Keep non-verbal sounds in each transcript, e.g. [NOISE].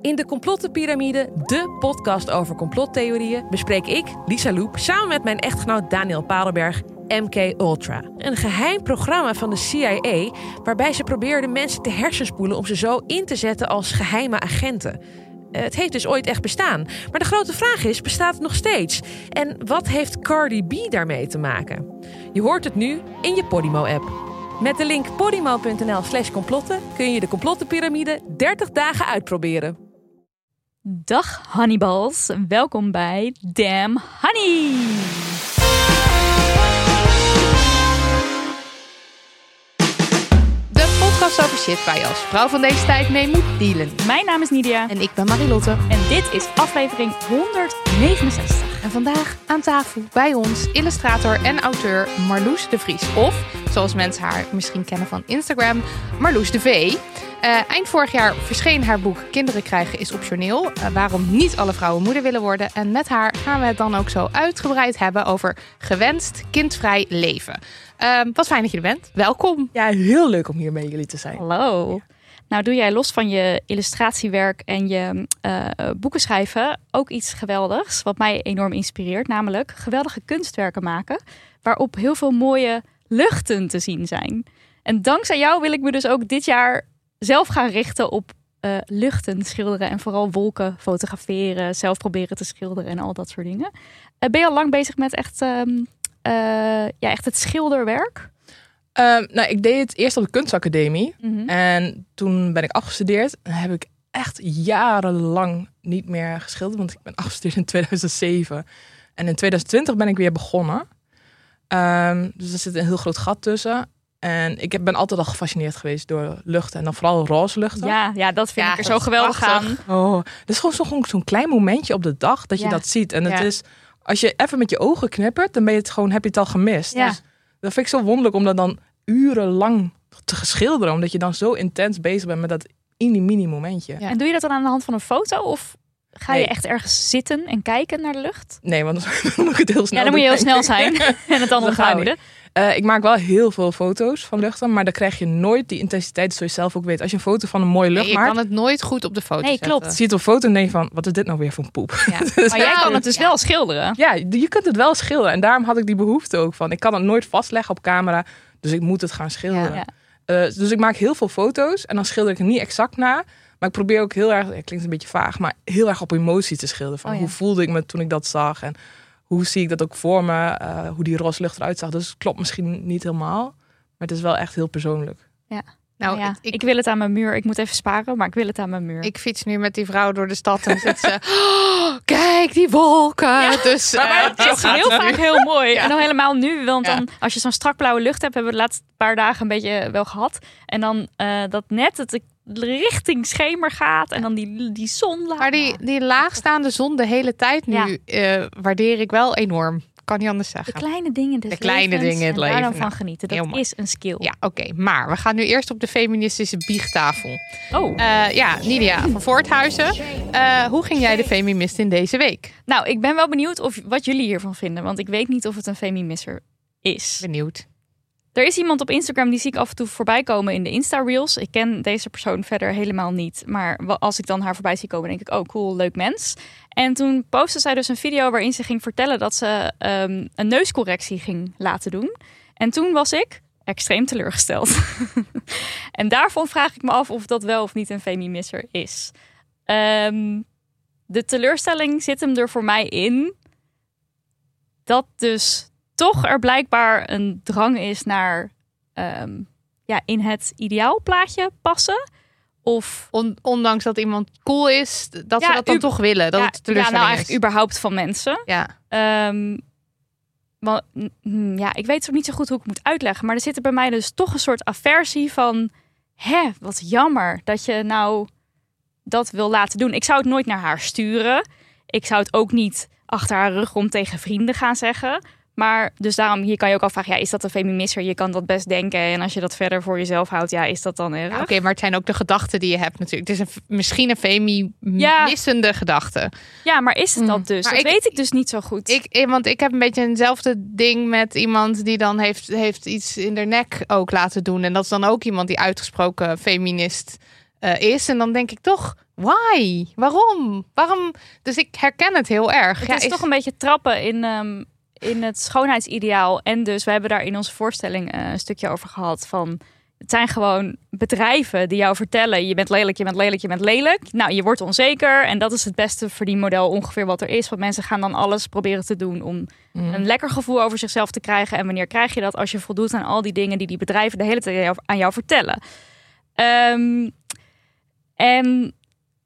In de Complottenpyramide, de podcast over complottheorieën, bespreek ik, Lisa Loep, samen met mijn echtgenoot Daniel Padelberg MK Ultra. Een geheim programma van de CIA waarbij ze probeerden mensen te hersenspoelen om ze zo in te zetten als geheime agenten. Eh, Het heeft dus ooit echt bestaan. Maar de grote vraag is, bestaat het nog steeds? En wat heeft Cardi B daarmee te maken? Je hoort het nu in je Podimo-app. Met de link podimo.nl slash complotten kun je de complottenpyramide 30 dagen uitproberen. Dag Honeyballs, welkom bij Damn Honey. Podcast over shit waar je als vrouw van deze tijd mee moet dealen. Mijn naam is Nidia En ik ben Marilotte. en dit is aflevering 169. En vandaag aan tafel bij ons illustrator en auteur Marloes de Vries. Of, zoals mensen haar misschien kennen van Instagram, Marloes de V. Eh, eind vorig jaar verscheen haar boek Kinderen krijgen is optioneel. Eh, waarom niet alle vrouwen moeder willen worden. En met haar gaan we het dan ook zo uitgebreid hebben over gewenst kindvrij leven. Eh, wat fijn dat je er bent. Welkom. Ja, heel leuk om hier bij jullie te zijn. Hallo. Nou doe jij los van je illustratiewerk en je eh, boeken schrijven ook iets geweldigs, wat mij enorm inspireert, namelijk geweldige kunstwerken maken, waarop heel veel mooie luchten te zien zijn. En dankzij jou wil ik me dus ook dit jaar zelf gaan richten op eh, luchten schilderen en vooral wolken fotograferen, zelf proberen te schilderen en al dat soort dingen. Eh, ben je al lang bezig met echt, ehm, eh, ja, echt het schilderwerk? Ehm, nou, ik deed het eerst op de kunstacademie. Mhm. En toen ben ik afgestudeerd. En heb ik echt jarenlang niet meer geschilderd. Want ik ben [LAUGHS] afgestudeerd in 2007. En in 2020 ben ik weer begonnen. Ehm, dus er zit een heel groot gat tussen. En ik heb- ben altijd al gefascineerd geweest door luchten. En dan vooral roze luchten. Ja, ja, dat vind Ja, ik er zo geweldig prachtig. aan. Oh, dat is gewoon zo- gewoon zo'n klein momentje op de dag dat je dat ziet. En het Ja. is, als je even met je ogen knippert, dan ben je het gewoon, heb je het al gemist. Ja. Dus dat vind ik zo wonderlijk om dat dan urenlang te geschilderen. Omdat je dan zo intens bezig bent met dat mini mini momentje. Ja. En doe je dat dan aan de hand van een foto? Of ga je echt ergens zitten en kijken naar de lucht? Nee, want dan [LAUGHS] moet ik het heel snel ja, dan moet je heel snel zijn [LAUGHS] en het gaat onthouden. Eh, ik maak wel heel veel foto's van luchten, maar dan krijg je nooit die intensiteit zoals je zelf ook weet. Als je een foto van een mooie lucht Nee, je maakt, kan het nooit goed op de foto Nee, zetten. klopt. zie je het op foto en denk je van, wat is dit nou weer voor een poep? Ja. [LAUGHS] Maar jij kan het dus wel schilderen. Ja, je kunt het wel schilderen. En daarom had ik die behoefte ook van. Ik kan het nooit vastleggen op camera. Dus ik moet het gaan schilderen. Ja. Eh, dus ik maak heel veel foto's. En dan schilder ik er niet exact na. Maar ik probeer ook heel erg, het klinkt een beetje vaag, maar heel erg op emotie te schilderen. Van Oh ja. hoe voelde ik me toen ik dat zag? En hoe zie ik dat ook voor me? eh, hoe die roze lucht eruit zag. Dus het klopt misschien niet helemaal. Maar het is wel echt heel persoonlijk. Nou, ja, het- ik, ik, wil het aan mijn muur. Ik moet even sparen, maar ik wil het aan mijn muur. ik fiets nu met die vrouw door de stad en zit ze... [LAUGHS] "Oh, kijk, die wolken. Dus, maar, maar eh, het is heel vaak heel mooi. [LAUGHS] En dan helemaal nu, want Ja. dan als je zo'n strak blauwe lucht hebt, hebben we de laatste paar dagen een beetje wel gehad. En dan eh, dat net het richting schemer gaat en dan die, die zon laat. maar die, die laagstaande zon de hele tijd nu eh, waardeer ik wel enorm. Kan niet anders de zeggen. kleine dingen De kleine dingen in het en daar dan leven. van Nou, genieten. Dat is een skill. Ja, oké. Maar we gaan nu eerst op de feministische biechtafel. Oh. Eh, ja, Nidia van Voorthuizen. Eh, hoe ging jij de feminist in deze week? Nou, ik ben wel benieuwd of, wat jullie hiervan vinden. Want ik weet niet of het een femimisser is. Benieuwd. Er is iemand op Instagram die zie ik af en toe voorbij komen in de Insta-reels. Ik ken deze persoon verder helemaal niet. Maar als ik dan haar voorbij zie komen, denk ik, oh cool, leuk mens. En toen postte zij dus een video waarin ze ging vertellen dat ze ehm, een neuscorrectie ging laten doen. En toen was ik extreem teleurgesteld. [LAUGHS] en daarvan vraag ik me af of dat wel of niet een femimisser is. Ehm, de teleurstelling zit hem er voor mij in dat dus toch er blijkbaar een drang is naar ehm, ja, in het ideaalplaatje passen. Of On- ondanks dat iemand cool is, dat Ja, ze dat dan toch willen. Dat ja, het ja, nou eigenlijk is. überhaupt van mensen. Ja. Mm, ja, ik weet ook niet zo goed hoe ik moet uitleggen. Maar er zit er bij mij dus toch een soort aversie van... Hè, wat jammer dat je nou dat wil laten doen. Ik zou het nooit naar haar sturen. Ik zou het ook niet achter haar rug om tegen vrienden gaan zeggen. Maar dus daarom, hier kan je ook afvragen... Ja, is dat een feminisser? Je kan dat best denken. En als je dat verder voor jezelf houdt, ja, is dat dan erg? Ja, Oké, maar het zijn ook de gedachten die je hebt natuurlijk. Het is een, misschien een Ja. feminissende gedachte. Ja, maar is het dat Mm. dus? Maar dat ik- weet ik dus niet zo goed. Ik, eh, want ik heb een beetje eenzelfde ding met iemand die dan heeft, heeft iets in de nek ook laten doen. En dat is dan ook iemand die uitgesproken feminist eh, is. En dan denk ik toch, why? Waarom? Waarom? Dus ik herken het heel erg. Het Ja, is toch een beetje trappen in, ehm, in het schoonheidsideaal. En dus we hebben daar in onze voorstelling eh, een stukje over gehad van... Het zijn gewoon bedrijven die jou vertellen... je bent lelijk, je bent lelijk, je bent lelijk. Nou, je wordt onzeker. En dat is het beste verdienmodel ongeveer wat er is. Want mensen gaan dan alles proberen te doen... om Mm. een lekker gevoel over zichzelf te krijgen. En wanneer krijg je dat? Als je voldoet aan al die dingen... die die bedrijven de hele tijd aan jou, aan jou vertellen. Ehm, en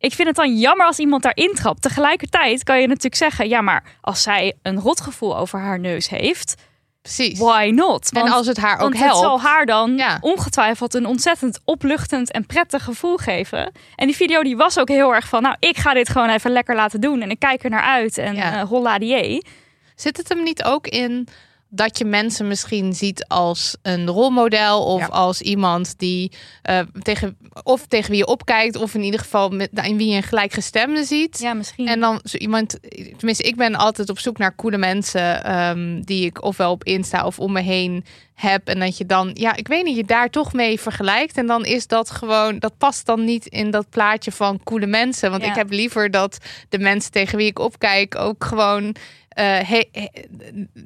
ik vind het dan jammer als iemand daarin trapt. Tegelijkertijd kan je natuurlijk zeggen: ja, maar als zij een rotgevoel over haar neus heeft, precies. why not? En als het haar ook want het zal helpt. haar dan Ja. ongetwijfeld een ontzettend opluchtend en prettig gevoel geven. En die video die was ook heel erg van: nou, ik ga dit gewoon even lekker laten doen en ik kijk er naar uit en Ja. eh holla die. Zit het hem niet ook in dat je mensen misschien ziet als een rolmodel of Ja. als iemand die eh, tegen of tegen wie je opkijkt of in ieder geval met in wie je een gelijkgestemde ziet? Ja, misschien. En dan zo iemand, tenminste, ik ben altijd op zoek naar coole mensen ehm, die ik ofwel op Insta of om me heen heb. En dat je dan, ja, ik weet niet, je daar toch mee vergelijkt. En dan is dat gewoon, dat past dan niet in dat plaatje van coole mensen. Want Ja. ik heb liever dat de mensen tegen wie ik opkijk ook gewoon. Eh, he- he-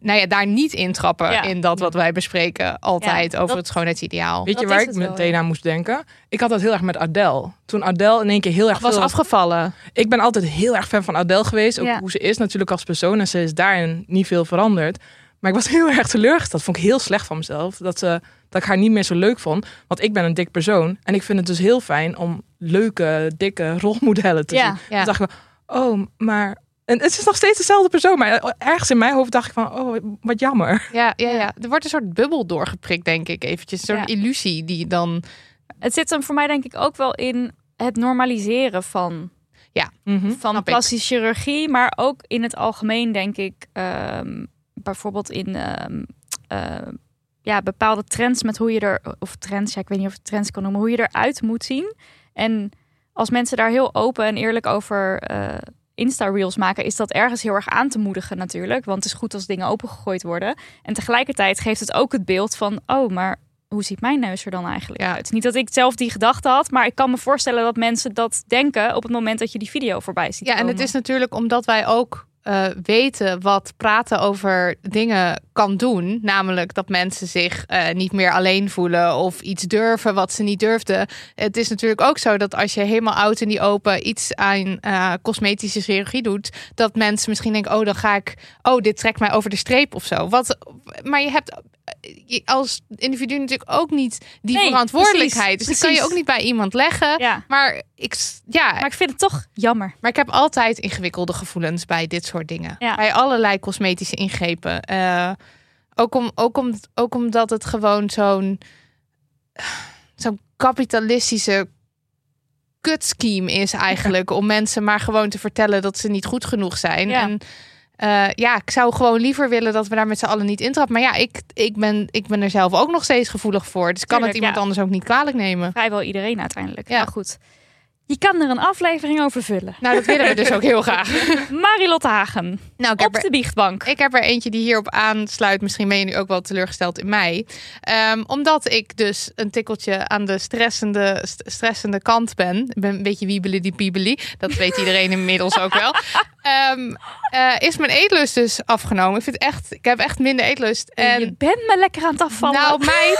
nou ja, daar niet intrappen Ja. in dat wat wij bespreken altijd Ja, over dat- het schoonheidsideaal. Weet je Dat waar ik wel, meteen aan moest denken? Ik had dat heel erg met Adele. Toen Adele in één keer heel erg was veel... afgevallen. Ik ben altijd heel erg fan van Adele geweest. Ook Ja. hoe ze is natuurlijk als persoon. En ze is daarin niet veel veranderd. Maar ik was [LAUGHS] heel erg teleurgesteld. Vond ik heel slecht van mezelf. Dat, ze, dat ik haar niet meer zo leuk vond. Want ik ben een dik persoon. En ik vind het dus heel fijn om leuke, dikke rolmodellen te Ja, zien. ja. Dus dacht ik, oh, maar... En het is nog steeds dezelfde persoon. Maar ergens in mijn hoofd dacht ik van, oh, wat jammer. Ja, ja, Ja. ja. Er wordt een soort bubbel doorgeprikt, denk ik. Eventjes. Een soort Ja. illusie die dan Het zit hem voor mij denk ik ook wel in het normaliseren van Mhm. van Snap ik. plastische chirurgie, maar ook in het algemeen denk ik, ehm, bijvoorbeeld in ehm, ehm, ja, bepaalde trends met hoe je er, of trends, ja, ik weet niet of het trends kan noemen, hoe je eruit moet zien. En als mensen daar heel open en eerlijk over eh, Insta-reels maken, is dat ergens heel erg aan te moedigen natuurlijk. Want het is goed als dingen opengegooid worden. En tegelijkertijd geeft het ook het beeld van, oh, maar hoe ziet mijn neus er dan eigenlijk Ja. uit? Niet dat ik zelf die gedachte had, maar ik kan me voorstellen dat mensen dat denken op het moment dat je die video voorbij ziet Ja, en het is natuurlijk omdat wij ook eh, weten wat praten over dingen kan doen. Namelijk dat mensen zich eh, niet meer alleen voelen of iets durven wat ze niet durfden. Het is natuurlijk ook zo dat als je helemaal oud en die open iets aan eh, cosmetische chirurgie doet, dat mensen misschien denken: oh, dan ga ik, oh, dit trekt mij over de streep of zo. Wat, maar je hebt als individu natuurlijk ook niet die Nee, verantwoordelijkheid. precies, dus die kan je ook niet bij iemand leggen. Ja, Maar ik, ja, maar ik vind het toch jammer. maar ik heb altijd ingewikkelde gevoelens bij dit soort dingen. Ja. Bij allerlei cosmetische ingrepen. Eh, ook, om, ook, om, ook omdat het gewoon zo'n zo'n kapitalistische kutscheme is eigenlijk. om mensen maar gewoon te vertellen dat ze niet goed genoeg zijn. Ja. En eh, ja, ik zou gewoon liever willen dat we daar met z'n allen niet intrappen. Maar ja, ik, ik, ben, ik ben er zelf ook nog steeds gevoelig voor. Dus kan het iemand ja. anders ook niet kwalijk nemen. Vrijwel iedereen uiteindelijk. Ja. Ja, goed. Je kan er een aflevering over vullen. Nou, dat willen we dus ook heel graag. [LAUGHS] Marilotte Hagen, Nou, op er- de biechtbank. Ik heb er eentje die hierop aansluit. Misschien ben je nu ook wel teleurgesteld in mij. Ehm, omdat ik dus een tikkeltje aan de stressende, st- stressende kant ben. Ik ben een beetje wiebelen die piebeli. Dat weet iedereen inmiddels ook wel. [LAUGHS] Ehm, eh, is mijn eetlust dus afgenomen. Ik, vind echt, ik heb echt minder eetlust. Je En bent me lekker aan het afvallen. nou meid,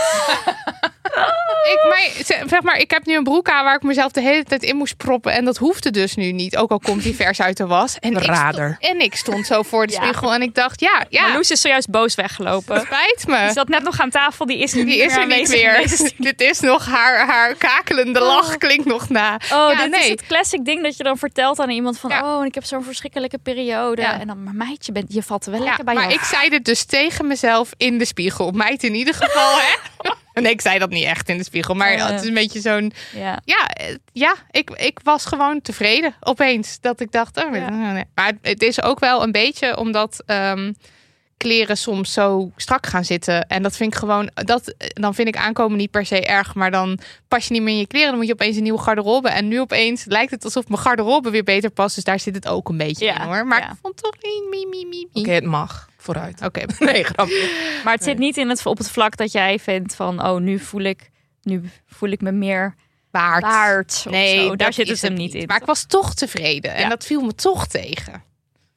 [LAUGHS] [LAUGHS] Ik, maar, zeg maar, ik heb nu een broek aan waar ik mezelf de hele tijd in moest proppen. En dat hoefde dus nu niet. Ook al komt die vers uit de was. En ik, Rader. stond, en ik stond zo voor de Ja. spiegel en ik dacht, ja, ja, Marloes is zojuist boos weggelopen. [LAUGHS] spijt me. Die zat net nog aan tafel, die is nu Die niet is er niet meer. [LAUGHS] Dit is nog haar, haar kakelende lach klinkt nog na. Oh, ja, dit is het classic ding dat je dan vertelt aan iemand van... Ja. oh, ik heb zo'n verschrikkelijke periode. En dan, maar meidje, bent, je valt wel Ja, lekker bij maar ik zei dit dus tegen mezelf in de spiegel. Meid in ieder geval, hè? [LAUGHS] Nee, ik zei dat niet echt in de spiegel. Maar Ja. het is een beetje zo'n... Ja. Ja, eh, ja ik, ik was gewoon tevreden opeens. Dat ik dacht... Oh, Ja. nee. Maar het is ook wel een beetje omdat... ehm, kleren soms zo strak gaan zitten. En dat vind ik gewoon... Dat, dan vind ik aankomen niet per se erg. Maar dan pas je niet meer in je kleren. Dan moet je opeens een nieuwe garderobe. En nu opeens lijkt het alsof mijn garderobe weer beter past. Dus daar zit het ook een beetje Ja, in hoor. Maar ja. ik vond toch niet... Oké, het mag. Vooruit. Oké. [LAUGHS] Nee, grapje. Maar het zit niet in het, op het vlak dat jij vindt van... oh, nu voel ik, nu voel ik me meer Waard. waard. Nee, zo. daar zit het hem niet in. Maar ik was toch tevreden. En Ja. dat viel me toch tegen.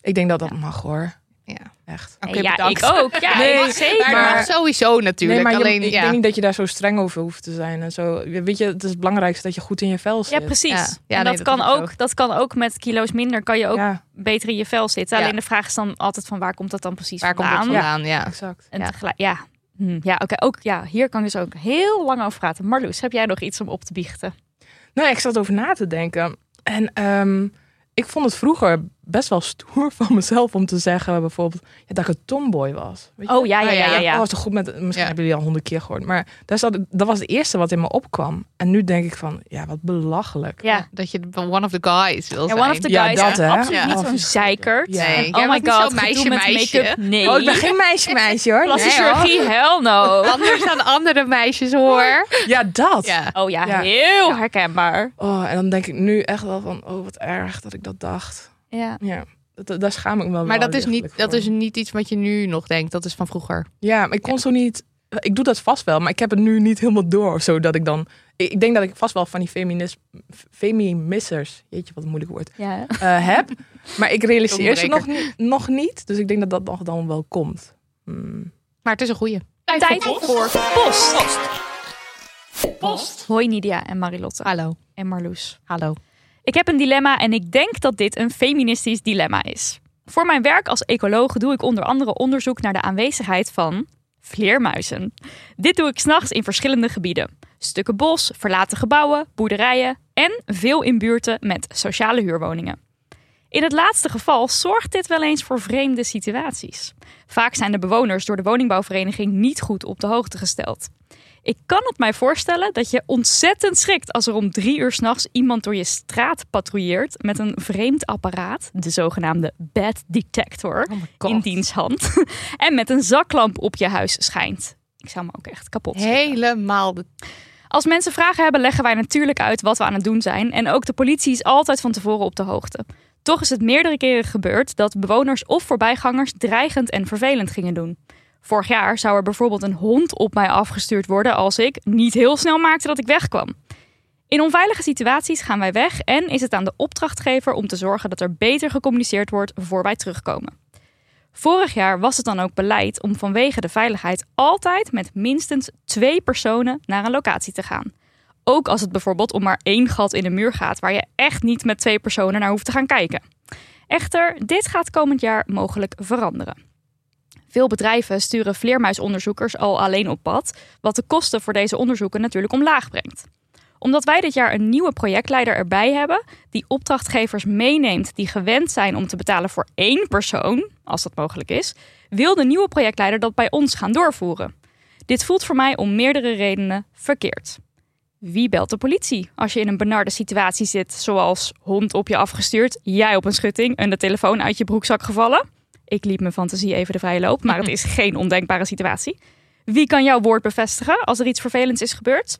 Ik denk dat dat mag hoor. Ja. Echt. Oké, Nee, ja, bedankt. ik ook. Ja, [LAUGHS] Nee, ik- zeker. Maar, Maar- mag sowieso natuurlijk. nee, maar je- Alleen, ik ja. denk niet dat je daar zo streng over hoeft te zijn. En zo. Weet je, het is het belangrijkste dat je goed in je vel zit. Ja, precies. Ja. Ja, en nee, dat, dat kan ook dat kan ook met kilo's minder. Kan je ook Ja, beter in je vel zitten. Ja. Alleen de vraag is dan altijd van waar komt dat dan precies Waar komt vandaan? het vandaan? Ja. exact. En Ja. tegelijk, ja. Hm, ja, oké. ook, ja, hier kan ik dus ook heel lang over praten. Marloes, heb jij nog iets om op te biechten? Nou, ik zat over na te denken. En ehm, ik vond het vroeger best wel stoer van mezelf om te zeggen bijvoorbeeld ja, dat ik een tomboy was. Weet je? Oh ja, ja, Oh, ja, ja. ja. ja. Oh, toch goed met. Misschien Ja. hebben jullie al honderd keer gehoord. Maar daar zat, dat was het eerste wat in me opkwam. En nu denk ik van, ja, wat belachelijk. Ja. Dat je one of the guys wil Ja, zijn. one of the Ja, guys. dat, hè? Absoluut Ja. niet Oh, zo'n zeikert. Nee, oh my was god, meisje, met meisje. make-up. Nee. Oh, ik ben geen meisje, meisje hoor. Plastische Nee, chirurgie, hell no. [LAUGHS] Anders dan andere meisjes hoor. Ja, dat. Ja. Oh ja, Ja. heel herkenbaar. Oh, en dan denk ik nu echt wel van, oh, wat erg dat ik dat dacht. Ja. Ja, dat, daar schaam ik me wel Maar dat is, niet, dat voor. is niet iets wat je nu nog denkt. Dat is van vroeger. Ja, maar ik kon zo niet... Ik doe dat vast wel, maar ik heb het nu niet helemaal door. Zo dat ik dan... Ik, ik denk dat ik vast wel van die feminist, feminissers, jeetje wat een moeilijk woord, Ja. eh, heb. Maar ik realiseer ze nog, nog niet. Dus ik denk dat dat nog dan wel komt. Hmm. Maar het is een goeie. Tijd voor post. Post. Hoi Nidia en Marilotte. Hallo. En Marloes. Hallo. Ik heb een dilemma en ik denk dat dit een feministisch dilemma is. Voor mijn werk als ecoloog doe ik onder andere onderzoek naar de aanwezigheid van vleermuizen. Dit doe ik s'nachts in verschillende gebieden. Stukken bos, verlaten gebouwen, boerderijen en veel in buurten met sociale huurwoningen. In het laatste geval zorgt dit wel eens voor vreemde situaties. Vaak zijn de bewoners door de woningbouwvereniging niet goed op de hoogte gesteld. Ik kan het mij voorstellen dat je ontzettend schrikt als er om drie uur s'nachts iemand door je straat patrouilleert met een vreemd apparaat, de zogenaamde bad detector, in dienshand, [LAUGHS] en met een zaklamp op je huis schijnt. Ik zou me ook echt kapot schrikken. Helemaal. Als mensen vragen hebben, leggen wij natuurlijk uit wat we aan het doen zijn. En ook de politie is altijd van tevoren op de hoogte. Toch is het meerdere keren gebeurd dat bewoners of voorbijgangers dreigend en vervelend gingen doen. Vorig jaar zou er bijvoorbeeld een hond op mij afgestuurd worden als ik niet heel snel maakte dat ik wegkwam. In onveilige situaties gaan wij weg en is het aan de opdrachtgever om te zorgen dat er beter gecommuniceerd wordt voor wij terugkomen. Vorig jaar was het dan ook beleid om vanwege de veiligheid altijd met minstens twee personen naar een locatie te gaan. Ook als het bijvoorbeeld om maar één gat in de muur gaat waar je echt niet met twee personen naar hoeft te gaan kijken. Echter, dit gaat komend jaar mogelijk veranderen. Veel bedrijven sturen vleermuisonderzoekers al alleen op pad, wat de kosten voor deze onderzoeken natuurlijk omlaag brengt. Omdat wij dit jaar een nieuwe projectleider erbij hebben, die opdrachtgevers meeneemt die gewend zijn om te betalen voor één persoon, als dat mogelijk is, wil de nieuwe projectleider dat bij ons gaan doorvoeren. Dit voelt voor mij om meerdere redenen verkeerd. Wie belt de politie als je in een benarde situatie zit, zoals hond op je afgestuurd, jij op een schutting en de telefoon uit je broekzak gevallen? Ik liep mijn fantasie even de vrije loop, maar het is geen ondenkbare situatie. Wie kan jouw woord bevestigen als er iets vervelends is gebeurd?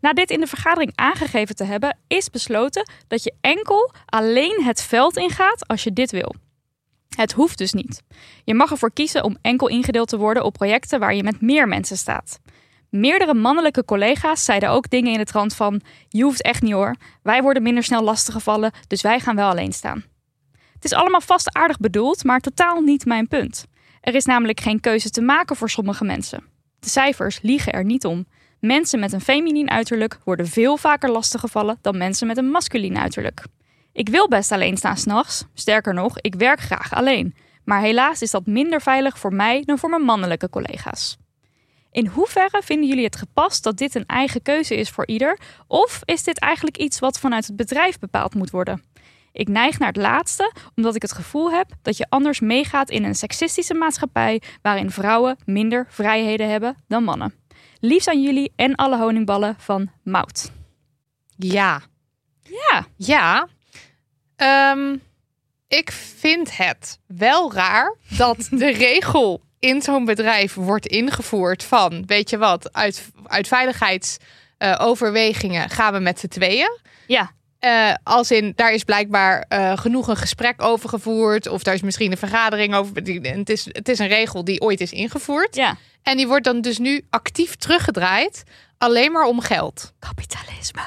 Na dit in de vergadering aangegeven te hebben, is besloten dat je enkel alleen het veld ingaat als je dit wil. Het hoeft dus niet. Je mag ervoor kiezen om enkel ingedeeld te worden op projecten waar je met meer mensen staat. Meerdere mannelijke collega's zeiden ook dingen in de trant van: Je hoeft echt niet hoor, wij worden minder snel lastiggevallen, dus wij gaan wel alleen staan. Het is allemaal vast aardig bedoeld, maar totaal niet mijn punt. Er is namelijk geen keuze te maken voor sommige mensen. De cijfers liegen er niet om. Mensen met een feminien uiterlijk worden veel vaker lastiggevallen dan mensen met een masculien uiterlijk. Ik wil best alleen staan s'nachts. Sterker nog, ik werk graag alleen. Maar helaas is dat minder veilig voor mij dan voor mijn mannelijke collega's. In hoeverre vinden jullie het gepast dat dit een eigen keuze is voor ieder? Of is dit eigenlijk iets wat vanuit het bedrijf bepaald moet worden? Ik neig naar het laatste, omdat ik het gevoel heb dat je anders meegaat in een seksistische maatschappij waarin vrouwen minder vrijheden hebben dan mannen. Liefs aan jullie en alle honingballen van Mout. Ja. Ja, Ja. Ehm, ik vind het wel raar dat de [LAUGHS] regel in zo'n bedrijf wordt ingevoerd van, weet je wat, uit, uit veiligheidsoverwegingen gaan we met z'n tweeën. ja, Eh, als in, daar is blijkbaar eh, genoeg een gesprek over gevoerd. Of daar is misschien een vergadering over. Het is, het is een regel die ooit is ingevoerd. ja. En die wordt dan dus nu actief teruggedraaid. Alleen maar om geld. Kapitalisme.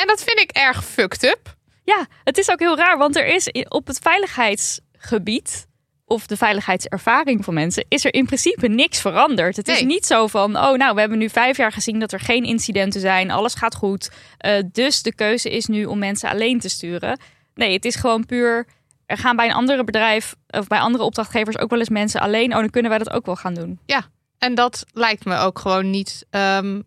En dat vind ik erg fucked up. Ja, het is ook heel raar, want er is op het veiligheidsgebied of de veiligheidservaring van mensen, is er in principe niks veranderd. Het is niet zo van, oh nou, we hebben nu vijf jaar gezien dat er geen incidenten zijn, alles gaat goed. eh, dus de keuze is nu om mensen alleen te sturen. Nee, het is gewoon puur, er gaan bij een andere bedrijf of bij andere opdrachtgevers ook wel eens mensen alleen. Oh, dan kunnen wij dat ook wel gaan doen. En dat lijkt me ook gewoon niet ehm,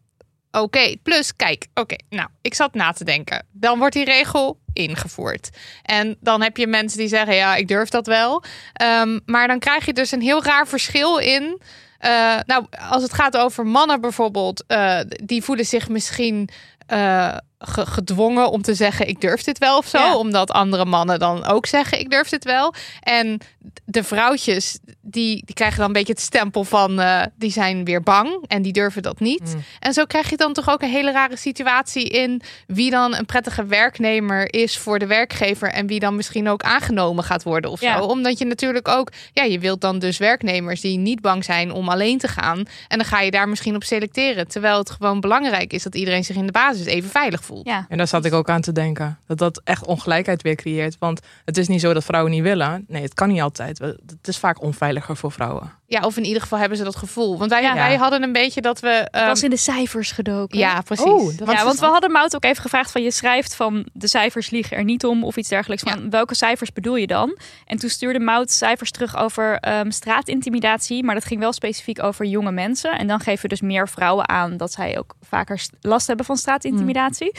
oké. Plus, kijk, oké, nou, ik zat na te denken. Dan wordt die regel ingevoerd. En dan heb je mensen die zeggen, ja, ik durf dat wel. Ehm, maar dan krijg je dus een heel raar verschil in. eh, nou, als het gaat over mannen bijvoorbeeld, eh, die voelen zich misschien eh, ge- gedwongen om te zeggen: Ik durf dit wel of zo. Ja. Omdat andere mannen dan ook zeggen: Ik durf dit wel. En de vrouwtjes, die, die krijgen dan een beetje het stempel van: eh, die zijn weer bang en die durven dat niet. Mm. En zo krijg je dan toch ook een hele rare situatie in wie dan een prettige werknemer is voor de werkgever en wie dan misschien ook aangenomen gaat worden of Ja. zo. Omdat je natuurlijk ook, ja, je wilt dan dus werknemers die niet bang zijn om alleen te gaan. En dan ga je daar misschien op selecteren. Terwijl het gewoon belangrijk is dat iedereen zich in de basis even veilig voelt. Ja. En daar zat ik ook aan te denken. Dat dat echt ongelijkheid weer creëert. Want het is niet zo dat vrouwen niet willen. Nee, het kan niet altijd. Het is vaak onveiliger voor vrouwen. Ja, of in ieder geval hebben ze dat gevoel. Want wij, Ja. wij hadden een beetje dat we. Ehm, was in de cijfers gedoken. ja, precies. Oh, dat- ja, want we hadden Mout ook even gevraagd van je schrijft van de cijfers liegen er niet om of iets dergelijks. Van welke cijfers bedoel je dan? En toen stuurde Mout cijfers terug over ehm, straatintimidatie, maar dat ging wel specifiek over jonge mensen. En dan geven dus meer vrouwen aan dat zij ook vaker st- last hebben van straatintimidatie.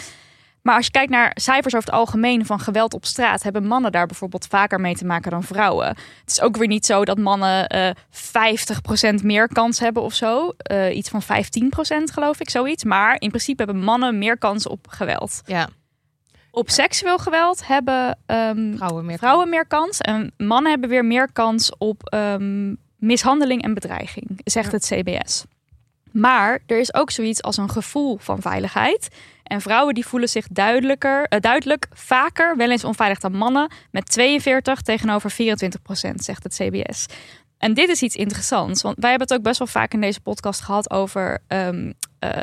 Maar als je kijkt naar cijfers over het algemeen van geweld op straat, hebben mannen daar bijvoorbeeld vaker mee te maken dan vrouwen. Het is ook weer niet zo dat mannen eh 50% meer kans hebben of zo. Eh, iets van 15% geloof ik, zoiets. Maar in principe hebben mannen meer kans op geweld. ja, Op seksueel geweld hebben ehm, vrouwen meer. vrouwen meer kans. En mannen hebben weer meer kans op ehm, mishandeling en bedreiging, zegt het CBS. Maar er is ook zoiets als een gevoel van veiligheid. En vrouwen die voelen zich duidelijker, eh, duidelijk vaker wel eens onveilig dan mannen. Met 42 tegenover 24 procent, zegt het CBS. En dit is iets interessants, want wij hebben het ook best wel vaak in deze podcast gehad over ehm, eh,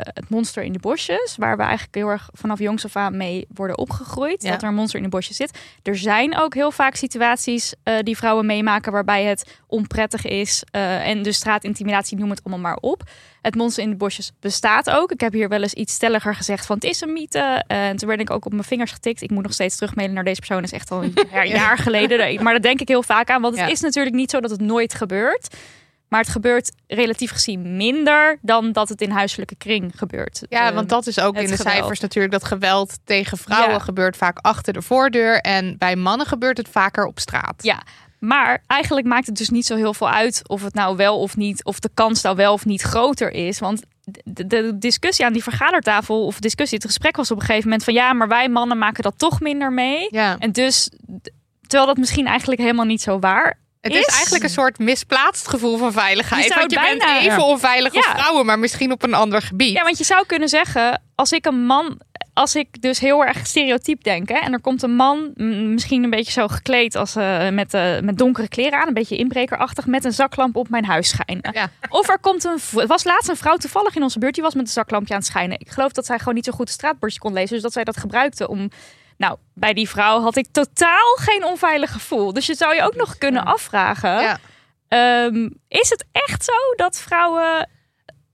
het monster in de bosjes. Waar we eigenlijk heel erg vanaf jongs af aan mee worden opgegroeid. Ja. Dat er een monster in de bosjes zit. Er zijn ook heel vaak situaties eh, die vrouwen meemaken waarbij het onprettig is. eh, en dus straatintimidatie, noem het allemaal maar op. Het monster in de bosjes bestaat ook. Ik heb hier wel eens iets stelliger gezegd van het is een mythe. Eh, en toen werd ik ook op mijn vingers getikt. Ik moet nog steeds terugmailen naar deze persoon. Dat is echt al een [LAUGHS] jaar, geleden. Maar dat denk ik heel vaak aan. Want het Ja. is natuurlijk niet zo dat het nooit gebeurt. Maar het gebeurt relatief gezien minder dan dat het in huiselijke kring gebeurt. Ja, want dat is ook in de geweld. cijfers natuurlijk dat geweld tegen vrouwen Ja. gebeurt vaak achter de voordeur en bij mannen gebeurt het vaker op straat. Ja, maar eigenlijk maakt het dus niet zo heel veel uit of het nou wel of niet, of de kans nou wel of niet groter is. Want de, de discussie aan die vergadertafel, of discussie, het gesprek was op een gegeven moment van ja, maar wij mannen maken dat toch minder mee. Ja. En dus, terwijl dat misschien eigenlijk helemaal niet zo waar Het is is- eigenlijk een soort misplaatst gevoel van veiligheid. Je Want je bent even onveilig als vrouwen, maar misschien op een ander gebied. Ja, want je zou kunnen zeggen, als ik een man, als ik dus heel erg stereotyp denk, hè, en er komt een man, misschien een beetje zo gekleed als eh, met, eh, met donkere kleren aan, een beetje inbrekerachtig, met een zaklamp op mijn huis schijnen. Ja. Of er komt een, het was laatst een vrouw toevallig in onze buurt, die was met een zaklampje aan het schijnen. Ik geloof dat zij gewoon niet zo goed het straatbordje kon lezen, dus dat zij dat gebruikte om Nou, bij die vrouw had ik totaal geen onveilig gevoel. Dus je zou je ook nog kunnen afvragen: Ja. ehm, is het echt zo dat vrouwen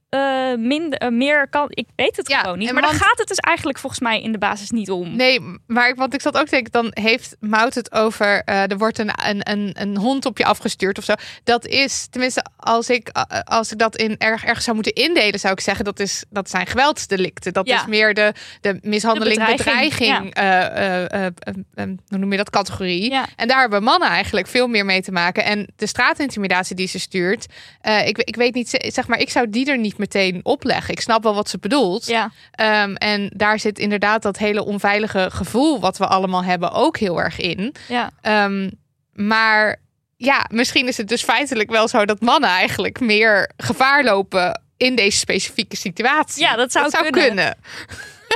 eh, minder, eh, meer kan? Ik weet het Ja, gewoon niet. Maar want- gaat het dus eigenlijk volgens mij in de basis niet om. Nee, maar ik- want ik zat ook te denken, dan heeft Mout het over, eh, er wordt een, een, een, een hond op je afgestuurd of zo. Dat is, tenminste, als ik, als ik dat in erg, ergens zou moeten indelen, zou ik zeggen, dat, is, dat zijn geweldsdelicten. Dat Ja. is meer de, de mishandeling, De bedreiging, bedreiging, hoe noem je dat, categorie. Ja. En daar hebben mannen eigenlijk veel meer mee te maken. En de straatintimidatie die ze stuurt, ik, ik weet niet, zeg maar, ik zou die er niet meteen opleggen. Ik snap wel wat ze bedoelt. Ja, Ehm, en daar zit inderdaad dat hele onveilige gevoel wat we allemaal hebben ook heel erg in. ja. Ehm, maar ja, misschien is het dus feitelijk wel zo dat mannen eigenlijk meer gevaar lopen in deze specifieke situatie. Ja, dat zou kunnen. kunnen.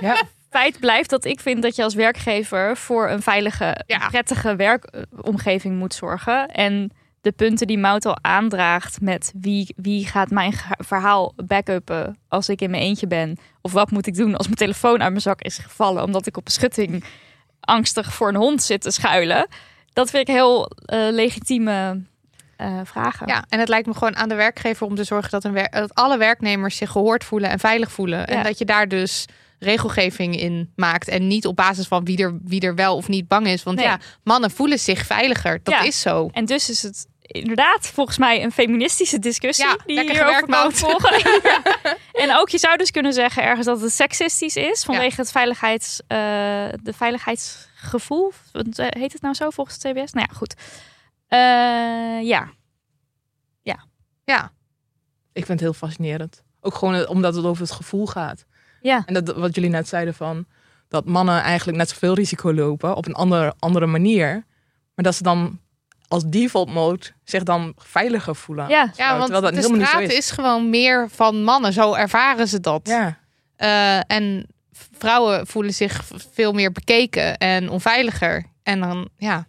Ja. [LAUGHS] Feit blijft dat ik vind dat je als werkgever voor een veilige, Ja. prettige werkomgeving moet zorgen. En de punten die Mout al aandraagt met wie, wie gaat mijn verhaal backuppen als ik in mijn eentje ben. Of wat moet ik doen als mijn telefoon uit mijn zak is gevallen omdat ik op een schutting angstig voor een hond zit te schuilen. Dat vind ik heel eh, legitieme eh, vragen. Ja, en het lijkt me gewoon aan de werkgever om te zorgen dat, een dat alle werknemers zich gehoord voelen en veilig voelen. En dat je daar dus regelgeving in maakt. En niet op basis van wie er, wie er wel of niet bang is. Want Nee. ja, mannen voelen zich veiliger. Dat Ja. is zo. En dus is het inderdaad volgens mij een feministische discussie Ja, die hierover kan volgen. [LAUGHS] [LAUGHS] En ook je zou dus kunnen zeggen ergens dat het seksistisch is vanwege het veiligheids, eh, de veiligheidsgevoel. Eh, Heet het nou zo volgens het CBS? Nou ja, goed. Eh, ja, Ja, Ik vind het heel fascinerend. Ook gewoon omdat het over het gevoel gaat. ja, En dat, wat jullie net zeiden van dat mannen eigenlijk net zoveel risico lopen op een andere, andere manier. Maar dat ze dan als default mode zich dan veiliger voelen. ja. ja Terwijl want dat de helemaal niet zo straat is. is. gewoon meer van mannen. Zo ervaren ze dat. Ja. Eh, en vrouwen voelen zich veel meer bekeken en onveiliger. En dan, ja,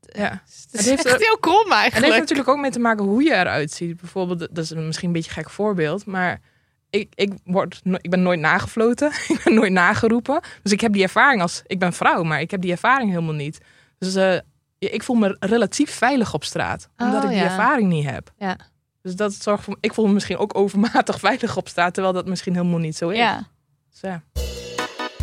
ja. het is heeft echt er- heel krom En dat heeft eigenlijk. natuurlijk ook mee te maken hoe je eruit ziet. Bijvoorbeeld, dat is misschien een beetje een gek voorbeeld, maar ik, ik, word, ik ben nooit nagefloten. [LAUGHS] ik ben nooit nageroepen. Dus ik heb die ervaring als, ik ben vrouw, maar ik heb die ervaring helemaal niet. Dus eh, ik voel me relatief veilig op straat, omdat Oh, ik die ja. ervaring niet heb. Ja. Dus dat zorgt voor, ik voel me misschien ook overmatig [LAUGHS] veilig op straat, terwijl dat misschien helemaal niet zo is. ja. Dus ja.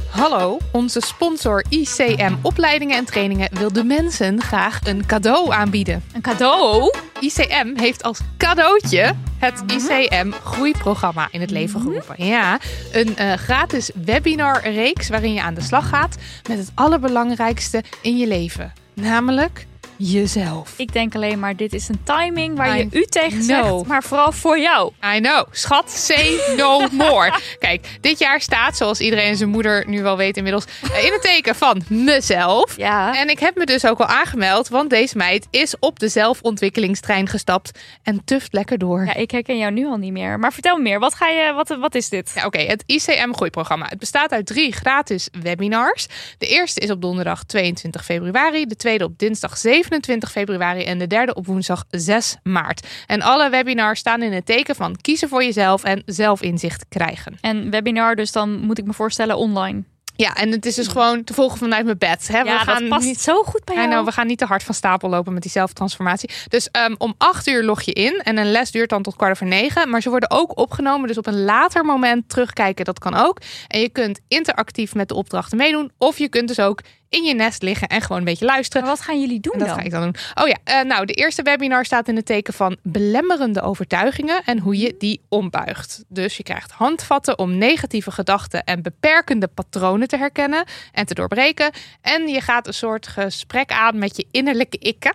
Hallo, onze sponsor ICM Opleidingen en Trainingen wil de mensen graag een cadeau aanbieden. Een cadeau. ICM heeft als cadeautje het ICM Groeiprogramma in het leven geroepen. Ja, een eh, gratis webinarreeks waarin je aan de slag gaat met het allerbelangrijkste in je leven, namelijk jezelf. Ik denk alleen maar, dit is een timing waar I je u tegen know. zegt, maar vooral voor jou. I know. Schat, say no more. [LAUGHS] Kijk, dit jaar staat, zoals iedereen en zijn moeder nu wel weet inmiddels, in het teken van mezelf. Ja. En ik heb me dus ook al aangemeld, want deze meid is op de zelfontwikkelingstrein gestapt en tuft lekker door. ja, ik herken jou nu al niet meer. Maar vertel meer, wat, ga je, wat, wat is dit? Ja, Oké, het ICM Groeiprogramma. Het bestaat uit drie gratis webinars. De eerste is op donderdag 22 februari, de tweede op dinsdag 27 februari en de derde op woensdag 6 maart. En alle webinars staan in het teken van kiezen voor jezelf en zelfinzicht krijgen. En webinar, dus dan moet ik me voorstellen online. Ja, en het is dus gewoon te volgen vanuit mijn bed. Hè? Ja, dat past niet- zo goed bij jou. we gaan niet te hard van stapel lopen met die zelftransformatie. Dus ehm, om acht uur log je in. En een les duurt dan tot kwart over negen. Maar ze worden ook opgenomen. Dus op een later moment terugkijken, dat kan ook. En je kunt interactief met de opdrachten meedoen. Of je kunt dus ook in je nest liggen en gewoon een beetje luisteren. Maar wat gaan jullie doen En dat dan? ga ik dan doen. Oh ja, eh, nou, de eerste webinar staat in het teken van belemmerende overtuigingen en hoe je die ombuigt. Dus je krijgt handvatten om negatieve gedachten en beperkende patronen te herkennen en te doorbreken. En je gaat een soort gesprek aan met je innerlijke ikke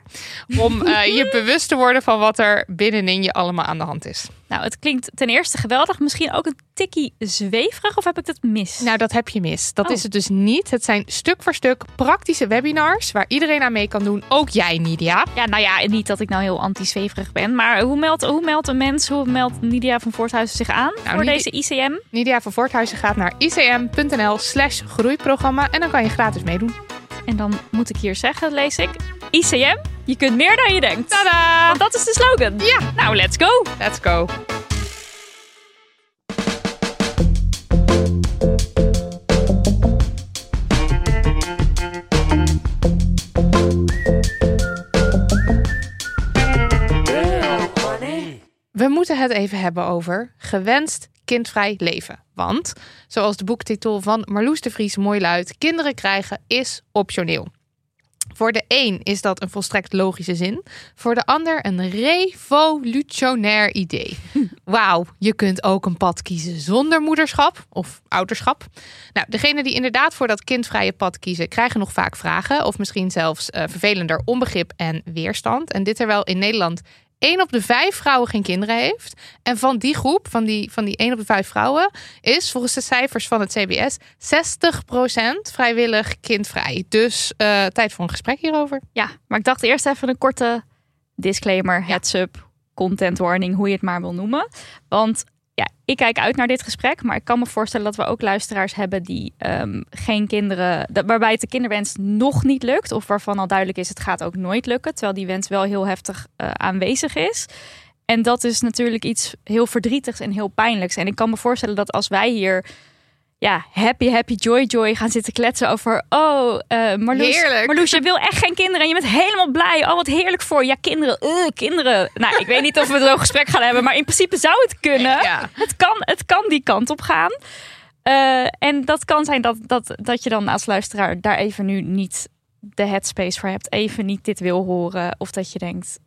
om eh, [LAUGHS] je bewust te worden van wat er binnenin je allemaal aan de hand is. Nou, het klinkt ten eerste geweldig. Misschien ook een tikkie zweverig, of heb ik dat mis? Nou, dat heb je mis. Dat Oh. is het dus niet. Het zijn stuk voor stuk praktische webinars waar iedereen aan mee kan doen. Ook jij, Nidia. Ja, nou ja, niet dat ik nou heel anti-zweverig ben. Maar hoe meldt, hoe meldt een mens, hoe meldt Nidia van Voorthuizen zich aan voor Nidi- deze ICM? Nidia van Voorthuizen gaat naar icm.nl slash groeiprogramma en dan kan je gratis meedoen. En dan moet ik hier zeggen, lees ik, ICM, je kunt meer dan je denkt. Tada! Want dat is de slogan. Ja, Nou, let's go. let's go. Moeten het even hebben over gewenst kindvrij leven. Want, zoals de boektitel van Marloes de Vries mooi luidt, kinderen krijgen is optioneel. Voor de een is dat een volstrekt logische zin. Voor de ander een revolutionair idee. [LAUGHS] Wauw, je kunt ook een pad kiezen zonder moederschap of ouderschap. Nou, degenen die inderdaad voor dat kindvrije pad kiezen, krijgen nog vaak vragen. Of misschien zelfs uh, vervelender onbegrip en weerstand. En dit terwijl in Nederland één op de vijf vrouwen geen kinderen heeft. En van die groep, van die, van die één op de vijf vrouwen, is volgens de cijfers van het CBS 60% vrijwillig kindvrij. Dus uh, tijd voor een gesprek hierover. Ja, maar ik dacht eerst even een korte disclaimer, heads up, content warning, hoe je het maar wil noemen. Want ja, ik kijk uit naar dit gesprek, maar ik kan me voorstellen dat we ook luisteraars hebben die um, geen kinderen, waarbij het de kinderwens nog niet lukt, of waarvan al duidelijk is het gaat ook nooit lukken, terwijl die wens wel heel heftig uh, aanwezig is. En dat is natuurlijk iets heel verdrietigs en heel pijnlijks. En ik kan me voorstellen dat als wij hier ja, happy, happy, joy, joy gaan zitten kletsen over. Oh, uh, Marloes, heerlijk. Marloes, je wil echt geen kinderen en je bent helemaal blij. Oh, wat heerlijk voor Ja, kinderen, uh, kinderen. Nou, ik weet niet of we zo'n gesprek gaan hebben, maar in principe zou het kunnen. Ja. Het, kan, het kan die kant op gaan. Uh, en dat kan zijn dat, dat, dat je dan als luisteraar daar even nu niet de headspace voor hebt. Even niet dit wil horen. Of dat je denkt,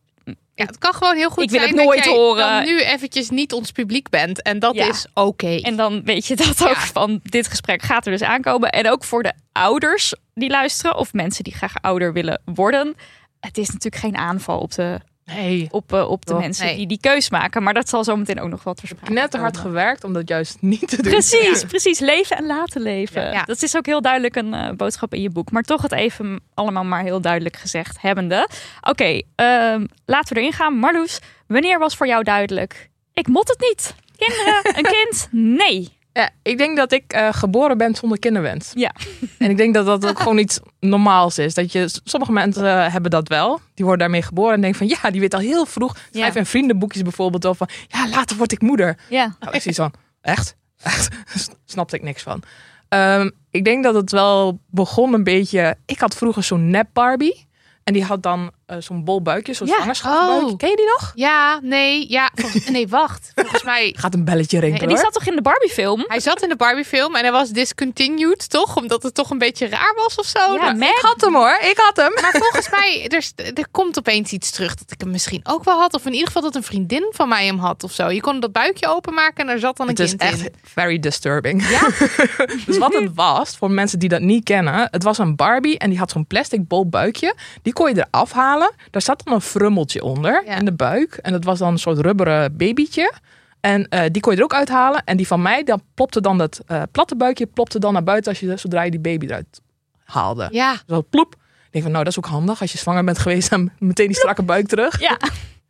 ja, het kan gewoon heel goed ik wil zijn het nooit dat horen. dan nu eventjes niet ons publiek bent. En dat Ja. is oké. En dan weet je dat ook Ja. van dit gesprek gaat er dus aankomen. En ook voor de ouders die luisteren of mensen die graag ouder willen worden. Het is natuurlijk geen aanval op de, Nee. op, eh, op de Toch? mensen Nee. die die keus maken. Maar dat zal zometeen ook nog wel ter sprake Net te hard gewerkt om dat juist niet te doen. Precies, precies. Leven en laten leven. Ja. Dat is ook heel duidelijk een eh, boodschap in je boek. Maar toch het even allemaal maar heel duidelijk gezegd hebbende. Oké, ehm, laten we erin gaan. Marloes, wanneer was voor jou duidelijk? Ik mot het niet. Kinderen, een kind? Nee. Ja, ik denk dat ik eh, geboren ben zonder kinderwens. Ja. En ik denk dat dat ook gewoon iets normaals is. Dat je, sommige mensen eh, hebben dat wel. Die worden daarmee geboren en denken van ja, die weet al heel vroeg. Schrijf Ja. in vriendenboekjes bijvoorbeeld al van ja, later word ik moeder. Ja. Nou, ik zie van echt? Echt? [LAUGHS] Snapte ik niks van. Ehm, ik denk dat het wel begon een beetje. Ik had vroeger zo'n nep Barbie. En die had dan eh, zo'n bol buikje, zo'n Ja. Oh. Ken je die nog? Ja, nee, ja. volgens- nee, wacht. Volgens mij. [LAUGHS] Gaat een belletje rinkelen En die zat toch in de Barbie-film? Hij zat in de Barbie-film en hij was discontinued, toch? Omdat het toch een beetje raar was of zo. Ja, Nou. Ik had hem hoor, ik had hem. Maar volgens mij, er, er komt opeens iets terug dat ik hem misschien ook wel had. Of in ieder geval dat een vriendin van mij hem had of zo. Je kon dat buikje openmaken en er zat dan een Het is kind echt in. very disturbing. Ja. [LAUGHS] dus wat het was, voor mensen die dat niet kennen, het was een Barbie en die had zo'n plastic bol buikje. Die kon je eraf halen. Daar zat dan een frummeltje onder Ja. in de buik. En dat was dan een soort rubberen babytje. En eh, die kon je er ook uithalen. En die van mij, dan plopte dan dat eh, platte buikje plopte dan naar buiten als je, zodra je die baby eruit haalde. Ja, Zo ploep. Ik denk van, nou, dat is ook handig. Als je zwanger bent geweest, dan [LAUGHS] meteen die strakke buik terug. Ja.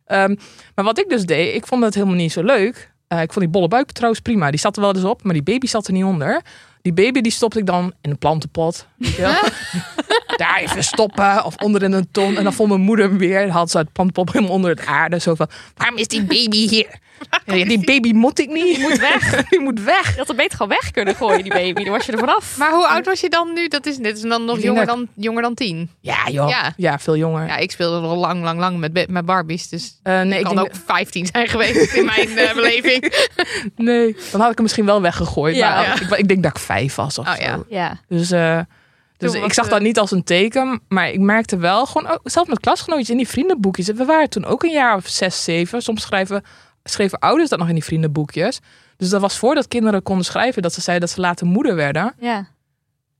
Ehm, maar wat ik dus deed, ik vond het helemaal niet zo leuk. Eh, ik vond die bolle buik trouwens prima. Die zat er wel eens op, maar die baby zat er niet onder. Die baby die stopte ik dan in een plantenpot. [LAUGHS] Daar even stoppen. Of onder in een ton. En dan vond mijn moeder hem weer. Dan had ze het plantenpot helemaal onder het aarde. Zo van, waarom is die baby hier? Ja, die baby moet ik niet. Die moet weg. [LAUGHS] die moet weg. Je had er beter gewoon weg kunnen gooien, die baby. Dan was je er vanaf. maar hoe oud was je dan nu? Dat is, dit is dan nog jonger dat- dan, jonger dan tien. Ja joh. Ja. Ja, veel jonger. Ja, ik speelde al lang, lang, lang met, met Barbies. Dus Eh, nee, ik kan ook 15 zijn geweest in mijn eh, [LAUGHS] beleving. nee, dan had ik hem misschien wel weggegooid. Ja. maar Ja. Ik, ik denk dat ik vijf was of Oh, zo. ja. Ja. Dus, eh, dus Toen ik zag dat niet als een teken, maar ik merkte wel, gewoon ook, zelfs met klasgenootjes in die vriendenboekjes. We waren toen ook een jaar of zes, zeven. Soms schrijven, schreven ouders dat nog in die vriendenboekjes. Dus dat was voordat kinderen konden schrijven dat ze zeiden dat ze later moeder werden. Ja.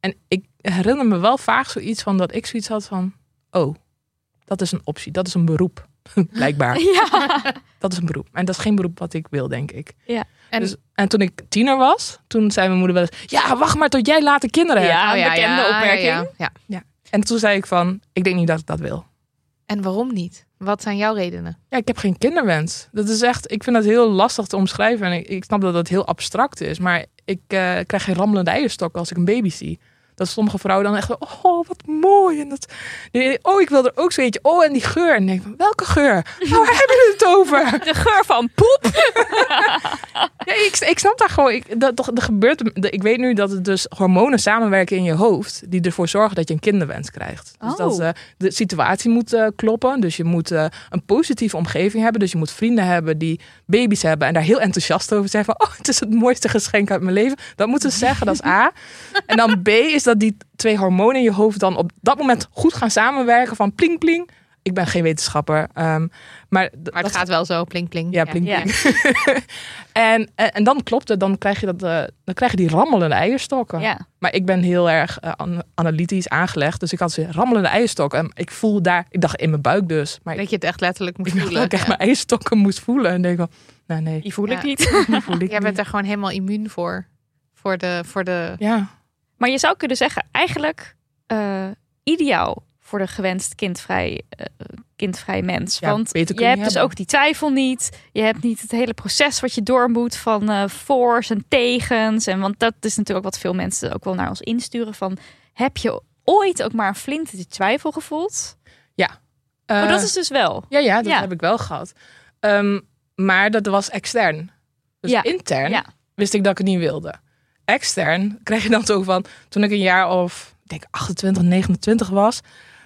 En ik herinner me wel vaak zoiets van dat ik zoiets had van, oh, dat is een optie, dat is een beroep. [LAUGHS] Blijkbaar, [LAUGHS] Ja. dat is een beroep. En dat is geen beroep wat ik wil, denk ik. Ja. En- dus, en toen ik tiener was, toen zei mijn moeder wel eens, ja, wacht maar tot jij later kinderen hebt. Ja, een bekende opmerking. Ja, ja. Ja. En toen zei ik van, ik denk niet dat ik dat wil. En waarom niet? Wat zijn jouw redenen? Ja, ik heb geen kinderwens. Dat is echt, ik vind dat heel lastig te omschrijven. En ik, ik snap dat het heel abstract is. Maar ik eh, krijg geen rammelende eierstok als ik een baby zie. Dat sommige vrouwen dan echt, oh, wat mooi. En dat, oh, ik wil er ook zo eentje. Oh, en die geur. En denk, van, welke geur? Waar [LAUGHS] hebben we het over? De geur van poep. [LAUGHS] Ja, ik, ik snap daar gewoon. Ik, dat, toch, er gebeurt, ik weet nu dat het dus hormonen samenwerken in je hoofd. die ervoor zorgen dat je een kinderwens krijgt. Dus Oh. dat eh, de situatie moet eh, kloppen. Dus je moet eh, een positieve omgeving hebben. Dus je moet vrienden hebben die baby's hebben. en daar heel enthousiast over zijn. van: Oh, het is het mooiste geschenk uit mijn leven. Dat moeten ze zeggen, dat is A. [LAUGHS] En dan B is dat die twee hormonen in je hoofd dan op dat moment goed gaan samenwerken. van pling pling. Ik ben geen wetenschapper. ehm, maar, het dat- gaat wel zo, pling pling. ja, pling Ja. pling. [LAUGHS] en, en, en dan klopt het, dan krijg je, dat, eh, dan krijg je die rammelende eierstokken. Ja. Maar ik ben heel erg eh, an- analytisch aangelegd. Dus ik had ze rammelende eierstokken. En ik voel daar, ik dacht in mijn buik dus. Maar ik, Dat je het echt letterlijk moet ik dacht dat voelen. ik echt Ja. mijn eierstokken moest voelen. En denk van, nee, nee, Die voel ik niet. [LAUGHS] die voel ik Jij bent niet. er gewoon helemaal immuun voor. Voor de, voor de... Ja, Maar je zou kunnen zeggen, eigenlijk eh, ideaal voor de gewenst kindvrij, eh, kindvrij mens. Ja, Want je je hebt dus ook die twijfel niet. Je hebt niet het hele proces wat je door moet van eh voor's en tegens. En want dat is natuurlijk ook wat veel mensen ook wel naar ons insturen. Van, heb je ooit ook maar een flinte twijfel gevoeld? Eh, oh, dat is dus wel. ja, ja, dat Ja. heb ik wel gehad. Ehm, maar dat was extern. Dus Ja. intern Ja. wist ik dat ik het niet wilde. Extern kreeg je dan zo van, toen ik een jaar of, ik denk 28, 29 was,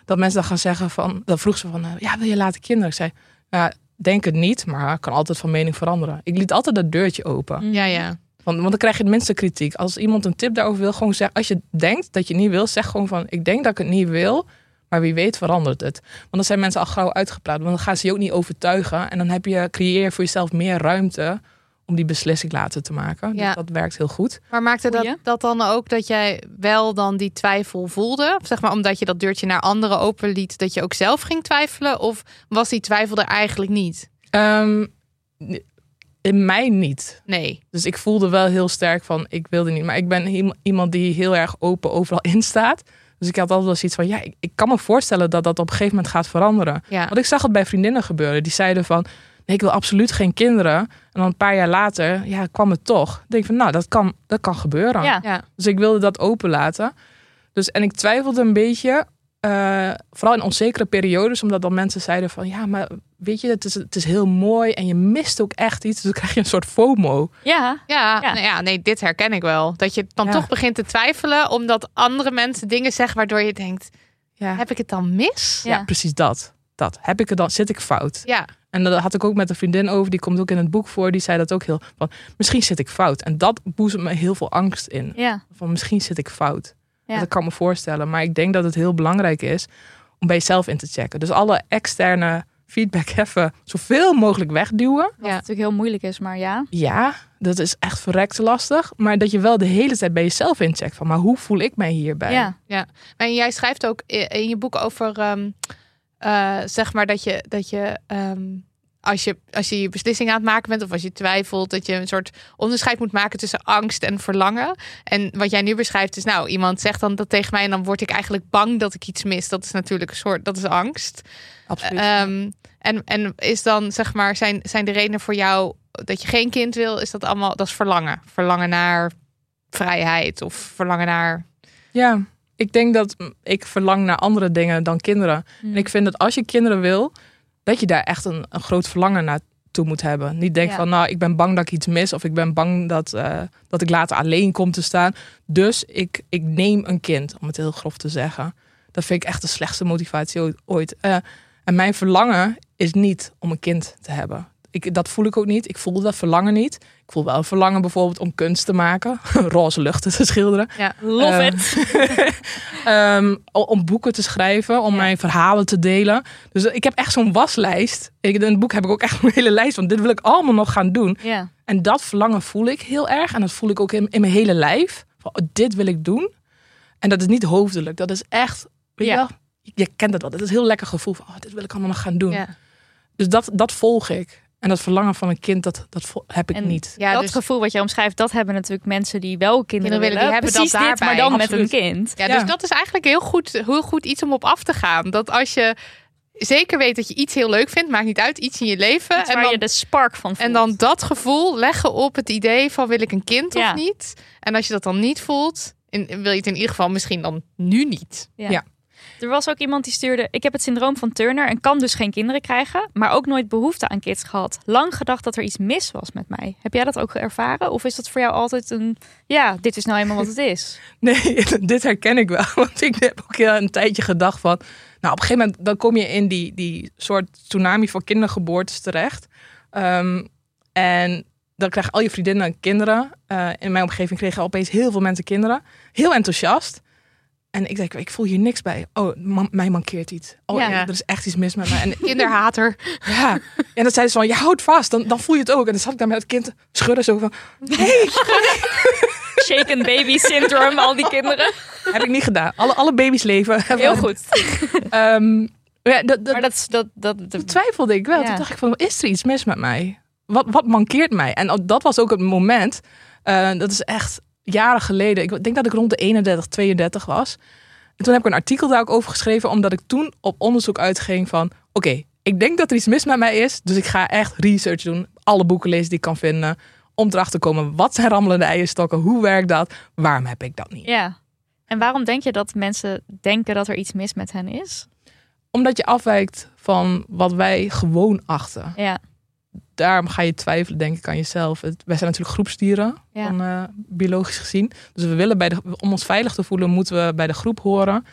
dat mensen dan gaan zeggen van, dan vroeg ze van, eh, ja, wil je later kinderen? Ik zei, nou, denk het niet, maar ik kan altijd van mening veranderen. Ik liet altijd dat deurtje open. Ja, ja. Want, want dan krijg je het minste kritiek. Als iemand een tip daarover wil, gewoon zeggen, als je denkt dat je het niet wil, zeg gewoon van, ik denk dat ik het niet wil, maar wie weet verandert het. Want dan zijn mensen al gauw uitgepraat, want dan gaan ze je ook niet overtuigen. En dan heb je, creëer je voor jezelf meer ruimte om die beslissing later te maken. Ja. Dus dat werkt heel goed. Maar maakte dat, dat dan ook dat jij wel dan die twijfel voelde? Of zeg maar omdat je dat deurtje naar anderen openliet, dat je ook zelf ging twijfelen? Of was die twijfel er eigenlijk niet? Ehm, in mij niet. Nee. Dus ik voelde wel heel sterk van, ik wilde niet. Maar ik ben iem- iemand die heel erg open overal in staat. Dus ik had altijd wel zoiets van, ja, ik, ik kan me voorstellen dat dat op een gegeven moment gaat veranderen. Ja. Want ik zag het bij vriendinnen gebeuren. Die zeiden van, ik wil absoluut geen kinderen. En dan een paar jaar later, ja, kwam het toch. Ik denk van, nou, dat kan, dat kan gebeuren. Ja. Ja. Dus ik wilde dat openlaten. Dus, en ik twijfelde een beetje, eh, vooral in onzekere periodes, omdat dan mensen zeiden van, ja, maar weet je, het is, het is heel mooi en je mist ook echt iets. Dus dan krijg je een soort FOMO. Ja, Ja, Ja. Nou ja, nee, dit herken ik wel. Dat je dan Ja. toch begint te twijfelen omdat andere mensen dingen zeggen waardoor je denkt, Ja, heb ik het dan mis? ja. Ja. precies dat. Dat. Heb ik het dan, zit ik fout? Ja, En dat had ik ook met een vriendin over, die komt ook in het boek voor. Die zei dat ook heel van, misschien zit ik fout. En dat boezemt me heel veel angst in. ja. Van misschien zit ik fout. Ja. Dat kan me voorstellen. Maar ik denk dat het heel belangrijk is om bij jezelf in te checken. Dus alle externe feedback [LAUGHS] even zoveel mogelijk wegduwen. Wat Ja. natuurlijk heel moeilijk is, maar ja. Ja, dat is echt verrekt lastig. Maar dat je wel de hele tijd bij jezelf incheckt. Van, maar hoe voel ik mij hierbij? Ja, en jij schrijft ook in je boek over, ehm, eh, zeg maar, dat je, dat je, ehm, als je als je je beslissing aan het maken bent of als je twijfelt, dat je een soort onderscheid moet maken tussen angst en verlangen. En wat jij nu beschrijft is, nou, iemand zegt dan dat tegen mij en dan word ik eigenlijk bang dat ik iets mis. Dat is natuurlijk een soort, dat is angst. Absoluut. Ehm, en, en is dan, zeg maar, zijn, zijn de redenen voor jou dat je geen kind wil, is dat allemaal, dat is verlangen. Verlangen naar vrijheid of verlangen naar. Ja, ik denk dat ik verlang naar andere dingen dan kinderen. Mm. En ik vind dat als je kinderen wil, dat je daar echt een, een groot verlangen naartoe moet hebben. Niet denk Ja. van, nou, ik ben bang dat ik iets mis. Of ik ben bang dat, eh, dat ik later alleen kom te staan. Dus ik, ik neem een kind, om het heel grof te zeggen. Dat vind ik echt de slechtste motivatie ooit- ooit. Eh, en mijn verlangen is niet om een kind te hebben. Ik, dat voel ik ook niet. Ik voel dat verlangen niet. Ik voel wel een verlangen bijvoorbeeld om kunst te maken. [LAUGHS] Roze luchten te schilderen. Ja. Love Eh, it. [LAUGHS] Ehm, om boeken te schrijven, om Ja. mijn verhalen te delen. Dus ik heb echt zo'n waslijst. Ik, in het boek heb ik ook echt [LAUGHS] een hele lijst van dit wil ik allemaal nog gaan doen. Ja. En dat verlangen voel ik heel erg. En dat voel ik ook in, in mijn hele lijf. Van, oh, dit wil ik doen. En dat is niet hoofdelijk. Dat is echt, weet Ja. je wel, je kent het wel. Dat is een heel lekker gevoel van, oh, dit wil ik allemaal nog gaan doen. Ja. Dus dat, dat volg ik. En dat verlangen van een kind, dat, dat heb ik En niet. Ja, dat dus- gevoel wat jij omschrijft, dat hebben natuurlijk mensen die wel kinderen, Kinderen willen, die hebben Precies dat dit, maar daarbij. dan met een kind. Ja, Ja. dus dat is eigenlijk heel goed, heel goed iets om op af te gaan. Dat als je zeker weet dat je iets heel leuk vindt, maakt niet uit, iets in je leven. Iets En waar dan, je de spark van voelt. en dan dat gevoel leggen op het idee van wil ik een kind Ja. of niet. En als je dat dan niet voelt, in, wil je het in ieder geval misschien dan nu niet. Ja. Ja. Er was ook iemand die stuurde: Ik heb het syndroom van Turner en kan dus geen kinderen krijgen, maar ook nooit behoefte aan kids gehad. Lang gedacht dat er iets mis was met mij. Heb jij dat ook ervaren? Of is dat voor jou altijd een: Ja, dit is nou eenmaal wat het is? [LAUGHS] Nee, [LAUGHS] dit herken ik wel. [LAUGHS] Want ik heb ook een tijdje gedacht van... Nou, op een gegeven moment dan kom je in die, die soort tsunami van kindergeboortes terecht. Ehm, en dan krijgen al je vriendinnen kinderen. Eh, in mijn omgeving kregen opeens heel veel mensen kinderen. Heel enthousiast. En ik denk, ik voel hier niks bij. Oh, ma- mij mankeert iets. Oh, Ja. er is echt iets mis met mij. En [LAUGHS] Kinderhater. ja, en dan zeiden ze van, je houdt vast, dan, dan voel je het ook. En dan zat ik daar met het kind schudden zo van, hey, [LAUGHS] Shaken baby syndrome, al die kinderen. heb ik niet gedaan. Alle, alle baby's leven. Heel goed. [LAUGHS] Ehm, ja, dat, dat, Maar dat dat. dat, dat twijfelde ik wel. Ja. Toen dacht ik van, is er iets mis met mij? Wat, wat mankeert mij? En dat was ook het moment. eh, dat is echt jaren geleden. Ik denk dat ik rond de 31, 32 was. En toen heb ik een artikel daar ook over geschreven. Omdat ik toen op onderzoek uitging van... Oké, ik denk dat er iets mis met mij is. Dus ik ga echt research doen. Alle boeken lezen die ik kan vinden. Om erachter te komen, wat zijn rammelende eierstokken? Hoe werkt dat? Waarom heb ik dat niet? ja. En waarom denk je dat mensen denken dat er iets mis met hen is? Omdat je afwijkt van wat wij gewoon achten. Ja. Daarom ga je twijfelen, denk ik, aan jezelf. Het, wij zijn natuurlijk groepsdieren, Ja. van, eh, biologisch gezien. Dus we willen bij de, om ons veilig te voelen, moeten we bij de groep horen.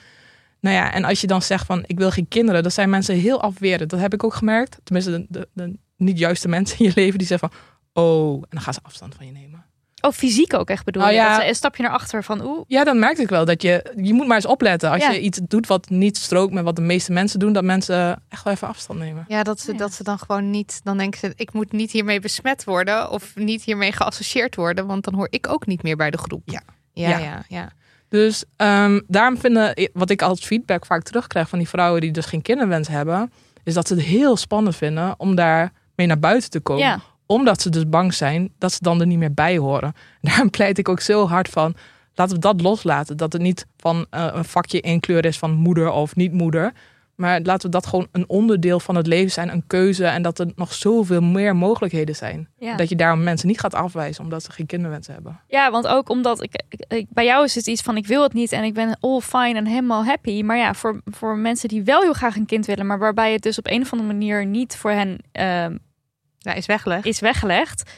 Nou ja, en als je dan zegt van, ik wil geen kinderen, dan zijn mensen heel afwerend. Dat heb ik ook gemerkt. Tenminste, de, de, de niet juiste [LAUGHS] mensen in je leven die zeggen van, oh, en dan gaan ze afstand van je nemen. Oh, fysiek ook echt bedoel Nou je? ja. Dat ze een stapje naar achter van oeh. Ja, dan merkte ik wel dat je, je moet maar eens opletten. Als Ja. je iets doet wat niet strookt met wat de meeste mensen doen, dat mensen echt wel even afstand nemen. Ja, dat ze, Ja. dat ze dan gewoon niet... Dan denken ze, ik moet niet hiermee besmet worden... of niet hiermee geassocieerd worden... want dan hoor ik ook niet meer bij de groep. Ja. Ja, Ja. ja, ja. Dus ehm, daarom vinden, wat ik als feedback vaak terugkrijg van die vrouwen die dus geen kinderwens hebben, is dat ze het heel spannend vinden om daar mee naar buiten te komen. Omdat ze dus bang zijn dat ze dan er niet meer bij horen. [LAUGHS] Daarom pleit ik ook zo hard van, laten we dat loslaten. Dat het niet van eh, een vakje in kleur is van moeder of niet moeder. Maar laten we dat gewoon een onderdeel van het leven zijn, een keuze. En dat er nog zoveel meer mogelijkheden zijn. Ja. Dat je daarom mensen niet gaat afwijzen omdat ze geen kinderwens hebben. ja, want ook omdat ik, ik- ik- bij jou is het iets van ik wil het niet en ik ben all fine en helemaal happy. Maar ja, voor, voor mensen die wel heel graag een kind willen, maar waarbij het dus op een of andere manier niet voor hen ehm, Ja, is weggelegd. is weggelegd,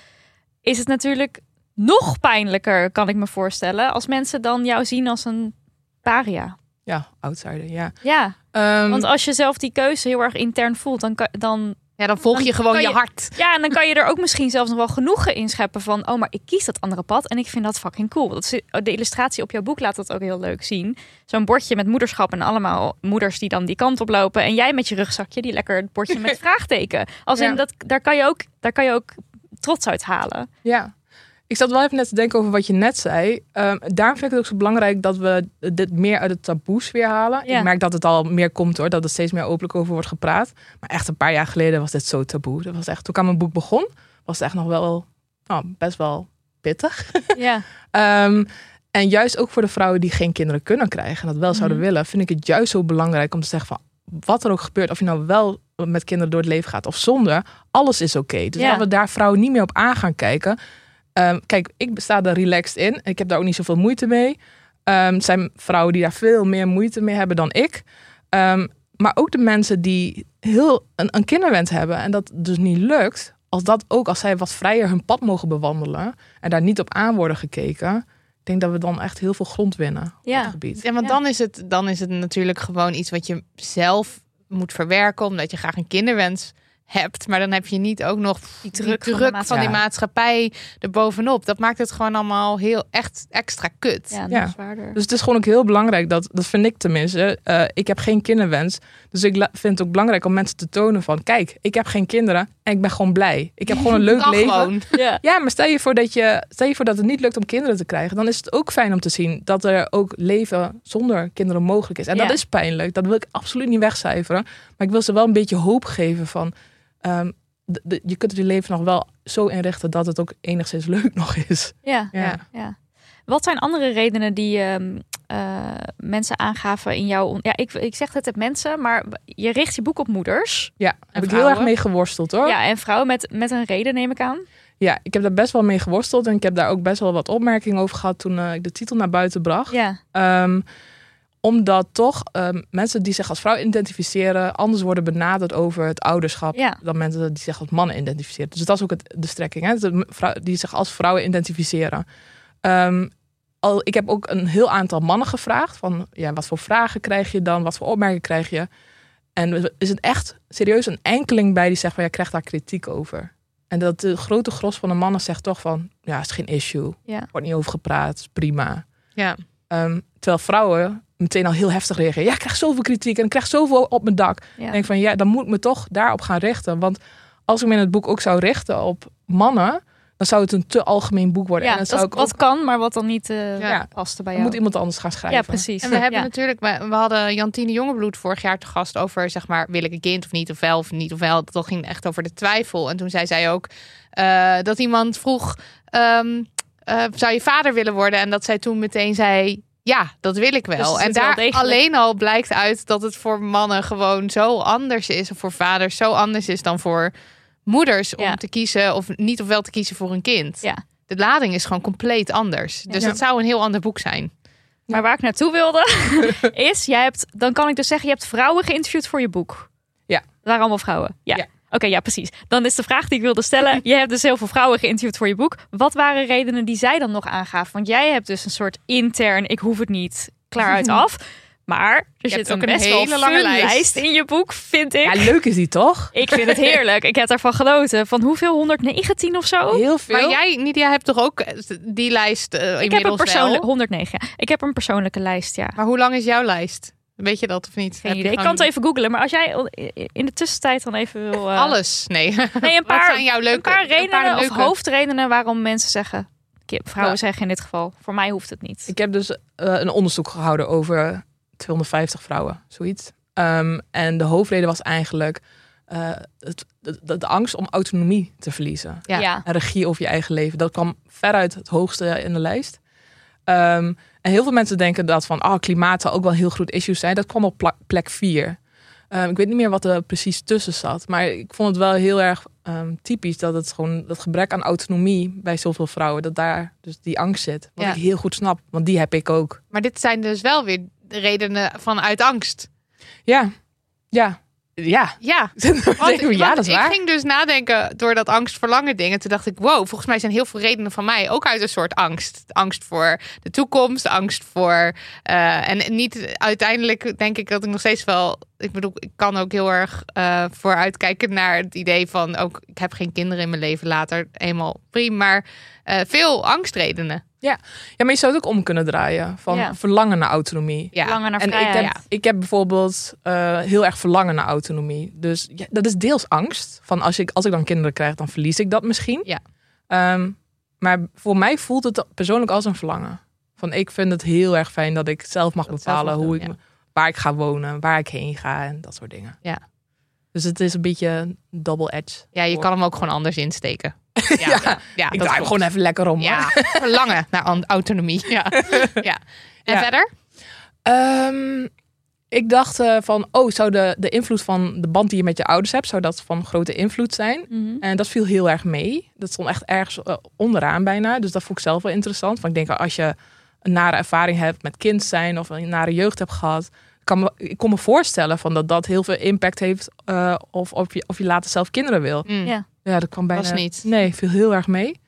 is het natuurlijk nog pijnlijker, kan ik me voorstellen, als mensen dan jou zien als een paria. Ja, outsider, ja. Ja, Ehm, want als je zelf die keuze heel erg intern voelt, dan, kan- dan, Ja, dan volg Dan je gewoon je je- hart. ja, en dan kan je er ook misschien zelfs nog wel genoegen in scheppen van, oh, maar ik kies dat andere pad en ik vind dat fucking cool. Dat is, de illustratie op jouw boek laat dat ook heel leuk zien. Zo'n bordje met moederschap en allemaal moeders die dan die kant op lopen en jij met je rugzakje die lekker het bordje met [LAUGHS] vraagteken. Als in Ja. dat, daar kan je ook, daar kan je ook trots uit halen. Ja, ik zat wel even net te denken over wat je net zei. Ehm, daarom vind ik het ook zo belangrijk dat we dit meer uit de taboes weer halen. Ja. Ik merk dat het al meer komt hoor, dat er steeds meer openlijk over wordt gepraat. Maar echt een paar jaar geleden was dit zo taboe. Dat was echt, toen ik aan mijn boek begon, was het echt nog wel oh, best wel pittig. [LAUGHS] Ja. Ehm, en juist ook voor de vrouwen die geen kinderen kunnen krijgen en dat wel zouden Mhm. willen, vind ik het juist zo belangrijk om te zeggen van wat er ook gebeurt, of je nou wel met kinderen door het leven gaat of zonder, alles is oké. Dus Ja. dat we daar vrouwen niet meer op aan gaan kijken. Ehm, kijk, ik sta er relaxed in. Ik heb daar ook niet zoveel moeite mee. Ehm, het zijn vrouwen die daar veel meer moeite mee hebben dan ik. Ehm, maar ook de mensen die heel een, een kinderwens hebben en dat dus niet lukt, als dat ook als zij wat vrijer hun pad mogen bewandelen en daar niet op aan worden gekeken, ik denk dat we dan echt heel veel grond winnen op Ja. dat gebied. Ja, want Ja. Dan, is het, dan is het natuurlijk gewoon iets wat je zelf moet verwerken, omdat je graag een kinderwens hebt. Maar dan heb je niet ook nog die druk druk, van de van, maatschappij. die maatschappij erbovenop. Dat maakt het gewoon allemaal heel echt extra kut. Ja, nog Ja. zwaarder. Dus het is gewoon ook heel belangrijk, dat, dat vind ik tenminste. eh, ik heb geen kinderwens. Dus ik vind het ook belangrijk om mensen te tonen van... kijk, ik heb geen kinderen en ik ben gewoon blij. Ik heb gewoon een [LAUGHS] leuk leven. gewoon. Ja. Ja, maar stel je, voor dat je, stel je voor dat het niet lukt om kinderen te krijgen... dan is het ook fijn om te zien dat er ook leven zonder kinderen mogelijk is. En Ja. dat is pijnlijk. Dat wil ik absoluut niet wegcijferen. Maar ik wil ze wel een beetje hoop geven van... ehm, de- de- je kunt je leven nog wel zo inrichten dat het ook enigszins [LAUGHS] leuk nog is. Ja. Ja. Ja. Wat zijn andere redenen die ehm, eh, mensen aangaven in jouw... Ja, ik, ik zeg het het mensen, maar je richt je boek op moeders. Ja, daar heb ik heel erg mee geworsteld hoor. Ja, en vrouwen met, met een reden neem ik aan. Ja, ik heb daar best wel mee geworsteld. En ik heb daar ook best wel wat opmerkingen over gehad toen eh, ik de titel naar buiten bracht. Ja, Ehm, omdat toch ehm, mensen die zich als vrouw identificeren anders worden benaderd over het ouderschap Ja. dan mensen die zich als mannen identificeren. Dus dat is ook het, de strekking, hè? De vrouw, die zich als vrouwen identificeren. Ehm, al, ik heb ook een heel aantal mannen gevraagd van ja, wat voor vragen krijg je dan, wat voor opmerkingen krijg je. En is het echt serieus een enkeling bij die zegt van ja, ik krijg daar kritiek over. En dat de grote gros van de mannen zegt toch van ja, is geen issue, Ja. wordt niet over gepraat, is prima. Ja. Ehm, terwijl vrouwen meteen al heel heftig reageren. Ja, ik krijg zoveel kritiek en ik krijg zoveel op mijn dak. Ja. Ik denk van ja, dan moet ik me toch daarop gaan richten. Want als ik me in het boek ook zou richten op mannen, dan zou het een te algemeen boek worden. Ja, en dan dat, zou ik wat ook, kan, maar wat dan niet eh Ja. paste bij jou. moet iemand anders gaan schrijven. ja, precies. En we hebben Ja. natuurlijk, we, we hadden Jantine Jongebloed vorig jaar te gast over, zeg maar, wil ik een kind of niet, of wel of niet, of wel. Dat ging echt over de twijfel. En toen zei zij ook eh, dat iemand vroeg, ehm, eh, zou je vader willen worden? En dat zij toen meteen zei, ja, dat wil ik wel. Dus en wel daar alleen al blijkt uit dat het voor mannen gewoon zo anders is, of voor vaders zo anders is dan voor moeders om Ja. te kiezen of niet of wel te kiezen voor een kind. Ja. De lading is gewoon compleet anders. Dus Ja. het zou een heel ander boek zijn. Maar waar ik naartoe wilde, [LAUGHS] is, jij hebt, dan kan ik dus zeggen, je hebt vrouwen geïnterviewd voor je boek. Ja. Dat waren allemaal vrouwen. Ja. Oké, ja, precies. Dan is de vraag die ik wilde stellen. [LAUGHS] Je hebt dus heel veel vrouwen geïnterviewd voor je boek. Wat waren redenen die zij dan nog aangaven? Want jij hebt dus een soort intern, ik hoef het niet, klaar uit [LAUGHS] af. Maar er zit ook een hele lange lijst. lijst in je boek, vind ik. Ja, leuk is die toch? [LAUGHS] Ik vind het heerlijk. Ik heb daarvan genoten. Van hoeveel? 119 of zo? Heel veel. Maar jij, Nidia, hebt toch ook die lijst eh, Ik heb een persoonlijke wel? 109. ja. Ik heb een persoonlijke lijst, ja. Maar hoe lang is jouw lijst? Weet je dat of niet? Geen idee. Ik kan het even googlen. Maar als jij in de tussentijd dan even wil... eh, Alles? Nee. [LAUGHS] Nee, een Wat paar, zijn jouw leuke, een paar redenen of leuke- hoofdredenen waarom mensen zeggen... Vrouwen Ja. zeggen in dit geval, voor mij hoeft het niet. Ik heb dus eh, een onderzoek gehouden over 250 vrouwen, zoiets. Ehm, en de hoofdreden was eigenlijk eh, het, de, de, de angst om autonomie te verliezen. Ja. Ja. En regie over je eigen leven. Dat kwam veruit het hoogste in de lijst. Ehm, en heel veel mensen denken dat van oh, klimaat zou ook wel heel groot issue zijn. Dat kwam op plek 4. ik weet niet meer wat er precies tussen zat. Maar ik vond het wel heel erg ehm, typisch dat het gewoon dat gebrek aan autonomie bij zoveel vrouwen, dat daar dus die angst zit. Wat Ja. ik heel goed snap, want die heb ik ook. Maar dit zijn dus wel weer de redenen vanuit angst. Ja, ja, ja. Ja. [LAUGHS] Want, ja, dat is ik waar. ging dus nadenken door dat angst verlangen ding. En toen dacht ik, wow, volgens mij zijn heel veel redenen van mij ook uit een soort angst. Angst voor de toekomst, angst voor... eh, en niet uiteindelijk denk ik dat ik nog steeds wel... Ik bedoel, ik kan ook heel erg eh vooruitkijken naar het idee van... ook ik heb geen kinderen in mijn leven later, helemaal prima. Maar eh, veel angstredenen. Ja, maar je zou het ook om kunnen draaien. Van Ja. verlangen naar autonomie. Ja. Lange naar En ik vrijheid. heb, ik heb bijvoorbeeld eh, heel erg verlangen naar autonomie. Dus ja, dat is deels angst. Van als ik, als ik dan kinderen krijg, dan verlies ik dat misschien. Ja. Ehm, maar voor mij voelt het persoonlijk als een verlangen. Van ik vind het heel erg fijn dat ik zelf mag Dat zelf bepalen hoe ik, waar ik ga wonen, waar ik heen ga en dat soort dingen. Ja. Dus het is een beetje double edge. Ja, je kan hem ook gewoon anders insteken. Ja, ja, ja, ik dat draai gewoon even lekker om. Ja, [LAUGHS] verlangen naar autonomie. Ja. [LAUGHS] ja. En Ja. verder? Ehm, ik dacht eh, van, oh, zou de, de invloed van de band die je met je ouders hebt, zou dat van grote invloed zijn? Mhm. En dat viel heel erg mee. Dat stond echt ergens eh, onderaan bijna. Dus dat vond ik zelf wel interessant. Want ik denk, als je een nare ervaring hebt met kind zijn of een nare jeugd hebt gehad, kan me, ik kon me voorstellen van dat dat heel veel impact heeft eh, of, of, je, of je later zelf kinderen wil. Mm. Ja. Ja, dat kwam bijna Was niet. Nee, viel heel erg mee.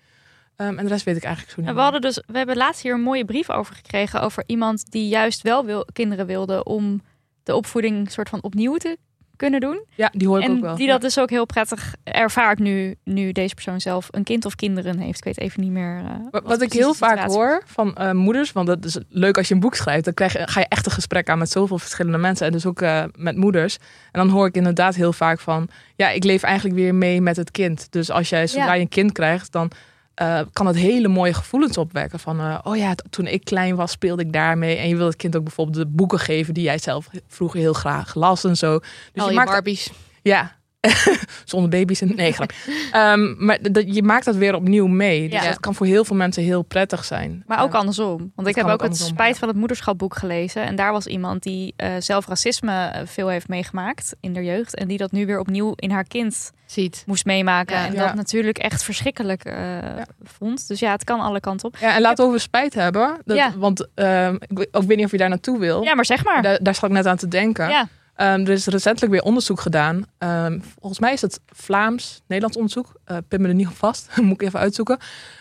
Ehm, en de rest weet ik eigenlijk zo niet. En we hadden dus, we hebben laatst hier een mooie brief over gekregen over iemand die juist wel wil, kinderen wilde om de opvoeding soort van opnieuw te kunnen doen. Ja, die hoor ik ook En wel. die dat dus ook heel prettig ervaart nu, nu deze persoon zelf een kind of kinderen heeft. Ik weet even niet meer. eh, Wat, ik heel vaak hoor van eh, moeders, want dat is leuk als je een boek schrijft, dan krijg je, ga je echt een gesprek aan met zoveel verschillende mensen en dus ook eh, met moeders. En dan hoor ik inderdaad heel vaak van, ja, ik leef eigenlijk weer mee met het kind. Dus als jij zodra Ja. je een kind krijgt, dan eh, kan het hele mooie gevoelens opwekken van, eh, oh ja, toen ik klein was speelde ik daarmee. En je wil het kind ook bijvoorbeeld de boeken geven die jij zelf vroeger heel graag las en zo. Dus Al je maakt Barbies. ja, [LAUGHS] Zonder baby's. En, nee, grap. Ehm, maar dat, je maakt dat weer opnieuw mee. Dus Ja. dat kan voor heel veel mensen heel prettig zijn. Maar ook andersom. Want ik heb ook ook het andersom, Spijt van het Moederschapboek gelezen. En daar was iemand die eh, zelf racisme eh, veel heeft meegemaakt in de jeugd. En die dat nu weer opnieuw in haar kind Ziet. moest meemaken. Ja. en Ja. dat natuurlijk echt verschrikkelijk eh, vond. Dus ja, het kan alle kanten op. Ja, en laten we over spijt hebben. Dat, Ja. Want ehm, ik, weet- ik weet niet of je daar naartoe wil. Ja, maar zeg maar. Daar, daar zat ik net aan te denken. Ja. Ehm, er is recentelijk weer onderzoek gedaan. Ehm, volgens mij is het Vlaams, Nederlands onderzoek. Eh pin me er niet op vast. [LAUGHS] Moet ik even uitzoeken.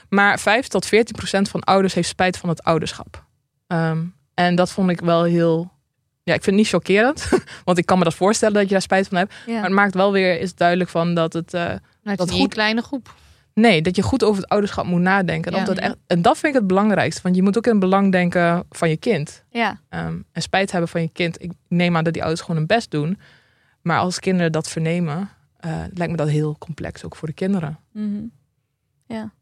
Maar 5 tot 14 procent van ouders heeft spijt van het ouderschap. Ehm, en dat vond ik wel heel... Ja, ik vind het niet chockerend. [LAUGHS] Want ik kan me dat voorstellen dat je daar spijt van hebt. Ja. Maar het maakt wel weer is duidelijk van dat het... het Dat niet goed- een kleine groep. Nee, dat je goed over het ouderschap moet nadenken. Ja. Dat echt, en dat vind ik het belangrijkste. Want je moet ook in het belang denken van je kind. ja. Ehm, en spijt hebben van je kind. Ik neem aan dat die ouders gewoon hun best doen. Maar als kinderen dat vernemen, eh, lijkt me dat heel complex. Ook voor de kinderen. Mhm. ja.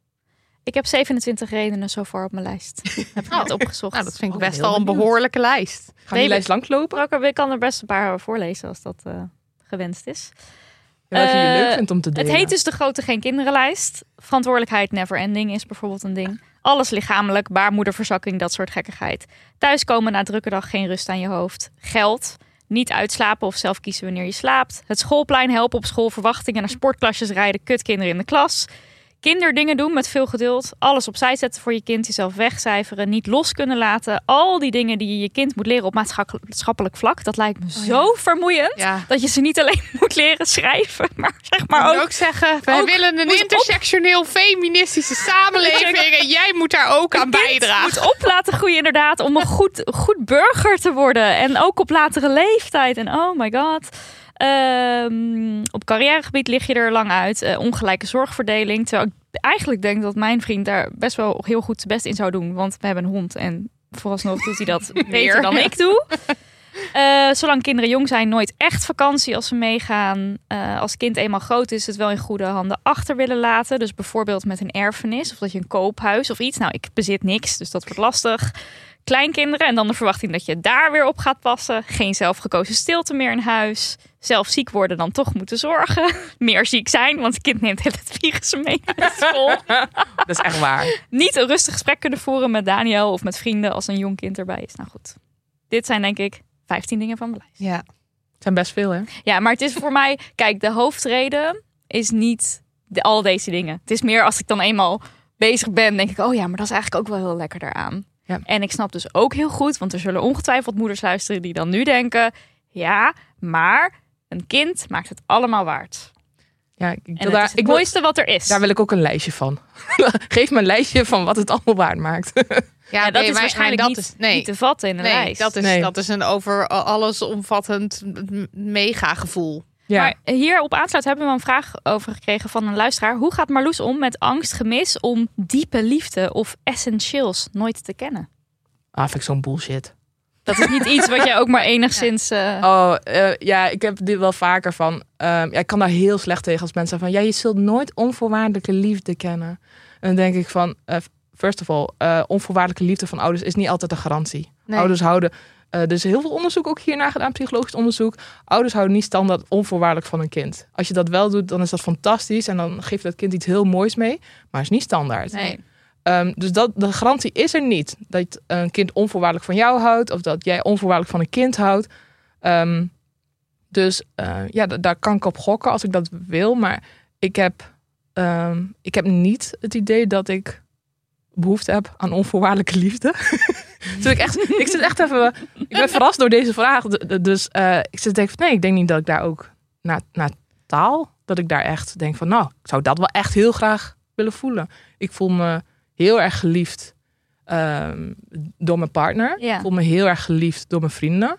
Ik heb 27 redenen zo voor op mijn lijst. [LAUGHS] heb ik net opgezocht. Nou, dat vind ik Oh, best wel een behoorlijke lijst. Gaan Nee, die lijst langslopen? Ik kan er best een paar voorlezen als dat eh, gewenst is. Ja, wat je Eh, leuk vindt om te delen. Het heet dus de grote geen kinderenlijst. Verantwoordelijkheid never ending is bijvoorbeeld een ding. Alles lichamelijk, baarmoederverzakking, dat soort gekkigheid. Thuiskomen na drukke dag, geen rust aan je hoofd. Geld, niet uitslapen of zelf kiezen wanneer je slaapt. Het schoolplein helpen op school, verwachtingen naar sportklasjes rijden, kutkinderen in de klas. Kinderdingen doen met veel geduld. Alles opzij zetten voor je kind, jezelf wegcijferen, niet los kunnen laten. Al die dingen die je je kind moet leren op maatschappelijk vlak. Dat lijkt me zo vermoeiend. Ja. Dat je ze niet alleen [LAUGHS] moet leren schrijven, maar zeg maar ook ook, zeggen, wij ook willen een op- intersectioneel feministische samenleving en jij moet daar ook aan bijdragen. moet op laten groeien inderdaad om een goed, goed burger te worden. En ook op latere leeftijd. En oh my god. Ehm, op carrièregebied lig je er lang uit. Eh, ongelijke zorgverdeling. Terwijl ik eigenlijk denk dat mijn vriend daar best wel heel goed zijn best in zou doen. Want we hebben een hond en vooralsnog doet hij dat [LAUGHS] beter dan ik doe. [LAUGHS] Eh, zolang kinderen jong zijn, nooit echt vakantie als ze meegaan. Eh, als kind eenmaal groot is, het wel in goede handen achter willen laten. Dus bijvoorbeeld met een erfenis of dat je een koophuis of iets. Nou, ik bezit niks, dus dat wordt lastig. Kleinkinderen en dan de verwachting dat je daar weer op gaat passen. Geen zelfgekozen stilte meer in huis. Zelf ziek worden, dan toch moeten zorgen. [LAUGHS] Meer ziek zijn, want het kind neemt het virussen mee naar school. [LAUGHS] Dat is echt waar. Niet een rustig gesprek kunnen voeren met Daniel of met vrienden als een jong kind erbij is. Nou goed, dit zijn denk ik 15 dingen van mijn lijst. Ja. Het zijn best veel, hè? Ja, maar het is voor mij, kijk, de hoofdreden is niet de, al deze dingen. Het is meer als ik dan eenmaal bezig ben, denk ik, oh ja, maar dat is eigenlijk ook wel heel lekker daaraan. Ja. En ik snap dus ook heel goed, want er zullen ongetwijfeld moeders luisteren die dan nu denken, ja, maar een kind maakt het allemaal waard. Ja, ik En daar, is het ik wil, mooiste wat er is. daar wil ik ook een lijstje van. [LAUGHS] Geef me een lijstje van wat het allemaal waard maakt. [LAUGHS] Ja, ja, dat nee, is maar- waarschijnlijk niet, dat is, nee, niet te vatten in een nee, lijst. dat is, Nee. dat is een over allesomvattend mega gevoel. ja. Maar hier op aansluit hebben we een vraag over gekregen van een luisteraar. Hoe gaat Marloes om met angst, gemis om diepe liefde of essentieels nooit te kennen? Ah, vind ik zo'n bullshit. Dat is niet iets wat jij ook maar enigszins... eh, Oh, eh, ja, ik heb dit wel vaker van. ehm, ja, ik kan daar heel slecht tegen als mensen van ja, je zult nooit onvoorwaardelijke liefde kennen. En dan denk ik van, eh, first of all, eh, onvoorwaardelijke liefde van ouders is niet altijd een garantie. Nee. Ouders houden. eh, er is heel veel onderzoek ook hiernaar gedaan, psychologisch onderzoek. Ouders houden niet standaard onvoorwaardelijk van een kind. Als je dat wel doet, dan is dat fantastisch en dan geeft dat kind iets heel moois mee, maar is niet standaard. nee. Ehm, dus dat, de garantie is er niet. Dat een kind onvoorwaardelijk van jou houdt. Of dat jij onvoorwaardelijk van een kind houdt. Ehm, dus eh, ja, da- daar kan ik op gokken als ik dat wil. Maar ik heb, ehm, ik heb niet het idee dat ik behoefte heb aan onvoorwaardelijke liefde. [LAUGHS] ik, echt, ik zit echt even... Ik ben verrast door deze vraag. Dus eh, ik zit te denken van nee, ik denk niet dat ik daar ook... naar naar taal, dat ik daar echt denk van... nou, ik zou dat wel echt heel graag willen voelen. Ik voel me heel erg geliefd ehm, door mijn partner. Ja. Ik voel me heel erg geliefd door mijn vrienden.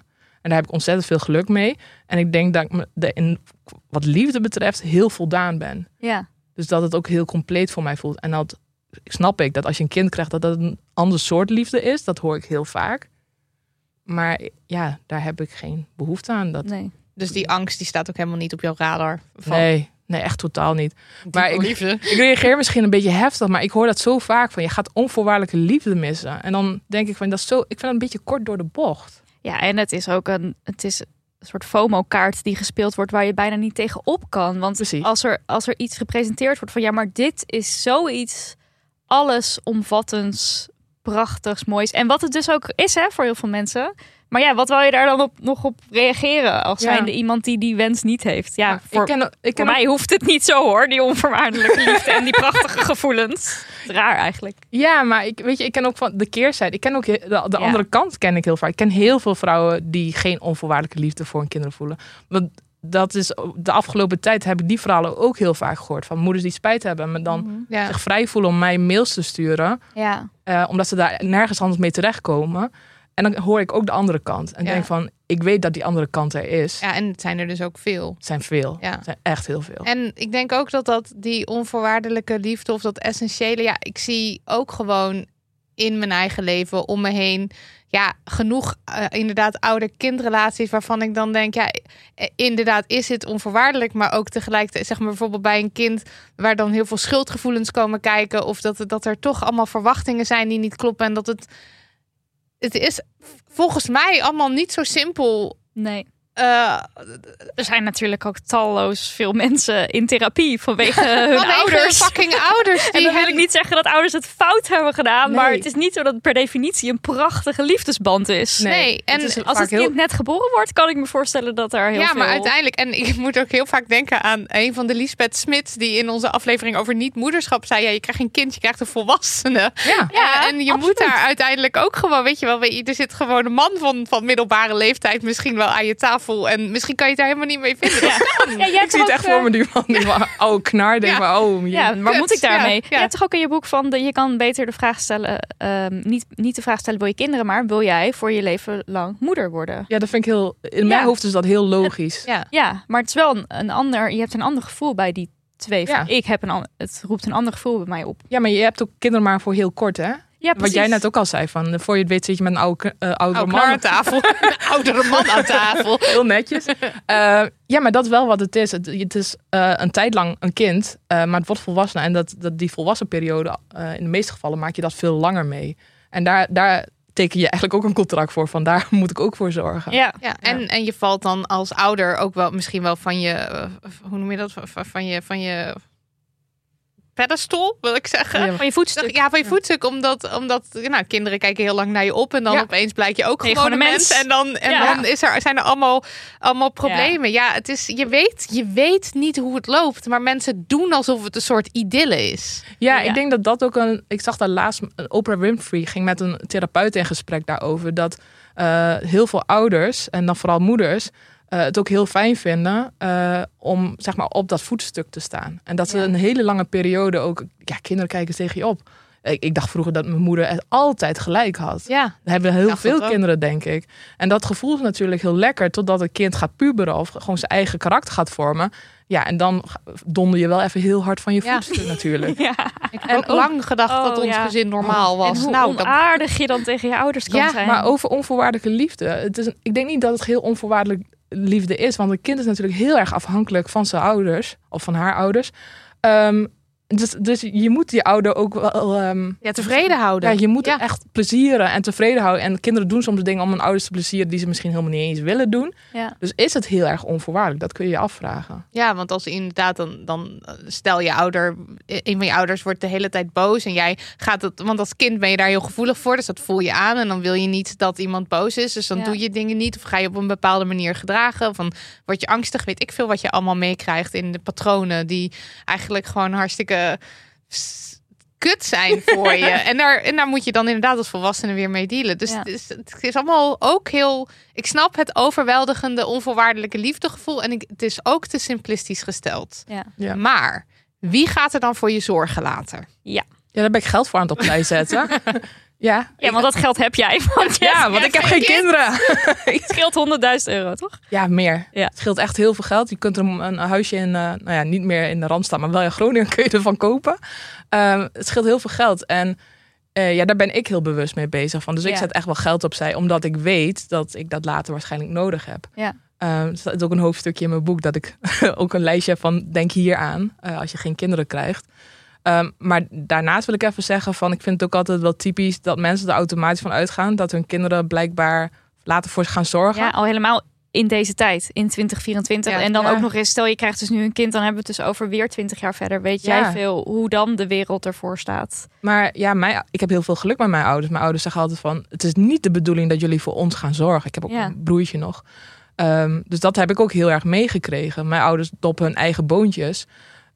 En daar heb ik ontzettend veel geluk mee. En ik denk dat ik me de, in, wat liefde betreft heel voldaan ben. Ja. Dus dat het ook heel compleet voor mij voelt. En dat snap ik, dat als je een kind krijgt, dat dat een ander soort liefde is. Dat hoor ik heel vaak. Maar ja, daar heb ik geen behoefte aan. Dat, Nee. Dus die angst die staat ook helemaal niet op jouw radar. Van nee, nee, echt totaal niet. maar ik- liefde. [LAUGHS] Ik reageer misschien een beetje heftig, maar ik hoor dat zo vaak van je gaat onvoorwaardelijke liefde missen. En dan denk ik van dat is zo, ik vind dat een beetje kort door de bocht. Ja, en het is ook een... Het is soort FOMO-kaart die gespeeld wordt waar je bijna niet tegenop kan. Want Precies. als er, als er iets gepresenteerd wordt van ja, maar dit is zoiets allesomvattends, prachtigs, moois. En wat het dus ook is hè, voor heel veel mensen. Maar ja, wat wil je daar dan op, nog op reageren als Ja. zijnde iemand die die wens niet heeft? Ja, Maar voor, ik ken, ik ken mij hoeft het niet zo hoor, die onvoorwaardelijke liefde en die [LAUGHS] prachtige gevoelens. Raar eigenlijk. Ja, maar ik, weet je, ik ken ook van de keerzijde. Ik ken ook de, de Ja. andere kant ken ik heel vaak. Ik ken heel veel vrouwen die geen onvoorwaardelijke liefde voor hun kinderen voelen. Want dat is de afgelopen tijd heb ik die verhalen ook heel vaak gehoord van moeders die spijt hebben, maar dan Ja. zich vrij voelen om mij mails te sturen, Ja, eh, omdat ze daar nergens anders mee terechtkomen. En dan hoor ik ook de andere kant en Ja. denk van, ik weet dat die andere kant er is. ja, en het zijn er dus ook veel. Het zijn veel. Ja. Het zijn echt heel veel. En ik denk ook dat dat die onvoorwaardelijke liefde of dat essentiële, ja, ik zie ook gewoon in mijn eigen leven om me heen, ja, genoeg eh, inderdaad ouder-kindrelaties waarvan ik dan denk, ja, eh, inderdaad is het onvoorwaardelijk, maar ook tegelijkertijd, zeg maar bijvoorbeeld bij een kind waar dan heel veel schuldgevoelens komen kijken of dat, dat er toch allemaal verwachtingen zijn die niet kloppen en dat het, het is volgens mij allemaal niet zo simpel. nee. Eh, Er zijn natuurlijk ook talloos veel mensen in therapie vanwege [LAUGHS] hun vanwege ouders. fucking ouders [LAUGHS] En dan wil ik niet zeggen dat ouders het fout hebben gedaan, Nee. maar het is niet zo dat het per definitie een prachtige liefdesband is. Nee, en het is Als het heel- kind net geboren wordt, kan ik me voorstellen dat er heel ja, veel... maar uiteindelijk, en ik moet ook heel vaak denken aan een van de Lisbeth Smits die in onze aflevering over niet-moederschap zei: ja, je krijgt geen kind, je krijgt een volwassene. Ja. Ja, en je absoluut. moet daar uiteindelijk ook gewoon, weet je wel, weet je, er zit gewoon een man van, van middelbare leeftijd misschien wel aan je tafel en misschien kan je het daar helemaal niet mee vinden. Ja, jij Ik zie het echt voor me, die man, die man, oude knar, denk Ja. maar, oh, Ja, waar moet ik daarmee? ja, Je ja. hebt toch ook in je boek van, de, je kan beter de vraag stellen, ehm, niet, niet de vraag stellen wil je kinderen, maar wil jij voor je leven lang moeder worden? ja, dat vind ik heel, in mijn Ja. hoofd is dat heel logisch. Ja. Ja, maar het is wel een, een ander, je hebt een ander gevoel bij die twee. Ja. Ik heb een, het roept een ander gevoel bij mij op. Ja, maar je hebt ook kinderen maar voor heel kort, hè? Ja, Wat jij net ook al zei, van eh, voor je het weet zit je met een oude, eh, oudere Oude man. aan tafel. Een oudere man aan tafel. [LAUGHS] Heel netjes. Eh, ja, maar dat is wel wat het is. Het, het is eh, een tijd lang een kind, eh, maar het wordt volwassen. En dat, dat die volwassen periode, eh, in de meeste gevallen maak je dat veel langer mee. En daar, daar teken je eigenlijk ook een contract voor. Van daar moet ik ook voor zorgen. Ja, Ja, en, en je valt dan als ouder ook wel misschien wel van je, eh, hoe noem je dat, van, van je, van je pedestal, wil ik zeggen. Ja, van je voetstuk. Ja, van je voetstuk, omdat, omdat nou, kinderen kijken heel lang naar je op en dan Ja. opeens blijk je ook Nee, gewoon een mens. mens. En dan, en Ja. dan is er, zijn er allemaal, allemaal problemen. Ja. het is, je, weet, je weet niet hoe het loopt, maar mensen doen alsof het een soort idylle is. Ja, Ja. ik denk dat dat ook een. Ik zag daar laatst. Oprah Winfrey ging met een therapeut in gesprek daarover. Dat eh, heel veel ouders, en dan vooral moeders. Eh, het ook heel fijn vinden eh, om zeg maar op dat voetstuk te staan. En dat ze Ja. een hele lange periode ook. Ja, kinderen kijken tegen je op. Ik, ik dacht vroeger dat mijn moeder het altijd gelijk had. Ja, Dat hebben heel veel ook. kinderen, denk ik. En dat gevoel is natuurlijk heel lekker totdat het kind gaat puberen of gewoon zijn eigen karakter gaat vormen. Ja, en dan donder je wel even heel hard van je Ja. voetstuk natuurlijk. [LAUGHS] Ja. ik heb En ook lang gedacht Oh, dat ons ja. gezin normaal was. En hoe nou, dan, je dan tegen je ouders kan Ja, zijn. Maar over onvoorwaardelijke liefde. Het is een- ik denk niet dat het heel onvoorwaardelijk liefde is. Want een kind is natuurlijk heel erg afhankelijk van zijn ouders. Of van haar ouders. Ehm, dus, dus je moet die ouder ook wel... ehm, ja, tevreden houden. ja, je moet Ja. echt plezieren en tevreden houden. En kinderen doen soms dingen om hun ouders te plezieren... die ze misschien helemaal niet eens willen doen. ja. Dus is het heel erg onvoorwaardelijk? Dat kun je je afvragen. Ja, want als inderdaad dan, dan eh, stel je ouder, een van je ouders wordt de hele tijd boos en jij gaat het, want als kind ben je daar heel gevoelig voor, dus dat voel je aan en dan wil je niet dat iemand boos is, dus dan Ja. doe je dingen niet of ga je op een bepaalde manier gedragen, van word je angstig, weet ik veel wat je allemaal meekrijgt in de patronen die eigenlijk gewoon hartstikke s- kut zijn voor je. [LAUGHS] En daar, en daar moet je dan inderdaad als volwassene weer mee dealen. Dus Ja. het, is, het is allemaal ook heel... Ik snap het overweldigende, onvoorwaardelijke liefdegevoel. En ik, het is ook te simplistisch gesteld. Ja. Ja. Maar wie gaat er dan voor je zorgen later? Ja, daar ben ik geld voor aan het opzij zetten. [LAUGHS] ja. ja, want dat geld heb jij. Want Ja, [LAUGHS] want ik heb geen kinderen. [LAUGHS] Het scheelt 100.000 euro, toch? Ja, meer. Ja. Het scheelt echt heel veel geld. Je kunt er een, huisje in, eh, nou ja, niet meer in de Randstad, maar wel in Groningen [LAUGHS] kun je ervan kopen. Ehm, het scheelt heel veel geld. En eh, ja, daar ben ik heel bewust mee bezig van. Dus ik zet echt wel geld opzij, omdat ik weet dat ik dat later waarschijnlijk nodig heb. Ja. Ehm, er staat ook een hoofdstukje in mijn boek dat ik ook een lijstje heb van denk hier aan eh, als je geen kinderen krijgt. Ehm, maar daarnaast wil ik even zeggen van ik vind het ook altijd wel typisch dat mensen er automatisch van uitgaan dat hun kinderen blijkbaar later voor ze gaan zorgen. Ja, al helemaal in deze tijd, in 2024. Ja, en dan ja. ook nog eens, stel je krijgt dus nu een kind, dan hebben we het dus over weer 20 jaar verder. Weet Ja. jij veel hoe dan de wereld ervoor staat? Maar ja, mijn, ik heb heel veel geluk met mijn ouders. Mijn ouders zeggen altijd van, het is niet de bedoeling dat jullie voor ons gaan zorgen. Ik heb ook Ja. een broertje nog. Ehm, dus dat heb ik ook heel erg meegekregen. Mijn ouders doppen hun eigen boontjes.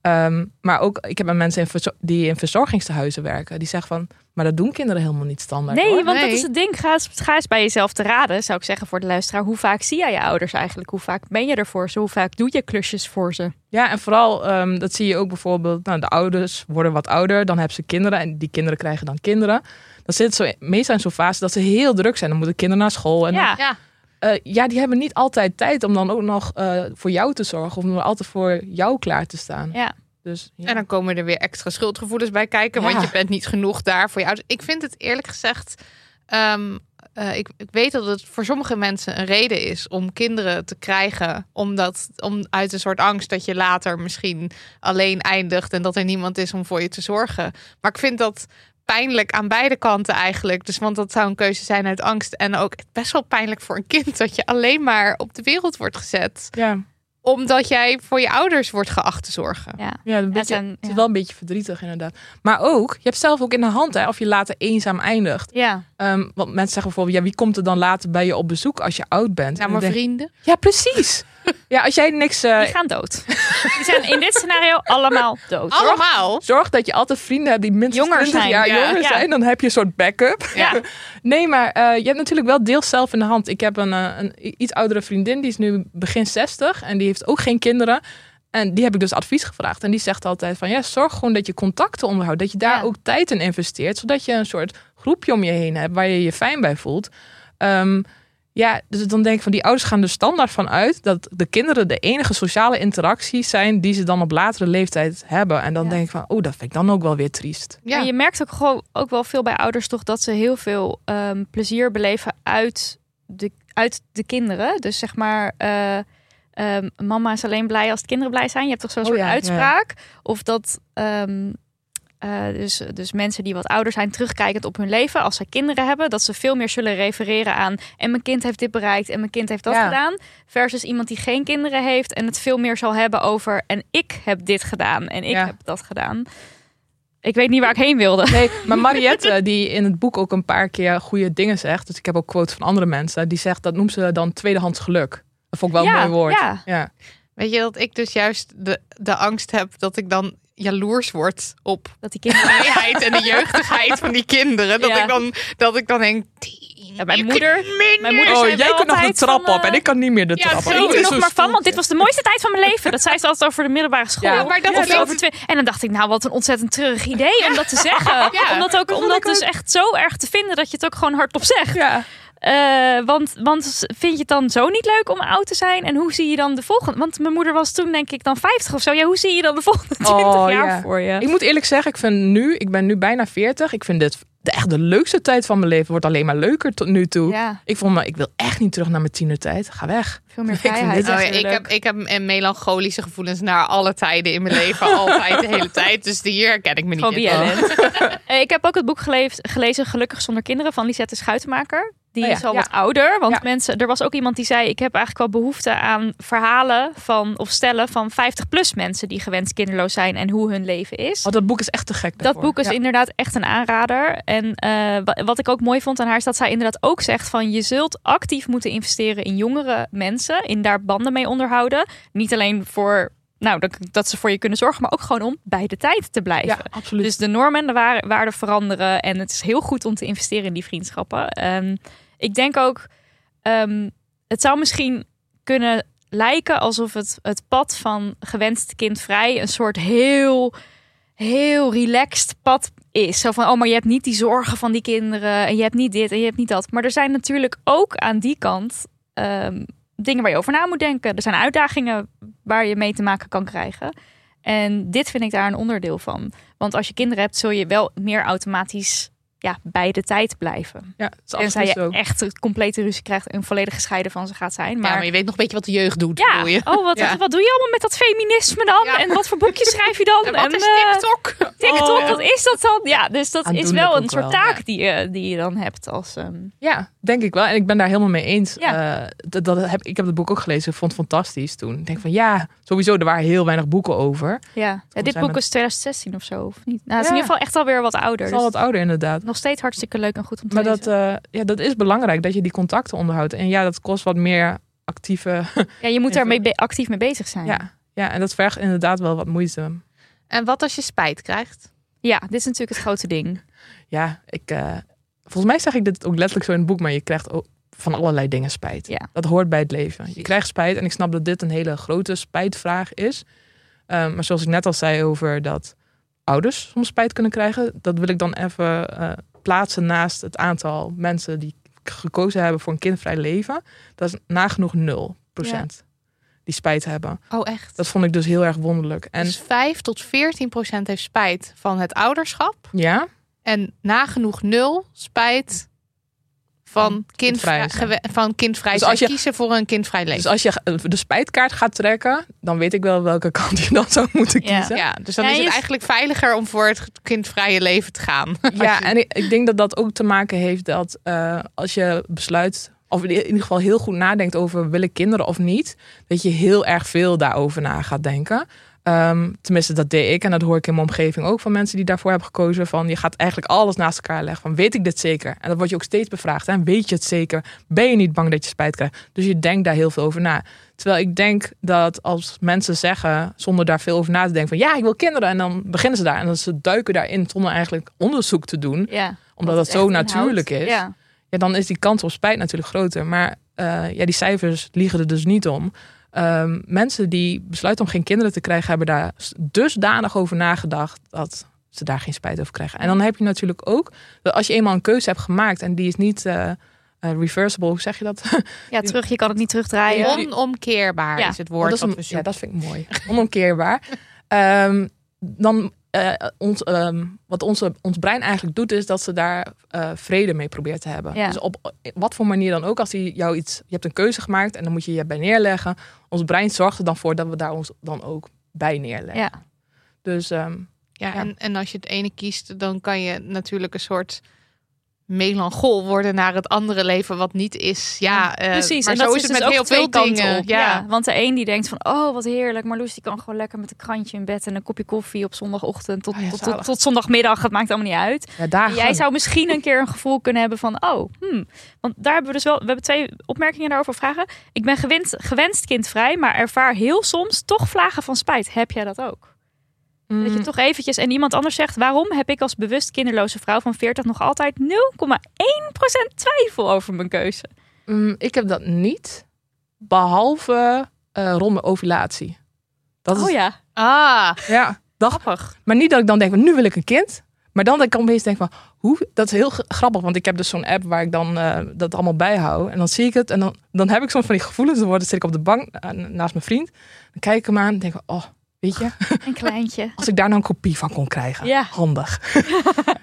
Ehm, maar ook, ik heb met mensen in die in verzorgingstehuizen werken. Die zeggen van, maar dat doen kinderen helemaal niet standaard. Nee, hoor. want dat is het ding. Ga eens, ga eens bij jezelf te raden, zou ik zeggen voor de luisteraar. Hoe vaak zie jij je ouders eigenlijk? Hoe vaak ben je er voor ze? Hoe vaak doe je klusjes voor ze? Ja, en vooral, ehm, dat zie je ook bijvoorbeeld, nou, de ouders worden wat ouder, dan hebben ze kinderen en die kinderen krijgen dan kinderen. Dan zit zo meestal in zo'n fase dat ze heel druk zijn. Dan moeten kinderen naar school. En Ja, Ja. Eh, ja, die hebben niet altijd tijd om dan ook nog eh, voor jou te zorgen of om er altijd voor jou klaar te staan. ja. Dus ja. En dan komen er weer extra schuldgevoelens bij kijken, Ja. want je bent niet genoeg daar voor je ouders. Ik vind het eerlijk gezegd, ehm, eh, ik, ik weet dat het voor sommige mensen een reden is om kinderen te krijgen, omdat om uit een soort angst dat je later misschien alleen eindigt en dat er niemand is om voor je te zorgen. Maar ik vind dat pijnlijk aan beide kanten eigenlijk. Dus want dat zou een keuze zijn uit angst en ook best wel pijnlijk voor een kind dat je alleen maar op de wereld wordt gezet ja, omdat jij voor je ouders wordt geacht te zorgen. ja. ja, een Het beetje, zijn- het is ja. wel een beetje verdrietig inderdaad. Maar ook, je hebt zelf ook in de hand hè, of je later eenzaam eindigt. ja. Ehm, want mensen zeggen bijvoorbeeld, ja, wie komt er dan later bij je op bezoek als je oud bent? Nou, maar denk vrienden. ja, precies. Ja, als jij niks... eh, Die gaan dood. Die zijn in dit scenario allemaal dood. Allemaal. Zorg dat je altijd vrienden hebt die minstens Jonger 20 zijn, jaar ja. jonger Ja. zijn. Dan heb je een soort backup. Ja. [LAUGHS] Nee, maar eh, je hebt natuurlijk wel deels zelf in de hand. Ik heb een, eh, een iets oudere vriendin, die is nu begin 60 en die heeft ook geen kinderen. En die heb ik dus advies gevraagd. En die zegt altijd van ja, zorg gewoon dat je contacten onderhoudt. Dat je daar Ja. ook tijd in investeert. Zodat je een soort groepje om je heen hebt waar je je fijn bij voelt. Ehm, ja, dus dan denk ik van die ouders gaan er standaard van uit dat de kinderen de enige sociale interacties zijn die ze dan op latere leeftijd hebben. En dan Ja. denk ik van, oh, dat vind ik dan ook wel weer triest. Ja. Maar je merkt ook, gewoon, ook wel veel bij ouders toch dat ze heel veel ehm, plezier beleven uit de, uit de kinderen. Dus zeg maar, eh, ehm, mama is alleen blij als de kinderen blij zijn. Je hebt toch zo'n Oh soort ja, ja. uitspraak? Of dat ehm, eh, dus, dus mensen die wat ouder zijn terugkijkend op hun leven, als ze kinderen hebben, dat ze veel meer zullen refereren aan en mijn kind heeft dit bereikt en mijn kind heeft dat Ja. gedaan. Versus iemand die geen kinderen heeft en het veel meer zal hebben over en ik heb dit gedaan en ik Ja. heb dat gedaan. Ik weet niet waar ik heen wilde. Nee, maar [LAUGHS] Mariette, die in het boek ook een paar keer goede dingen zegt. Dus ik heb ook quotes van andere mensen. Die zegt, dat noemt ze dan tweedehands geluk. Dat vond ik wel een mooi woord. ja. ja. Weet je dat ik dus juist de, de angst heb dat ik dan jaloers word op Dat die vrijheid en de [LAUGHS] jeugdigheid van die kinderen. Dat, Ja. ik, dan, dat ik dan denk... "Tien, Ja, mijn moeder- kunt minder." mijn moeder Oh, jij kunt nog de trap van, op en eh, ik kan niet meer de ja, trap op. Ik moet er nog maar van, want dit was de mooiste tijd van mijn leven. Dat zei ze altijd over de middelbare school. Ja, maar dat Of vind ik- over twee. En dan dacht ik, nou, wat een ontzettend treurig idee om dat te zeggen. Ja, om dat, ook, om dat dus ook. echt zo erg te vinden dat je het ook gewoon hardop zegt. Ja. Eh, want, want vind je het dan zo niet leuk om oud te zijn? En hoe zie je dan de volgende? Want mijn moeder was toen denk ik dan 50 of zo. Ja, hoe zie je dan de volgende 20 Oh, jaar ja. voor je? Ik moet eerlijk zeggen, ik vind nu, ik ben nu bijna 40. Ik vind dit de, echt de leukste tijd van mijn leven. Wordt alleen maar leuker tot nu toe. Ja, Ik vond me, ik wil echt niet terug naar mijn tienertijd. Ga weg. veel meer [LAUGHS] Ik vind vrijheid. dit Oh ja, ik, natuurlijk. heb, ik heb een melancholische gevoelens naar alle tijden in mijn leven. altijd, de hele tijd. Dus hier herken ik me niet in. BNN. [LAUGHS] Eh, ik heb ook het boek geleefd, gelezen Gelukkig zonder kinderen van Lisette Schuitenmaker. Die Oh ja, is al ja. wat ouder. Want Ja. mensen, er was ook iemand die zei: Ik heb eigenlijk wel behoefte aan verhalen van of stellen van 50-plus mensen die gewenst kinderloos zijn en hoe hun leven is. Oh, dat boek is echt te gek Dat boek is inderdaad echt een aanrader. En eh, wa- wat ik ook mooi vond aan haar is dat zij inderdaad ook zegt van je zult actief moeten investeren in jongere mensen, in daar banden mee onderhouden. Niet alleen voor nou dat, dat ze voor je kunnen zorgen, maar ook gewoon om bij de tijd te blijven. Ja, absoluut. Dus de normen en de waar- waarden veranderen. En het is heel goed om te investeren in die vriendschappen. Ehm, ik denk ook, ehm, het zou misschien kunnen lijken alsof het, het pad van gewenst kindvrij een soort heel, heel relaxed pad is. Zo van, oh, maar je hebt niet die zorgen van die kinderen. En je hebt niet dit en je hebt niet dat. Maar er zijn natuurlijk ook aan die kant ehm, dingen waar je over na moet denken. Er zijn uitdagingen waar je mee te maken kan krijgen. En dit vind ik daar een onderdeel van. Want als je kinderen hebt, zul je wel meer automatisch ja, bij de tijd blijven. Ja, het is Tenzij absoluut je zo. echt een complete ruzie krijgt en volledig gescheiden van ze gaat zijn. Maar, Maar, maar je weet nog een beetje wat de jeugd doet. ja, bedoel je? oh, wat, Ja. wat doe je allemaal met dat feminisme dan? Ja. En wat voor boekjes schrijf je dan? [LAUGHS] En wat is eh, TikTok? TikTok, Oh, ja. wat is dat dan? Ja, dus dat is wel een soort wel, taak ja. die, je, die je dan hebt als... ehm, Ja, denk ik wel. En ik ben daar helemaal mee eens. Ja. Eh, dat, dat heb, ik heb het boek ook gelezen. Ik vond het fantastisch toen. Ik denk van ja, sowieso, er waren heel weinig boeken over. ja. Ja, dit boek met- is 2016 of zo, of niet? Nou, het is Ja. in ieder geval echt alweer wat ouder. Het is al dus wat ouder inderdaad. Nog steeds hartstikke leuk en goed om te Maar lezen. dat, eh, ja, dat is belangrijk, dat je die contacten onderhoudt. En ja, dat kost wat meer actieve... ja, je moet daarmee [LAUGHS] be- actief mee bezig zijn. ja, ja, en dat vergt inderdaad wel wat moeite. En wat als je spijt krijgt? Ja, dit is natuurlijk het grote ding. [LAUGHS] Ja, ik, eh, volgens mij zeg ik dit ook letterlijk zo in het boek, maar je krijgt ook van allerlei dingen spijt. Ja. Dat hoort bij het leven. Je krijgt spijt en ik snap dat dit een hele grote spijtvraag is. Ehm, maar zoals ik net al zei over dat ouders soms spijt kunnen krijgen, dat wil ik dan even eh, plaatsen naast het aantal mensen die gekozen hebben voor een kindvrij leven. Dat is nagenoeg 0% die spijt hebben. Oh, echt? Dat vond ik dus heel erg wonderlijk. En Dus 5 tot 14 procent heeft spijt van het ouderschap. ja, En nagenoeg nul spijt van Van kindvrij, van kindvrij Dus als je- kiezen voor een kindvrij leven. dus als je de spijtkaart gaat trekken, dan weet ik wel welke [LAUGHS] kant je dan zou moeten kiezen. ja, dus dan Ja, is het eigenlijk veiliger om voor het kindvrije leven te gaan. [LAUGHS] Ja, en ik, ik denk dat dat ook te maken heeft dat eh, als je besluit, of in ieder geval heel goed nadenkt over willen kinderen of niet, dat je heel erg veel daarover na gaat denken. Ehm, tenminste, dat deed ik en dat hoor ik in mijn omgeving ook van mensen die daarvoor hebben gekozen. Van je gaat eigenlijk alles naast elkaar leggen. Van weet ik dit zeker? En dat wordt je ook steeds bevraagd. En weet je het zeker? Ben je niet bang dat je spijt krijgt? Dus je denkt daar heel veel over na. Terwijl ik denk dat als mensen zeggen, zonder daar veel over na te denken, van ja, ik wil kinderen. En dan beginnen ze daar. En dan ze duiken daarin zonder eigenlijk onderzoek te doen Ja, omdat het zo natuurlijk is, ja. Ja. dan is die kans op spijt natuurlijk groter. Maar eh, ja, die cijfers liegen er dus niet om. Ehm, mensen die besluiten om geen kinderen te krijgen, hebben daar dusdanig over nagedacht dat ze daar geen spijt over krijgen. En dan heb je natuurlijk ook dat als je eenmaal een keuze hebt gemaakt en die is niet eh, eh, reversible, hoe zeg je dat? [LAUGHS] ja, terug, je kan het niet terugdraaien. Onomkeerbaar Ja. is het Oh, woord dat is wat een- we ja, dat vind ik mooi. Onomkeerbaar. Ehm, dan, eh, ons, ehm, wat onze, ons brein eigenlijk doet, is dat ze daar eh, vrede mee probeert te hebben. Ja. Dus op wat voor manier dan ook, als hij jou iets, je hebt een keuze gemaakt en dan moet je je bij neerleggen. Ons brein zorgt er dan voor dat we daar ons dan ook bij neerleggen. Ja. Dus ehm, Ja, Ja. En, en als je het ene kiest, dan kan je natuurlijk een soort melanchool worden naar het andere leven wat niet is. Ja, eh, Precies, maar en zo dat is het dus met ook heel veel kanten dingen. Ja. Ja. want de een die denkt van, oh wat heerlijk, Marloes die kan gewoon lekker met een krantje in bed en een kopje koffie op zondagochtend tot, Oh ja, tot, tot, tot zondagmiddag, het maakt allemaal niet uit. ja, daar En jij zou misschien een keer een gevoel kunnen hebben van, oh, hmm. want daar hebben we dus wel, we hebben twee opmerkingen daarover vragen. Ik ben gewend, gewenst kindvrij, maar ervaar heel soms toch vlagen van spijt. Heb jij dat ook? Dat je Mm, toch eventjes en iemand anders zegt, waarom heb ik als bewust kinderloze vrouw van 40 nog altijd 0,1% twijfel over mijn keuze? mm, ik heb dat niet, behalve eh rond mijn ovulatie. Dat is, Oh ja, Ah, ja, grappig. Maar niet dat ik dan denk van nu wil ik een kind. Maar dan dat ik opeens denk van hoe? Dat is heel grappig. Want ik heb dus zo'n app waar ik dan eh, dat allemaal bijhoud. En dan zie ik het. En dan, dan heb ik soms van die gevoelens. Dan word- zit ik op de bank eh, naast mijn vriend. Dan kijk ik hem aan en denk ik, oh, weet je. [LAUGHS] Een kleintje. Als ik daar nou een kopie van kon krijgen. Ja. Handig. [LAUGHS]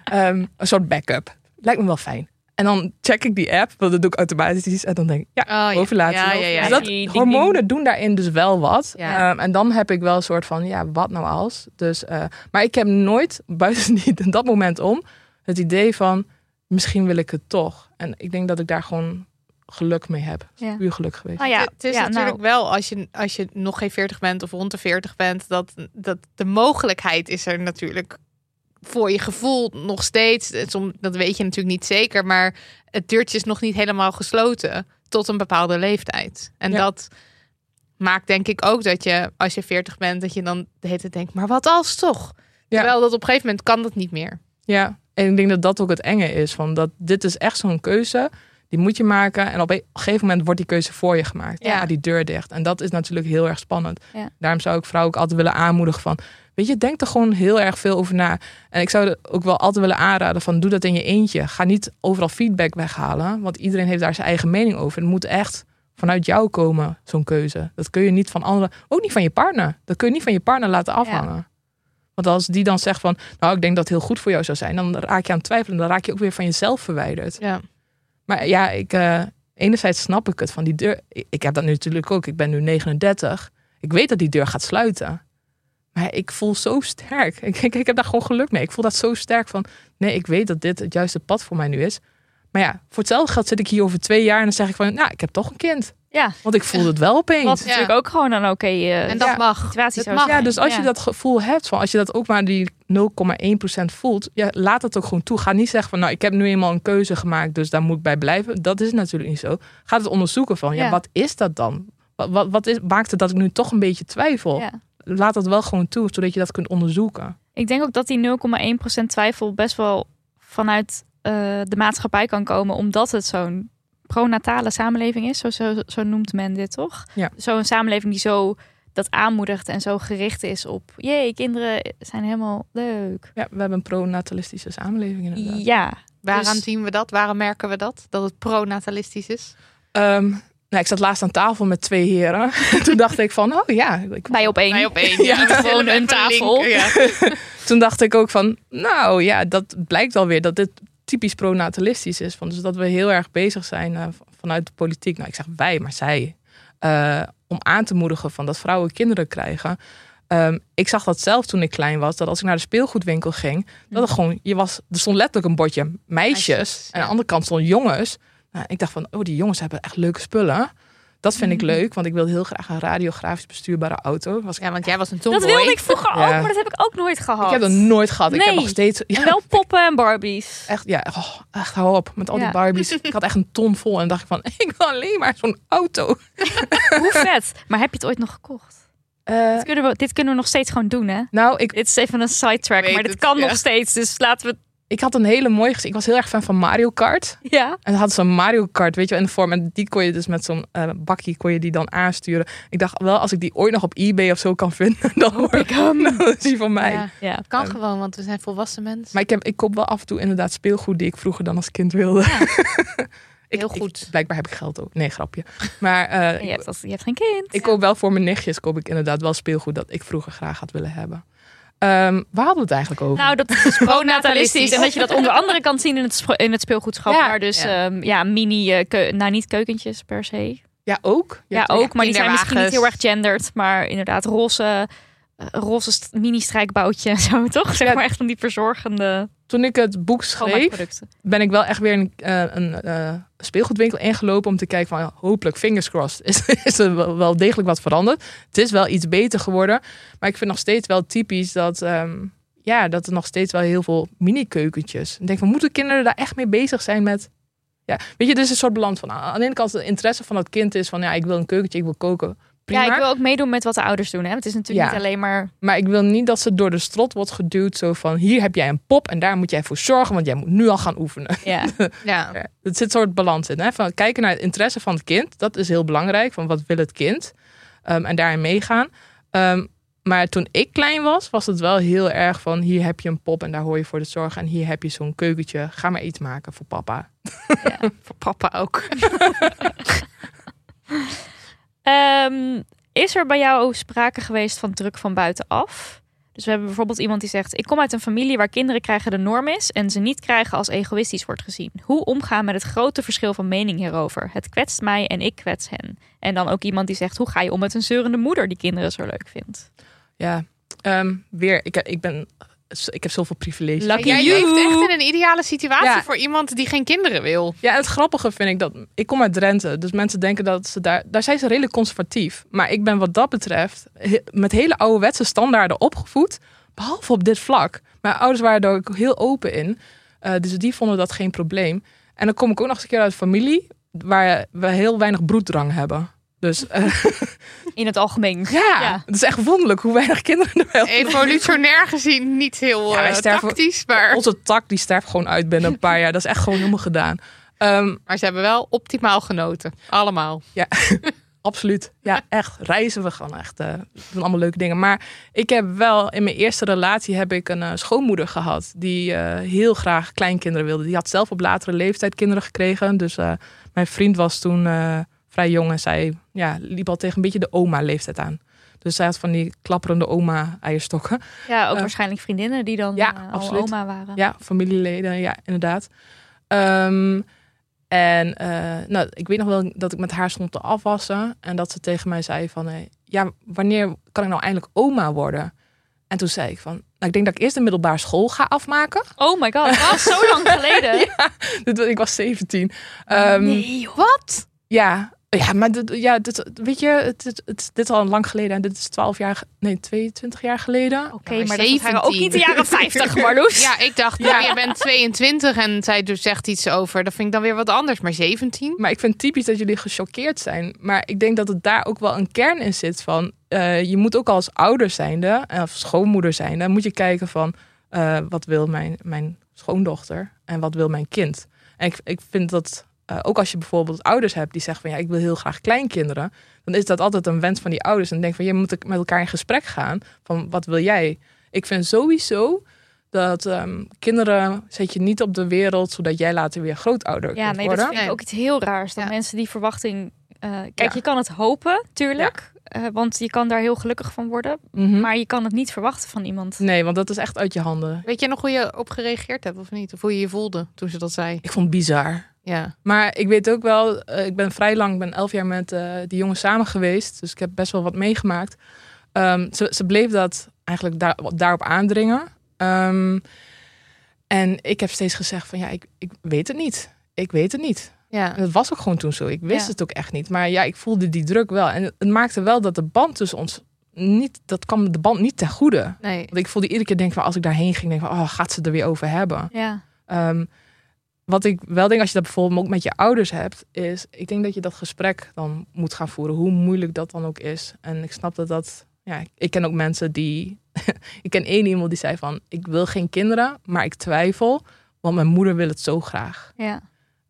Ehm, een soort backup. Lijkt me wel fijn. En dan check ik die app. Want dat doe ik automatisch. En dan denk ik, ja, oh, ja. Ja, ja, ja. Dus dat, hormonen doen daarin dus wel wat. Ehm, en dan heb ik wel een soort van, ja, wat nou als? Dus, eh, maar ik heb nooit, [LAUGHS] buiten niet dat moment om, het idee van, misschien wil ik het toch. En ik denk dat ik daar gewoon geluk mee heb. Ja. Puur geluk geweest. Nou ja, het is ja, natuurlijk nou, wel als je, als je nog geen 40 bent of rond de 40 bent, dat, dat de mogelijkheid is er natuurlijk voor je gevoel nog steeds. Dat weet je natuurlijk niet zeker, maar het deurtje is nog niet helemaal gesloten tot een bepaalde leeftijd. En Ja. dat maakt denk ik ook dat je als je 40 bent, dat je dan de hele tijd denkt, maar wat als toch? Ja. Terwijl dat op een gegeven moment kan dat niet meer. Ja, en ik denk dat dat ook het enge is. Van dat dit is echt zo'n keuze. Die moet je maken. En op een gegeven moment wordt die keuze voor je gemaakt. Ja. Ja. die deur dicht. En dat is natuurlijk heel erg spannend. Ja. Daarom zou ik vrouwen ook altijd willen aanmoedigen van... Weet je, denk er gewoon heel erg veel over na. En ik zou er ook wel altijd willen aanraden van... Doe dat in je eentje. Ga niet overal feedback weghalen. Want iedereen heeft daar zijn eigen mening over. Het moet echt vanuit jou komen, zo'n keuze. Dat kun je niet van anderen... Ook niet van je partner. Dat kun je niet van je partner laten afhangen. Want als die dan zegt van, nou, ik denk dat het heel goed voor jou zou zijn, dan raak je aan het twijfelen. Dan raak je ook weer van jezelf verwijderd. Ja. Maar ja, ik, eh, enerzijds snap ik het van die deur. Ik, heb dat natuurlijk ook. Ik ben nu 39. Ik weet dat die deur gaat sluiten. Maar ik voel zo sterk. Ik, ik, ik heb daar gewoon geluk mee. Ik voel dat zo sterk van, nee, ik weet dat dit het juiste pad voor mij nu is. Maar ja, voor hetzelfde geld zit ik hier over twee jaar en dan zeg ik van, nou, ik heb toch een kind. Ja, Want ik voel het wel opeens. wat Ja. natuurlijk ook gewoon een oké eh, En dat Ja. mag. situatie dat mag. Ja, dus als je dat gevoel hebt, van als je dat ook maar die 0,1% voelt, ja, laat het ook gewoon toe. Ga niet zeggen van, nou, ik heb nu eenmaal een keuze gemaakt, dus daar moet ik bij blijven. Dat is natuurlijk niet zo. Ga het onderzoeken van, ja, Ja. wat is dat dan? Wat, wat, wat is, maakt het dat ik nu toch een beetje twijfel? Ja. Laat dat wel gewoon toe, zodat je dat kunt onderzoeken. Ik denk ook dat die 0,1% twijfel best wel vanuit eh, de maatschappij kan komen, omdat het zo'n pronatale samenleving is. Zo, zo, zo noemt men dit toch? Ja. Zo'n samenleving die zo dat aanmoedigt en zo gericht is op, jee, kinderen zijn helemaal leuk. Ja, we hebben een pronatalistische samenleving inderdaad. Ja, Waaraan Dus- zien we dat? Waarom merken we dat? Dat het pronatalistisch is? Ehm, nou, ik zat laatst aan tafel met twee heren. [LAUGHS] Toen dacht ik van, oh ja. Ik, bij op één. Wij op één. Ja, [LAUGHS] gewoon een tafel. Ja. [LAUGHS] toen dacht ik ook van, nou ja, dat blijkt alweer dat dit typisch pronatalistisch is. Van, dus dat we heel erg bezig zijn eh, vanuit de politiek. Nou, ik zeg wij, maar zij. eh, om aan te moedigen van dat vrouwen kinderen krijgen. Ehm, ik zag dat zelf toen ik klein was. Dat als ik naar de speelgoedwinkel ging. Dat er gewoon, je was, er stond letterlijk een bordje meisjes. Meisjes, En aan de andere kant stond jongens. Nou, ik dacht van, oh die jongens hebben echt leuke spullen. Dat vind ik leuk, want ik wilde heel graag een radiografisch bestuurbare auto. Was ik, ja, want jij was een tomboy. Dat wilde ik vroeger Ja. ook, maar dat heb ik ook nooit gehad. ik heb dat nooit gehad. Ik heb nog steeds... Ja, En wel poppen en Barbies. Echt, ja, oh, echt hou op met al die. Barbies. Ik had echt een ton vol en dacht ik van, [LAUGHS] ik wil alleen maar zo'n auto. [LAUGHS] Hoe vet. Maar heb je het ooit nog gekocht? Eh, Dit kunnen we, dit kunnen we nog steeds gewoon doen, hè? nou, ik, Dit is even een sidetrack, maar dit het, kan ja. nog steeds. Dus laten we... ik had een hele mooie. Ik was heel erg fan van Mario Kart. Ja. En dan hadden ze een Mario Kart, weet je, wel, in de vorm. En die kon je dus met zo'n eh, bakje kon je die dan aansturen. Ik dacht wel, als ik die ooit nog op eBay of zo kan vinden, [LAUGHS] dan hoor ik hem. Dan is die van mij. Ja, Ja. het kan gewoon, want we zijn volwassen mensen. Maar ik, heb, ik koop wel af en toe inderdaad speelgoed die ik vroeger dan als kind wilde. [LAUGHS] Ik- Heel ik- goed. blijkbaar heb ik geld ook. Nee, grapje. Maar eh, Je, hebt, als- je hebt geen kind. Ik koop wel voor mijn nichtjes koop ik inderdaad wel speelgoed dat ik vroeger graag had willen hebben. Ehm, waar hadden we het eigenlijk over? Nou, dat is [LAUGHS] pronatalistisch. En dat je dat onder andere kan zien in het, in het speelgoedschap. Ja, maar dus ja. ja, ja mini, keu- nou niet keukentjes per se. ja, ook. Ja, ook. Maar die zijn misschien niet heel erg gendered. Maar inderdaad, roze, eh, roze st- mini-strijkboutje en [LAUGHS] zo, toch? Zeg Ja. maar echt van die verzorgende Toen ik het boek schreef, ben ik wel echt weer een, eh, een eh, speelgoedwinkel ingelopen om te kijken van hopelijk fingers crossed [LAUGHS] is, is er wel, degelijk wat veranderd. Het is wel iets beter geworden, maar ik vind nog steeds wel typisch dat ehm, ja, dat er nog steeds wel heel veel mini keukentjes. Ik denk van moeten kinderen daar echt mee bezig zijn met ja, weet je, dus een soort balans van aan de ene kant de interesse van het kind is van ja, ik wil een keukentje, ik wil koken. Prima. Ja, ik wil ook meedoen met wat de ouders doen. Hè? Het is natuurlijk Ja. niet alleen maar... Maar ik wil niet dat ze door de strot wordt geduwd. Zo van, hier heb jij een pop en daar moet jij voor zorgen. Want jij moet nu al gaan oefenen. Ja. [LAUGHS] Ja. Ja, Er zit een soort balans in. Hè? Van kijken naar het interesse van het kind. Dat is heel belangrijk. Van wat wil het kind? Ehm, en daarin meegaan. Ehm, maar toen ik klein was, was het wel heel erg van... hier heb je een pop en daar hoor je voor te zorgen. En hier heb je zo'n keukentje. Ga maar iets maken voor papa. [LAUGHS] Voor papa ook. [LAUGHS] Ehm, is er bij jou sprake geweest van druk van buitenaf? Dus we hebben bijvoorbeeld iemand die zegt: Ik kom uit een familie waar kinderen krijgen de norm is en ze niet krijgen als egoïstisch wordt gezien. Hoe omgaan met het grote verschil van mening hierover? Het kwetst mij en ik kwets hen. En dan ook iemand die zegt: Hoe ga je om met een zeurende moeder die kinderen zo leuk vindt? Ja, ehm, weer. Ik, ik ben... Ik heb zoveel privileges. Lucky Jij you. leeft echt in een ideale situatie Ja. voor iemand die geen kinderen wil. Ja, het grappige vind ik dat ik kom uit Drenthe, dus mensen denken dat ze daar, daar zijn ze redelijk conservatief. Maar ik ben wat dat betreft he- met hele ouderwetse standaarden opgevoed, behalve op dit vlak. Mijn ouders waren daar ook heel open in, eh, dus die vonden dat geen probleem. En dan kom ik ook nog eens een keer uit een familie waar we heel weinig broeddrang hebben. Dus eh, [LAUGHS] In het algemeen. ja, Ja. het is echt wonderlijk hoe weinig kinderen er wel Evolutionair gezien niet heel Ja, wij eh, sterven- tactisch, maar, Onze tak die sterft gewoon uit binnen een paar jaar. Dat is echt gewoon helemaal gedaan. Ehm, maar ze hebben wel optimaal genoten. Allemaal. [LAUGHS] Absoluut. Ja, echt. Reizen we gaan echt. eh, we doen allemaal leuke dingen. Maar ik heb wel in mijn eerste relatie heb ik een schoonmoeder gehad die eh, heel graag kleinkinderen wilde. Die had zelf op latere leeftijd kinderen gekregen. Dus eh, mijn vriend was toen eh, vrij jong en zij ja, liep al tegen een beetje de oma leeftijd aan. Dus zij had van die klapperende oma-eierstokken. Ja, ook Eh, waarschijnlijk vriendinnen die dan ja, eh, al oma waren. Ja, familieleden, ja, inderdaad. Ehm, en eh, nou, ik weet nog wel dat ik met haar stond te afwassen. En dat ze tegen mij zei van... ja, wanneer kan ik nou eindelijk oma worden? En toen zei ik van... Nou, ik denk dat ik eerst de middelbare school ga afmaken. Oh my god, dat was zo lang [LAUGHS] geleden. Dit- Ik was 17. Ehm, nee, joh. Wat? Ja, ja maar dit, ja, dit, weet je, het, het, het- dit is al lang geleden. En dit is 12 jaar, nee, 22 jaar geleden. Oké, Ja, maar maar dat waren ook 17. niet de jaren 50, Marloes. [LAUGHS] Ja, ik dacht, Ja. ja. je bent 22 en zij dus zegt iets over. Dat vind ik dan weer wat anders. Maar 17? Maar ik vind typisch dat jullie gechoqueerd zijn. Maar ik denk dat het daar ook wel een kern in zit van... eh, je moet ook als ouder zijnde, eh, of schoonmoeder zijnde... moet je kijken van, eh, wat wil mijn, mijn schoondochter en wat wil mijn kind? En ik, ik vind dat, eh, ook als je bijvoorbeeld ouders hebt die zeggen van... ja, ik wil heel graag kleinkinderen... dan is dat altijd een wens van die ouders. En denk van, je moet met elkaar in gesprek gaan van, wat wil jij? Ik vind sowieso dat ehm, kinderen zet je niet op de wereld... zodat jij later weer grootouder Ja, kunt nee, worden. dat vind ik ook iets heel raars. Dat Ja. mensen die verwachting... eh, kijk, Ja. je kan het hopen, tuurlijk. eh, want je kan daar heel gelukkig van worden. Mhm. Maar je kan het niet verwachten van iemand. Nee, want dat is echt uit je handen. Weet je nog hoe je op gereageerd hebt of niet? Of hoe je je voelde toen ze dat zei? Ik vond het bizar. Ja. Maar ik weet ook wel, eh, ik ben vrij lang, ik ben elf jaar met eh, die jongen samen geweest. Dus ik heb best wel wat meegemaakt. Ehm, ze, ze bleef dat eigenlijk daar, daarop aandringen. Ehm, en ik heb steeds gezegd van ja, ik, ik weet het niet. Ik weet het niet. Ja. En dat was ook gewoon toen zo. Ik wist Ja. het ook echt niet. Maar ja, ik voelde die druk wel. En het maakte wel dat de band tussen ons niet, dat kwam de band niet ten goede. Nee. Want ik voelde iedere keer denk van als ik daarheen ging, denk van oh, gaat ze er weer over hebben. Ja, Ehm, wat ik wel denk als je dat bijvoorbeeld ook met je ouders hebt, is ik denk dat je dat gesprek dan moet gaan voeren, hoe moeilijk dat dan ook is. En ik snap dat dat, ja, ik ken ook mensen die, [LAUGHS] ik ken één iemand die zei van, ik wil geen kinderen, maar ik twijfel, want mijn moeder wil het zo graag. ja.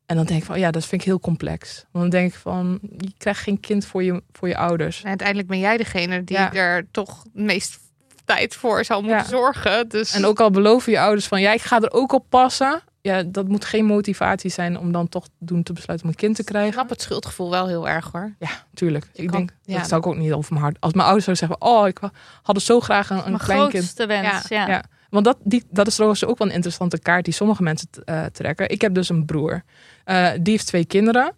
En dan denk ik van, ja, dat vind ik heel complex. Want dan denk ik van, je krijgt geen kind voor je, voor je ouders. En uiteindelijk ben jij degene die Ja. er toch het meest tijd voor zal moeten Ja. zorgen. Dus En ook al beloven je ouders van, ja, ik ga er ook op passen. Ja, dat moet geen motivatie zijn om dan toch doen te besluiten om een kind te ik krijgen. snap het schuldgevoel wel heel erg hoor. Ja, tuurlijk. Je ik kan- denk, ja. dat zou ik ook niet over mijn hart. Als mijn ouders zouden zeggen, oh, ik had zo graag een, klein kind. grootste wens. Ja. Ja. Want dat, die, dat is trouwens ook wel een interessante kaart die sommige mensen eh, trekken. Ik heb dus een broer. Eh, die heeft twee kinderen.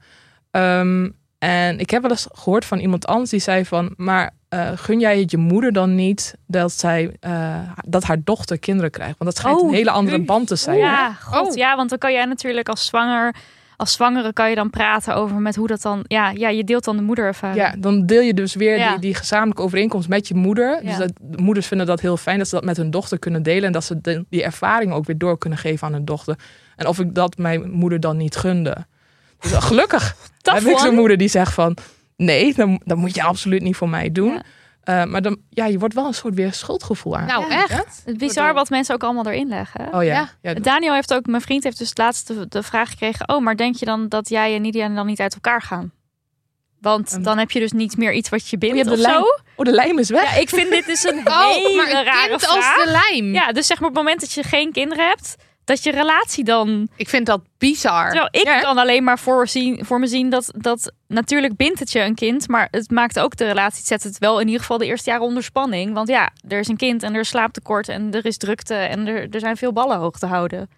Ehm, en ik heb wel eens gehoord van iemand anders die zei van... maar eh, gun jij het je moeder dan niet dat, zij, eh, dat haar dochter kinderen krijgt? Want dat schijnt Oh, een hele andere band te zijn. Ja, god, Oh. ja, want dan kan jij natuurlijk als zwanger, als zwangere kan je dan praten over met hoe dat dan, ja, ja, je deelt dan de moederervaring. Ja, dan deel je dus weer Ja. die, die gezamenlijke overeenkomst met je moeder. Ja. Dus dat, de moeders vinden dat heel fijn dat ze dat met hun dochter kunnen delen. En dat ze de- die ervaring ook weer door kunnen geven aan hun dochter. En of ik dat mijn moeder dan niet gunde. Dus gelukkig [LAUGHS] heb ik zo'n moeder die zegt van... Nee, dan, dan moet je absoluut niet voor mij doen. Ja. Eh, maar dan, ja, je wordt wel een soort weer schuldgevoel aan. Nou Ja. echt? Het bizar wat mensen ook allemaal erin leggen. oh ja. Ja. ja. Daniel heeft ook, mijn vriend heeft dus het laatste de vraag gekregen: Oh, maar denk je dan dat jij en Nidia dan niet uit elkaar gaan? Want Ehm. dan heb je dus niet meer iets wat je Oh, je bindt hebt of de zo. Oh, de lijm is weg. Ja, ik vind dit dus een [LAUGHS] Oh, hele maar een rare kind vraag. als de lijm. Ja, dus zeg maar op het moment dat je geen kinderen hebt, dat je relatie dan. Ik vind dat bizar. Terwijl ik Ja, kan alleen maar voor, zien, voor me zien dat, dat natuurlijk bindt het je een kind, maar het maakt ook de relatie, het zet het wel in ieder geval de eerste jaren onder spanning. Want ja, er is een kind en er is slaaptekort en er is drukte en er, er zijn veel ballen hoog te houden.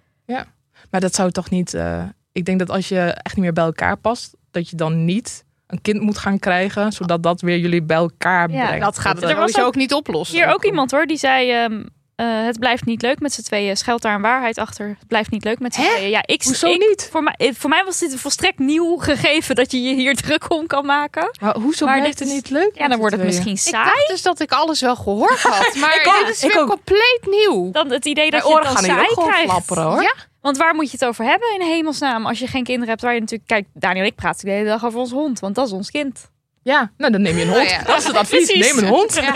Maar dat zou toch niet. eh, ik denk dat als je echt niet meer bij elkaar past, dat je dan niet een kind moet gaan krijgen, zodat dat weer jullie bij elkaar Ja, brengt. Dat gaat het Er was ook niet oplossen. Hier ook iemand hoor, die zei: ehm, eh, Het blijft niet leuk met z'n tweeën. Schuilt daar een waarheid achter? Het blijft niet leuk met z'n Hè? tweeën. Ja, ik, Hoezo ik- niet? Voor mij, eh, voor mij was dit een volstrekt nieuw gegeven dat je je hier [LAUGHS] druk om kan maken. Maar hoezo Maar blijft dit het is- niet leuk? Ja, dan wordt het tweeën? misschien Ik saai. dacht dus dat ik alles wel gehoord [LAUGHS] had. Maar Ik dit is ik weer ook. compleet nieuw. Dan het idee dat Mijn je het dan saai krijgt. flapperen hoor. Ja. Want waar moet je het over hebben in hemelsnaam als je geen kinderen hebt? Waar je natuurlijk, kijk, Daniel en ik praten de hele dag over ons hond, want dat is ons kind. Ja, nou dan neem je een hond. Nou ja. Dat is het advies. Precies. Neem een hond. [LAUGHS] Ja.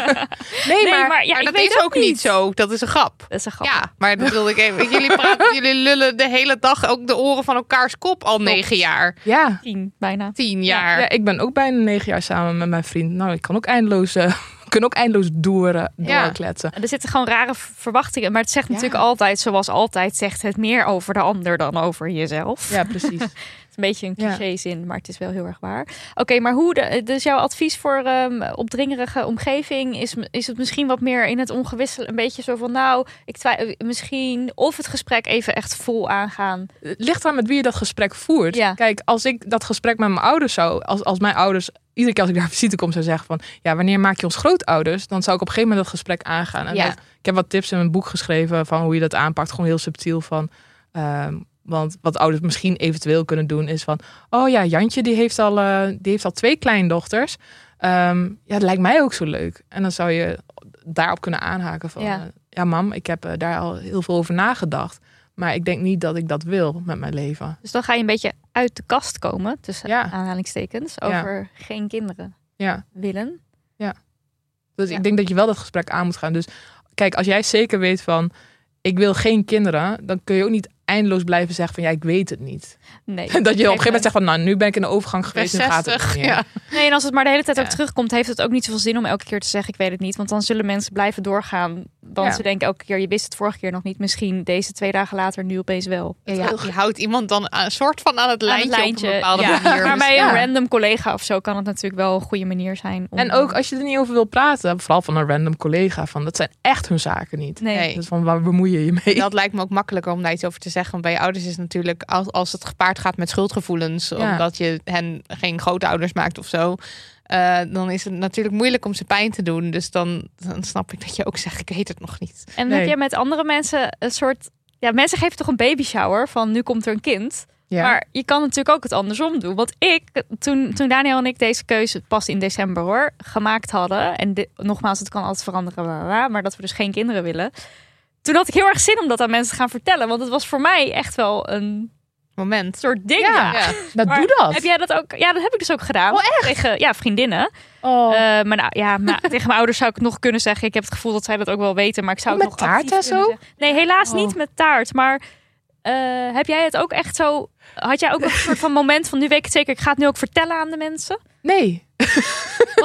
Nee, Nee, maar, maar, ja, maar dat is ook niet zo. Dat is een grap. Dat is een grap. Ja, maar dat wilde ik even. Jullie praten, jullie lullen de hele dag ook de oren van elkaars kop al negen jaar. ja. Tien, bijna. Tien jaar. ja, ik ben ook bijna negen jaar samen met mijn vriend. Nou, ik kan ook eindeloos, we [LAUGHS] kunnen ook eindeloos door, Ja. doorkletsen. Er zitten gewoon rare verwachtingen. Maar het zegt Ja. natuurlijk altijd, zoals altijd, zegt het meer over de ander dan over jezelf. Ja, precies. [LAUGHS] Een beetje een Ja. cliché zin, maar het is wel heel erg waar. Oké, maar hoe, de, dus jouw advies voor ehm opdringerige omgeving is, is het misschien wat meer in het ongewissel, een beetje zo van nou, ik twijfel misschien of het gesprek even echt vol aangaan. Het ligt aan met wie je dat gesprek voert. Ja. Kijk, als ik dat gesprek met mijn ouders zou, als, als mijn ouders iedere keer als ik daar visite kom zou zeggen van, ja, wanneer maak je ons grootouders? Dan zou ik op een gegeven moment dat gesprek aangaan. En Ja. dat- ik heb wat tips in mijn boek geschreven van hoe je dat aanpakt, gewoon heel subtiel van. ehm, want wat ouders misschien eventueel kunnen doen is van, oh ja, Jantje die heeft al, eh, die heeft al twee kleindochters. Ehm, ja, dat lijkt mij ook zo leuk. En dan zou je daarop kunnen aanhaken van, Ja. ja mam, ik heb eh, daar al heel veel over nagedacht. Maar ik denk niet dat ik dat wil met mijn leven. Dus dan ga je een beetje uit de kast komen, tussen Ja. aanhalingstekens, over geen kinderen Ja. willen. Dus Ja. ik denk dat je wel dat gesprek aan moet gaan. Dus kijk, als jij zeker weet van ik wil geen kinderen, dan kun je ook niet eindeloos blijven zeggen van ja, ik weet het niet. Nee. [LAUGHS] Dat je op een gegeven moment zegt van nou, nu ben ik in de overgang geweest en gaat het 60, niet meer. ja. Nee, en als het maar de hele tijd ook terugkomt, heeft het ook niet zoveel zin om elke keer te zeggen: Ik weet het niet. Want dan zullen mensen blijven doorgaan. Dan Ja. ze denken elke keer: Je wist het vorige keer nog niet. Misschien deze twee dagen later, nu opeens wel. Ja, ja, je houdt iemand dan aan- een soort van aan het Aan het lijntje, lijntje, op een bepaalde ja. manier. Maar Dus- bij ja. een random collega of zo kan het natuurlijk wel een goede manier zijn. Om, En ook als je er niet over wil praten, vooral van een random collega, van dat zijn echt hun zaken niet. Nee. Nee. Dus van waar bemoei je je mee? Dat lijkt me ook makkelijker om daar iets over te zeggen. Want bij je ouders is het natuurlijk, als, als het gepaard gaat met schuldgevoelens, Ja. omdat je hen geen grootouders maakt of zo, eh, dan is het natuurlijk moeilijk om ze pijn te doen. Dus dan, dan snap ik dat je ook zegt, ik weet het nog niet. En Nee. heb je met andere mensen een soort. Ja, mensen geven toch een baby shower van nu komt er een kind. ja. Maar je kan natuurlijk ook het andersom doen. Want ik, toen, toen Daniel en ik deze keuze pas in december hoor, gemaakt hadden. En nogmaals, het kan altijd veranderen, maar dat we dus geen kinderen willen. Toen had ik heel erg zin om dat aan mensen te gaan vertellen. Want het was voor mij echt wel een Moment. soort ding. Ja. Ja. Ja. dat Maar doe dat. Heb jij dat ook? Ja, dat heb ik dus ook gedaan. Oh, Tegen ja, vriendinnen. oh. Eh, maar nou, ja, maar [LAUGHS] tegen mijn ouders zou ik nog kunnen zeggen. Ik heb het gevoel dat zij dat ook wel weten. Maar ik zou het met nog taart en zo? zeggen. Nee, helaas Oh. niet met taart. Maar eh, heb jij het ook echt zo... Had jij ook een soort van moment van nu weet ik het zeker. Ik ga het nu ook vertellen aan de mensen. nee.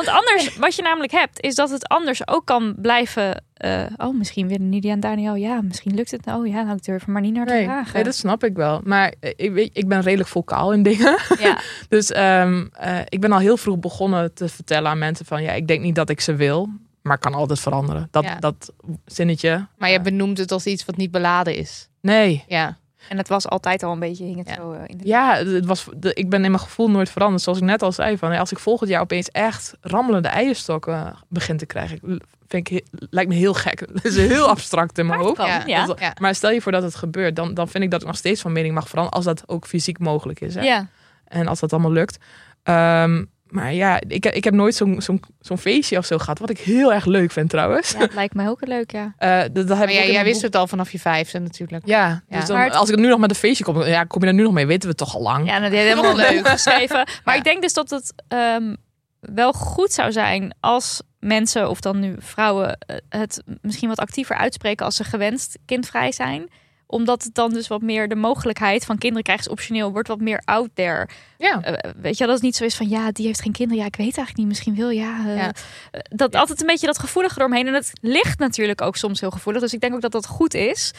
Want anders, [LAUGHS] wat je namelijk hebt, is dat het anders ook kan blijven. eh, oh, misschien willen Nidia en Daniel. Ja, misschien lukt het. Oh ja, nou, ik durf maar niet naar te Nee, vragen. nee, dat snap ik wel. Maar eh, ik, weet, ik ben redelijk vocaal in dingen. ja. [LAUGHS] Dus ehm, eh, ik ben al heel vroeg begonnen te vertellen aan mensen van ja, ik denk niet dat ik ze wil, maar kan altijd veranderen. Dat, Ja. dat zinnetje. Maar je benoemt het als iets wat niet beladen is. Nee. Ja. En het was altijd al een beetje, hing het Ja. zo eh, in de... Ja, het was, de, ik ben in mijn gevoel nooit veranderd. Zoals ik net al zei, van, als ik volgend jaar opeens echt rammelende eierstokken begin te krijgen, vind ik, lijkt me heel gek. [LAUGHS] Dat is heel abstract in mijn hoofd. kan, Ja. ja. Dat- Ja. Maar stel je voor dat het gebeurt, dan, dan vind ik dat ik nog steeds van mening mag veranderen, als dat ook fysiek mogelijk is. Hè? Ja. En als dat allemaal lukt. Ehm, maar ja, ik, ik heb nooit zo'n zo'n zo'n feestje of zo gehad. Wat ik heel erg leuk vind trouwens. ja, het lijkt me ook leuk, ja. [LAUGHS] Eh, dat, dat heb Maar ik ook jij, wist boek- het al vanaf je vijfde natuurlijk. Ja, Ja. dus dan, Maar het- als ik nu nog met een feestje kom, ja, kom je daar nu nog mee? Weten we het toch al lang? Ja, en dat heeft helemaal Leuk. geschreven. [LAUGHS] Maar Ja. ik denk dus dat het ehm, wel goed zou zijn als mensen, of dan nu vrouwen, eh, het misschien wat actiever uitspreken als ze gewenst kindvrij zijn. Omdat het dan dus wat meer de mogelijkheid van kinderen krijgen is optioneel wordt wat meer out there. Ja. Eh, weet je, dat het niet zo is van ja, die heeft geen kinderen. Ja, ik weet eigenlijk niet. Misschien wil ja. eh, Ja. eh, dat altijd een beetje dat gevoelige eromheen. En het ligt natuurlijk ook soms heel gevoelig. Dus ik denk ook dat dat goed is.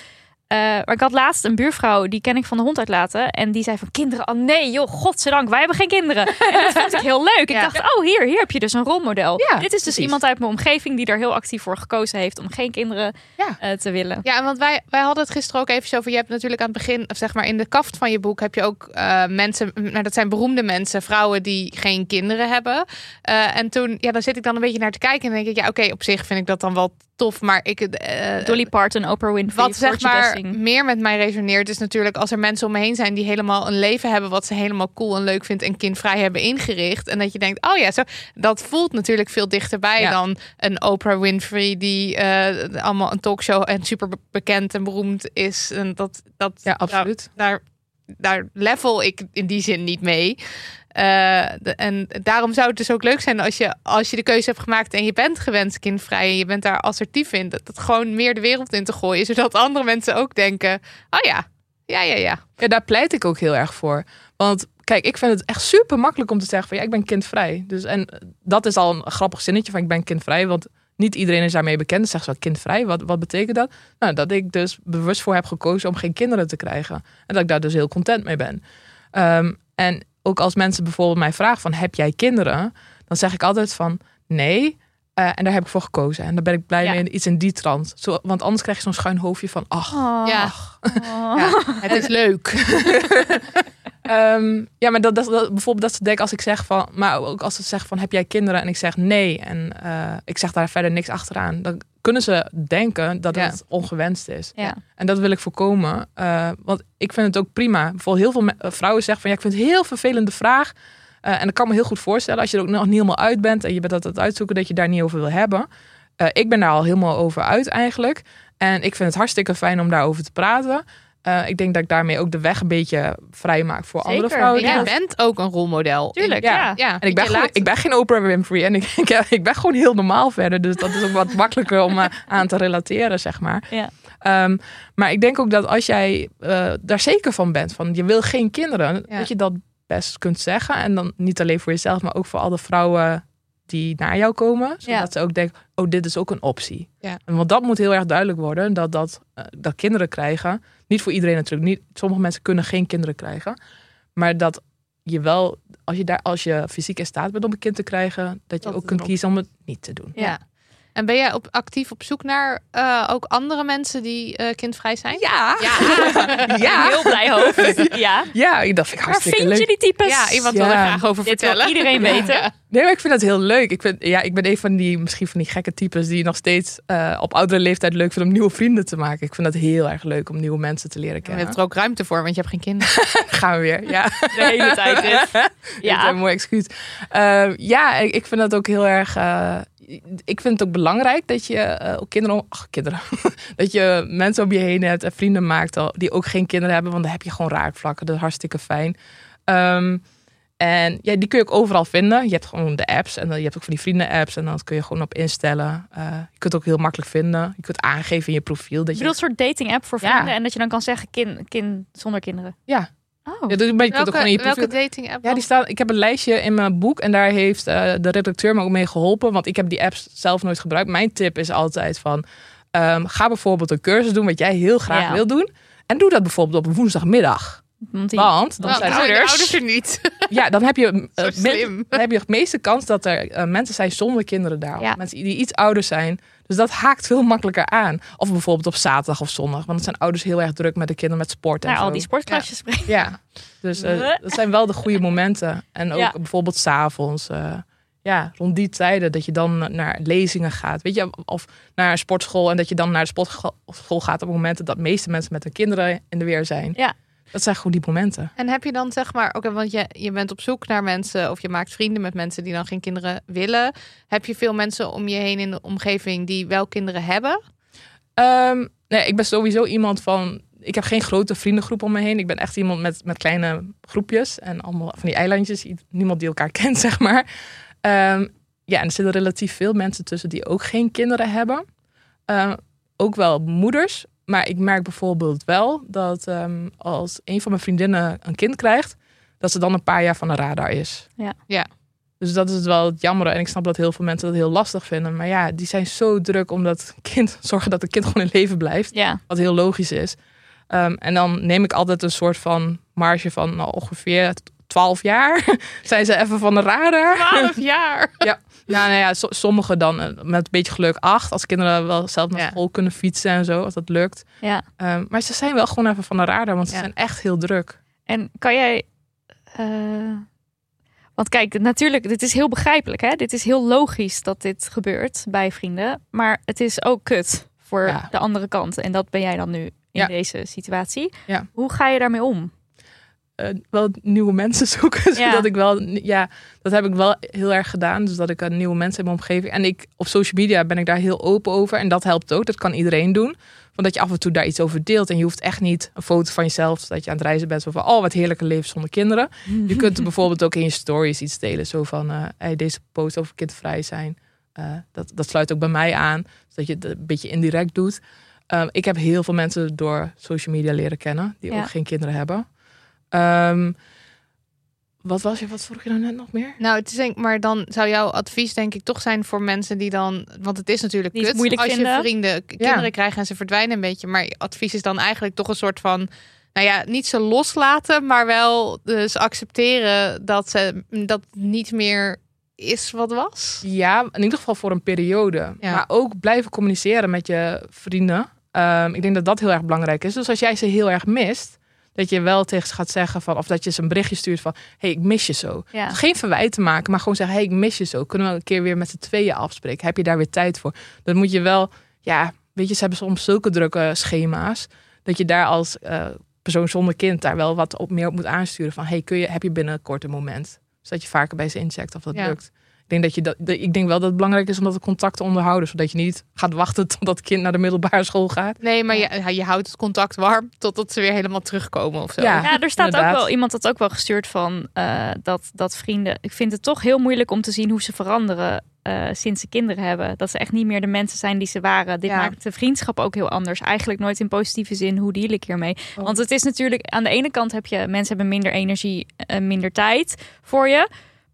Eh, maar ik had laatst een buurvrouw, die ken ik van de hond uitlaten. En die zei van kinderen, oh nee joh, godzijdank, wij hebben geen kinderen. En dat [LAUGHS] vond ik heel leuk. Ik dacht, oh hier, hier heb je dus een rolmodel. Ja, Dit is dus iemand uit mijn omgeving die er heel actief voor gekozen heeft om geen kinderen Ja. eh, te willen. Ja, want wij, wij hadden het gisteren ook even over. Je hebt natuurlijk aan het begin, of zeg maar in de kaft van je boek, heb je ook eh, mensen. Nou, dat zijn beroemde mensen, vrouwen die geen kinderen hebben. En toen, ja, dan zit ik dan een beetje naar te kijken en denk ik, ja, oké, op zich vind ik dat dan wel tof, maar ik. Dolly Parton, Oprah Winfrey, wat zeg maar Dessing. meer met mij resoneert, is natuurlijk als er mensen om me heen zijn die helemaal een leven hebben wat ze helemaal cool en leuk vindt en kindvrij hebben ingericht. En dat je denkt, oh ja, zo, dat voelt natuurlijk veel dichterbij Ja. dan een Oprah Winfrey die eh, allemaal een talkshow en super be- bekend en beroemd is. En dat, dat, Ja, absoluut. Daar, daar level ik in die zin niet mee. Eh, en daarom zou het dus ook leuk zijn als je, als je de keuze hebt gemaakt en je bent gewenst kindvrij en je bent daar assertief in, dat het gewoon meer de wereld in te gooien, zodat andere mensen ook denken: oh ja, ja, ja, ja. Ja, daar pleit ik ook heel erg voor. Want kijk, ik vind het echt super makkelijk om te zeggen van ja, ik ben kindvrij. Dus en dat is al een grappig zinnetje van ik ben kindvrij, want niet iedereen is daarmee bekend. Zegt zo kindvrij, wat, wat betekent dat? Nou, dat ik dus bewust voor heb gekozen om geen kinderen te krijgen. En dat ik daar dus heel content mee ben. Ehm, En ook als mensen bijvoorbeeld mij vragen van heb jij kinderen? Dan zeg ik altijd van nee. Eh, en daar heb ik voor gekozen. En daar ben ik blij Ja. mee. Iets in die trant. Zo, want anders krijg je zo'n schuin hoofdje van ach. Oh. Ja. Oh. [LAUGHS] Ja, het is leuk. [LAUGHS] Ehm, ja, maar dat, dat, dat- bijvoorbeeld dat ze denken als ik zeg van, maar ook als ze zeggen van heb jij kinderen en ik zeg nee en eh, ik zeg daar verder niks achteraan, dan kunnen ze denken dat Ja. het ongewenst is. Ja. En dat wil ik voorkomen, eh, want ik vind het ook prima. Bijvoorbeeld heel veel eh, vrouwen zeggen van ja, ik vind het een heel vervelende vraag. En dat kan me heel goed voorstellen als je er ook nog niet helemaal uit bent en je bent dat aan het uitzoeken dat je daar niet over wil hebben. Ik ben daar al helemaal over uit eigenlijk. En ik vind het hartstikke fijn om daarover te praten. Eh, ik denk dat ik daarmee ook de weg een beetje vrij maak voor andere vrouwen. ja. Jij dat- bent ook een rolmodel. Tuurlijk, Ja. ja. Ja, En ik ben, gewoon, laat- ik ben geen Oprah Winfrey en ik, [LAUGHS] ik, ik ben gewoon heel normaal verder. Dus dat is ook wat makkelijker om eh, [LAUGHS] aan te relateren, zeg maar. Ja. Ehm, maar ik denk ook dat als jij eh, daar zeker van bent, van je wil geen kinderen, Ja. dat je dat best kunt zeggen. En dan niet alleen voor jezelf, maar ook voor alle vrouwen die naar jou komen. Zodat Ja. ze ook denken, oh, dit is ook een optie. Ja. En want dat moet heel erg duidelijk worden, dat, dat, eh, dat kinderen krijgen. Niet voor iedereen natuurlijk. Niet, sommige mensen kunnen geen kinderen krijgen. Maar dat je wel, als je, daar, als je fysiek in staat bent om een kind te krijgen, dat je Dat ook kunt kiezen om het niet te doen. Ja. En ben jij op, actief op zoek naar eh, ook andere mensen die eh, kindvrij zijn? Ja, Ja. [LAUGHS] ja. Heel blij hoofd. [LAUGHS] Ja. ja dat vind ik Waar hartstikke vind leuk. je die types? Ja, iemand wil er graag over Dit wil vertellen. iedereen weten. Nee, maar ik vind dat heel leuk. Ik, vind, ja, ik ben een van die, misschien van die gekke types die nog steeds eh, op oudere leeftijd leuk vinden om nieuwe vrienden te maken. Ik vind dat heel erg leuk om nieuwe mensen te leren Je kennen. hebt er ook ruimte voor, want je hebt geen kinderen. [LAUGHS] Gaan we weer. Ja. De hele tijd dit. Ja. Ja. een mooi excuus. Eh, ja, ik, ik vind dat ook heel erg. Ik vind het ook belangrijk dat je eh, ook kinderen, om- ach, kinderen, [LAUGHS] dat je mensen om je heen hebt en vrienden maakt al- die ook geen kinderen hebben, want dan heb je gewoon raakvlakken. Dat is hartstikke fijn. Ehm, en ja, die kun je ook overal vinden. Je hebt gewoon de apps en dan, je hebt ook van die vrienden-apps en dan kun je gewoon op instellen. Eh, je kunt het ook heel makkelijk vinden. Je kunt aangeven in je profiel dat Je je. bedoelt een soort dating app voor Ja. vrienden en dat je dan kan zeggen kind, kind zonder kinderen. Ja. Oh. Ja, dus- maar je kunt ook gewoon in je Welke, dating app? Ja, die staat, ik heb een lijstje in mijn boek en daar heeft eh, de redacteur me ook mee geholpen. Want ik heb die apps zelf nooit gebruikt. Mijn tip is altijd van, ehm, ga bijvoorbeeld een cursus doen wat jij heel graag Ja. wil doen. En doe dat bijvoorbeeld op een woensdagmiddag. Want die- Want dan, zijn, de ouders. ouders er niet. [LAUGHS] ja, dan, heb je, eh, men- dan heb je de meeste kans dat er eh, mensen zijn zonder kinderen daar. Ja. Mensen die iets ouder zijn. Dus dat haakt veel makkelijker aan. Of bijvoorbeeld op zaterdag of zondag. Want dan zijn ouders heel erg druk met de kinderen met sport en naar zo. al die sportklasjes. Ja, dus eh, dat zijn wel de goede momenten. En ook Ja. bijvoorbeeld s'avonds, eh ja, rond die tijden dat je dan naar lezingen gaat. Weet je, of naar een sportschool en dat je dan naar de sportschool gaat op momenten dat de meeste mensen met hun kinderen in de weer zijn. Ja. Dat zijn gewoon die momenten. En heb je dan zeg maar, oké, want je, je bent op zoek naar mensen of je maakt vrienden met mensen die dan geen kinderen willen. Heb je veel mensen om je heen in de omgeving die wel kinderen hebben? Ehm, nee, ik ben sowieso iemand van. Ik heb geen grote vriendengroep om me heen. Ik ben echt iemand met, met kleine groepjes en allemaal van die eilandjes. Niemand die elkaar [LAUGHS] kent, zeg maar. Ehm, ja, en er zitten relatief veel mensen tussen die ook geen kinderen hebben. Ehm, ook wel moeders. Maar ik merk bijvoorbeeld wel dat ehm, als een van mijn vriendinnen een kind krijgt, dat ze dan een paar jaar van de radar is. Ja. Ja. Dus dat is het wel het jammer. En ik snap dat heel veel mensen dat heel lastig vinden. Maar ja, die zijn zo druk om dat kind, [LAUGHS] zorgen dat het kind gewoon in leven blijft. Ja. Wat heel logisch is. Ehm, en dan neem ik altijd een soort van marge van nou, ongeveer 12 jaar. [LAUGHS] zijn ze even van de radar. 12 [LAUGHS] jaar. Ja, nou ja, so- sommigen dan eh, met een beetje geluk acht. Als kinderen wel zelf naar Ja. school kunnen fietsen en zo, als dat lukt. ja. Ehm, maar ze zijn wel gewoon even van de radar, want ze Ja. zijn echt heel druk. En kan jij. eh, want kijk, natuurlijk, dit is heel begrijpelijk. Hè? Dit is heel logisch dat dit gebeurt bij vrienden. Maar het is ook kut voor Ja. de andere kant. En dat ben jij dan nu in Ja. deze situatie. Ja. Hoe ga je daarmee om? Eh, wel nieuwe mensen [LAUGHS] zoeken. Ja. Zodat ik wel, ja, dat heb ik wel heel erg gedaan. Dus dat ik een nieuwe mensen in mijn omgeving. En ik op social media ben ik daar heel open over. En dat helpt ook. Dat kan iedereen doen. Want dat je af en toe daar iets over deelt. En je hoeft echt niet een foto van jezelf dat je aan het reizen bent. Van, oh, wat heerlijke leven zonder kinderen. Je kunt bijvoorbeeld ook in je stories iets delen. Zo van, eh, hey, deze post over kindvrij zijn. Eh, dat, dat sluit ook bij mij aan. Dus dat je het een beetje indirect doet. Ehm, ik heb heel veel mensen door social media leren kennen. Die Ja. ook geen kinderen hebben. Ehm, wat was je? Wat vroeg je nou net nog meer? Nou, het is denk, maar dan zou jouw advies denk ik toch zijn voor mensen die dan, want het is natuurlijk kut moeilijk als vinden. je vrienden kinderen krijgt en ze verdwijnen een beetje, maar je advies is dan eigenlijk toch een soort van nou ja, niet ze loslaten, maar wel dus accepteren dat ze dat niet meer is wat was. Ja, in ieder geval voor een periode. Ja. Maar ook blijven communiceren met je vrienden. Ehm, ik denk dat dat heel erg belangrijk is. Dus als jij ze heel erg mist, dat je wel tegen ze gaat zeggen van, of dat je ze een berichtje stuurt van, hey, ik mis je zo. Ja. Geen verwijt te maken, maar gewoon zeggen, hey, ik mis je zo. Kunnen we een keer weer met z'n tweeën afspreken? Heb je daar weer tijd voor? Dan moet je wel, ja, weet je, ze hebben soms zulke drukke schema's, dat je daar als eh, persoon zonder kind daar wel wat op meer op moet aansturen van, hey, kun je, heb je binnenkort een moment? Zodat je vaker bij ze incheckt of dat Ja. lukt. Ik denk, dat je dat, ik denk wel dat het belangrijk is om dat contact te onderhouden. Zodat je niet gaat wachten [LAUGHS] totdat het kind naar de middelbare school gaat. Nee, maar je, ja, je houdt het contact warm totdat ze weer helemaal terugkomen of zo. Ja. Ja, er staat ook wel iemand had ook wel gestuurd van eh, dat, dat vrienden. Ik vind het toch heel moeilijk om te zien hoe ze veranderen eh, sinds ze kinderen hebben. Dat ze echt niet meer de mensen zijn die ze waren. Dit Ja. maakt de vriendschap ook heel anders. Eigenlijk nooit in positieve zin. Hoe deal ik hiermee? Oh. Want het is natuurlijk aan de ene kant heb je mensen hebben minder energie, en minder tijd voor je.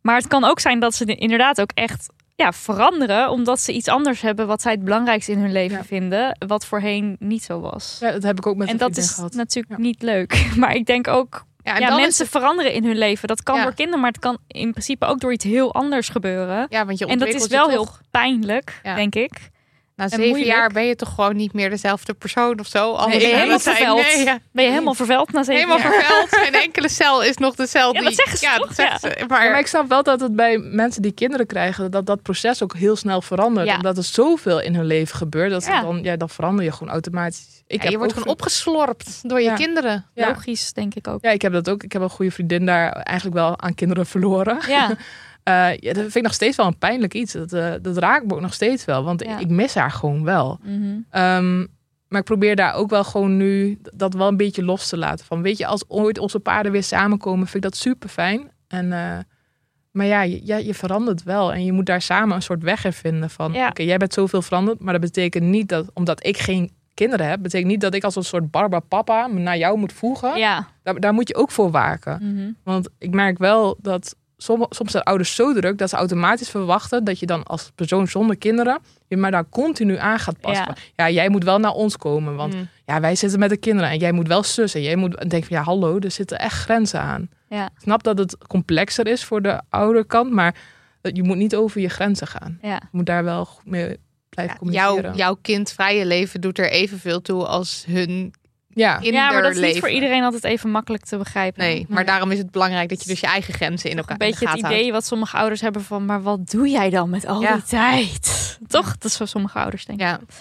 Maar het kan ook zijn dat ze inderdaad ook echt ja, veranderen omdat ze iets anders hebben wat zij het belangrijkste in hun leven Ja. vinden, wat voorheen niet zo was. Ja, dat heb ik ook met en dat is gehad. natuurlijk Ja. niet leuk. [LAUGHS] Maar ik denk ook Ja, mensen het- veranderen in hun leven. Dat kan door kinderen, maar het kan in principe ook door iets heel anders gebeuren. ja, want je En dat is wel heel pijnlijk, denk ik. Na en zeven moeilijk. jaar ben je toch gewoon niet meer dezelfde persoon of zo. Alles ben je helemaal verveld. Nee, ja. Ben je helemaal verveld na zeven Helemaal jaar? verveld. Geen enkele cel is nog de cel [LAUGHS] Ja, dat zeggen ze ja, toch? dat zeggen ze. Maar, Ja, maar ik snap wel dat het bij mensen die kinderen krijgen, dat dat proces ook heel snel verandert. Ja. Omdat er zoveel in hun leven gebeurt, dat dan, ja, dan verander je gewoon automatisch. Ik ja, heb je wordt ook gewoon opgeslorpt door je Ja. kinderen. Ja. Logisch, denk ik ook. Ja, ik heb dat ook. Ik heb een goede vriendin daar eigenlijk wel aan kinderen verloren. Ja, [LAUGHS] Eh, ja, dat vind ik nog steeds wel een pijnlijk iets. Dat, eh, dat raakt me ook nog steeds wel, want Ja. ik mis haar gewoon wel. Mhm. Ehm, maar ik probeer daar ook wel gewoon nu dat wel een beetje los te laten. Van weet je, als ooit onze paarden weer samenkomen, vind ik dat super fijn. En, eh, maar ja je, ja, je verandert wel. En je moet daar samen een soort weg in vinden. Van Ja. oké, jij bent zoveel veranderd. Maar dat betekent niet dat, omdat ik geen kinderen heb, betekent niet dat ik als een soort Barbara papa me naar jou moet voegen. ja. Daar, daar moet je ook voor waken. Mhm. Want ik merk wel dat som, soms zijn ouders zo druk dat ze automatisch verwachten dat je dan als persoon zonder kinderen je maar daar continu aan gaat passen. Ja. Jij moet wel naar ons komen, want Mm. ja, wij zitten met de kinderen en jij moet wel sussen. Jij moet en denk van ja, hallo, er zitten echt grenzen aan. Ja. Ik snap dat het complexer is voor de ouderkant, maar je moet niet over je grenzen gaan. ja. Je moet daar wel mee blijven Ja, communiceren. jouw, jouw kindvrije leven doet er evenveel toe als hun ja. kinderleven. ja, maar dat is niet voor iedereen altijd even makkelijk te begrijpen. Nee, maar daarom is het belangrijk dat je dus je eigen grenzen in elkaar een beetje in de het idee wat sommige ouders hebben van, maar wat doe jij dan met al Ja. die tijd? [LAUGHS] Toch? Dat is voor sommige ouders denk ik. houdt. Ja.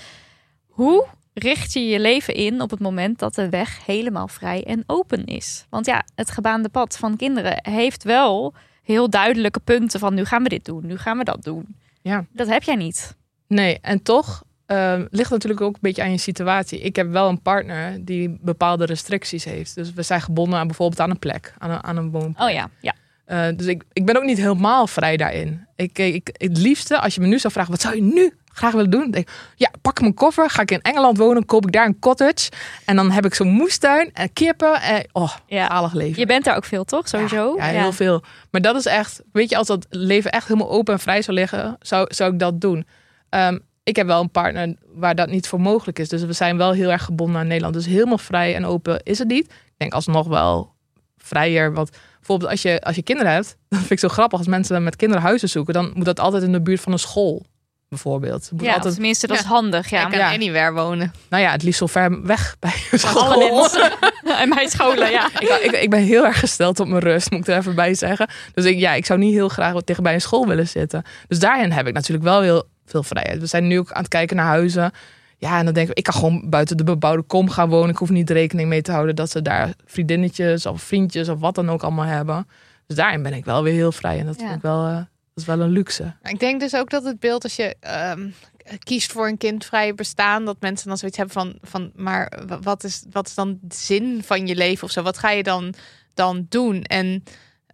Hoe richt je je leven in op het moment dat de weg helemaal vrij en open is? Want ja, het gebaande pad van kinderen heeft wel heel duidelijke punten van nu gaan we dit doen, nu gaan we dat doen. Ja. Dat heb jij niet. Nee, en toch ehm, ligt natuurlijk ook een beetje aan je situatie. Ik heb wel een partner die bepaalde restricties heeft. Dus we zijn gebonden aan bijvoorbeeld aan een plek, aan een, aan een woonplek. Oh ja, ja. Eh, dus ik, ik ben ook niet helemaal vrij daarin. Ik, ik, het liefste, als je me nu zou vragen, wat zou je nu graag willen doen? Dan denk ik, ja, pak mijn koffer, ga ik in Engeland wonen, koop ik daar een cottage. En dan heb ik zo'n moestuin en kippen. En, oh, Ja. zalig leven. Je bent daar ook veel, toch? Sowieso. Ja, heel veel. Maar dat is echt, weet je, als dat leven echt helemaal open en vrij zou liggen, zou, zou ik dat doen. Ehm, ik heb wel een partner waar dat niet voor mogelijk is. Dus we zijn wel heel erg gebonden aan Nederland. Dus helemaal vrij en open is het niet. Ik denk alsnog wel vrijer. Want bijvoorbeeld als je, als je kinderen hebt, [LAUGHS] dan vind ik zo grappig. Als mensen met kinderen huizen zoeken, dan moet dat altijd in de buurt van een school. Bijvoorbeeld. Moet Ja, altijd, tenminste, dat is Ja. handig. Ja, ik kan ja. anywhere wonen. nou ja, het liefst zo ver weg bij [LAUGHS] school. alle [LAUGHS] mensen. en mijn scholen, ja. ik, ik, ik ben heel erg gesteld op mijn rust, moet ik er even bij zeggen. Dus ik, ja, ik zou niet heel graag wat tegen bij een school willen zitten. Dus daarin heb ik natuurlijk wel heel veel vrijheid. We zijn nu ook aan het kijken naar huizen. Ja, en dan denk ik, ik kan gewoon buiten de bebouwde kom gaan wonen. Ik hoef niet rekening mee te houden dat ze daar vriendinnetjes of vriendjes of wat dan ook allemaal hebben. Dus daarin ben ik wel weer heel vrij. En dat Ja. vind ik wel, eh, dat is wel een luxe. Ik denk dus ook dat het beeld als je ehm, kiest voor een kindvrije bestaan, dat mensen dan zoiets hebben van, van maar wat is, wat is dan de zin van je leven of zo? Wat ga je dan, dan doen? En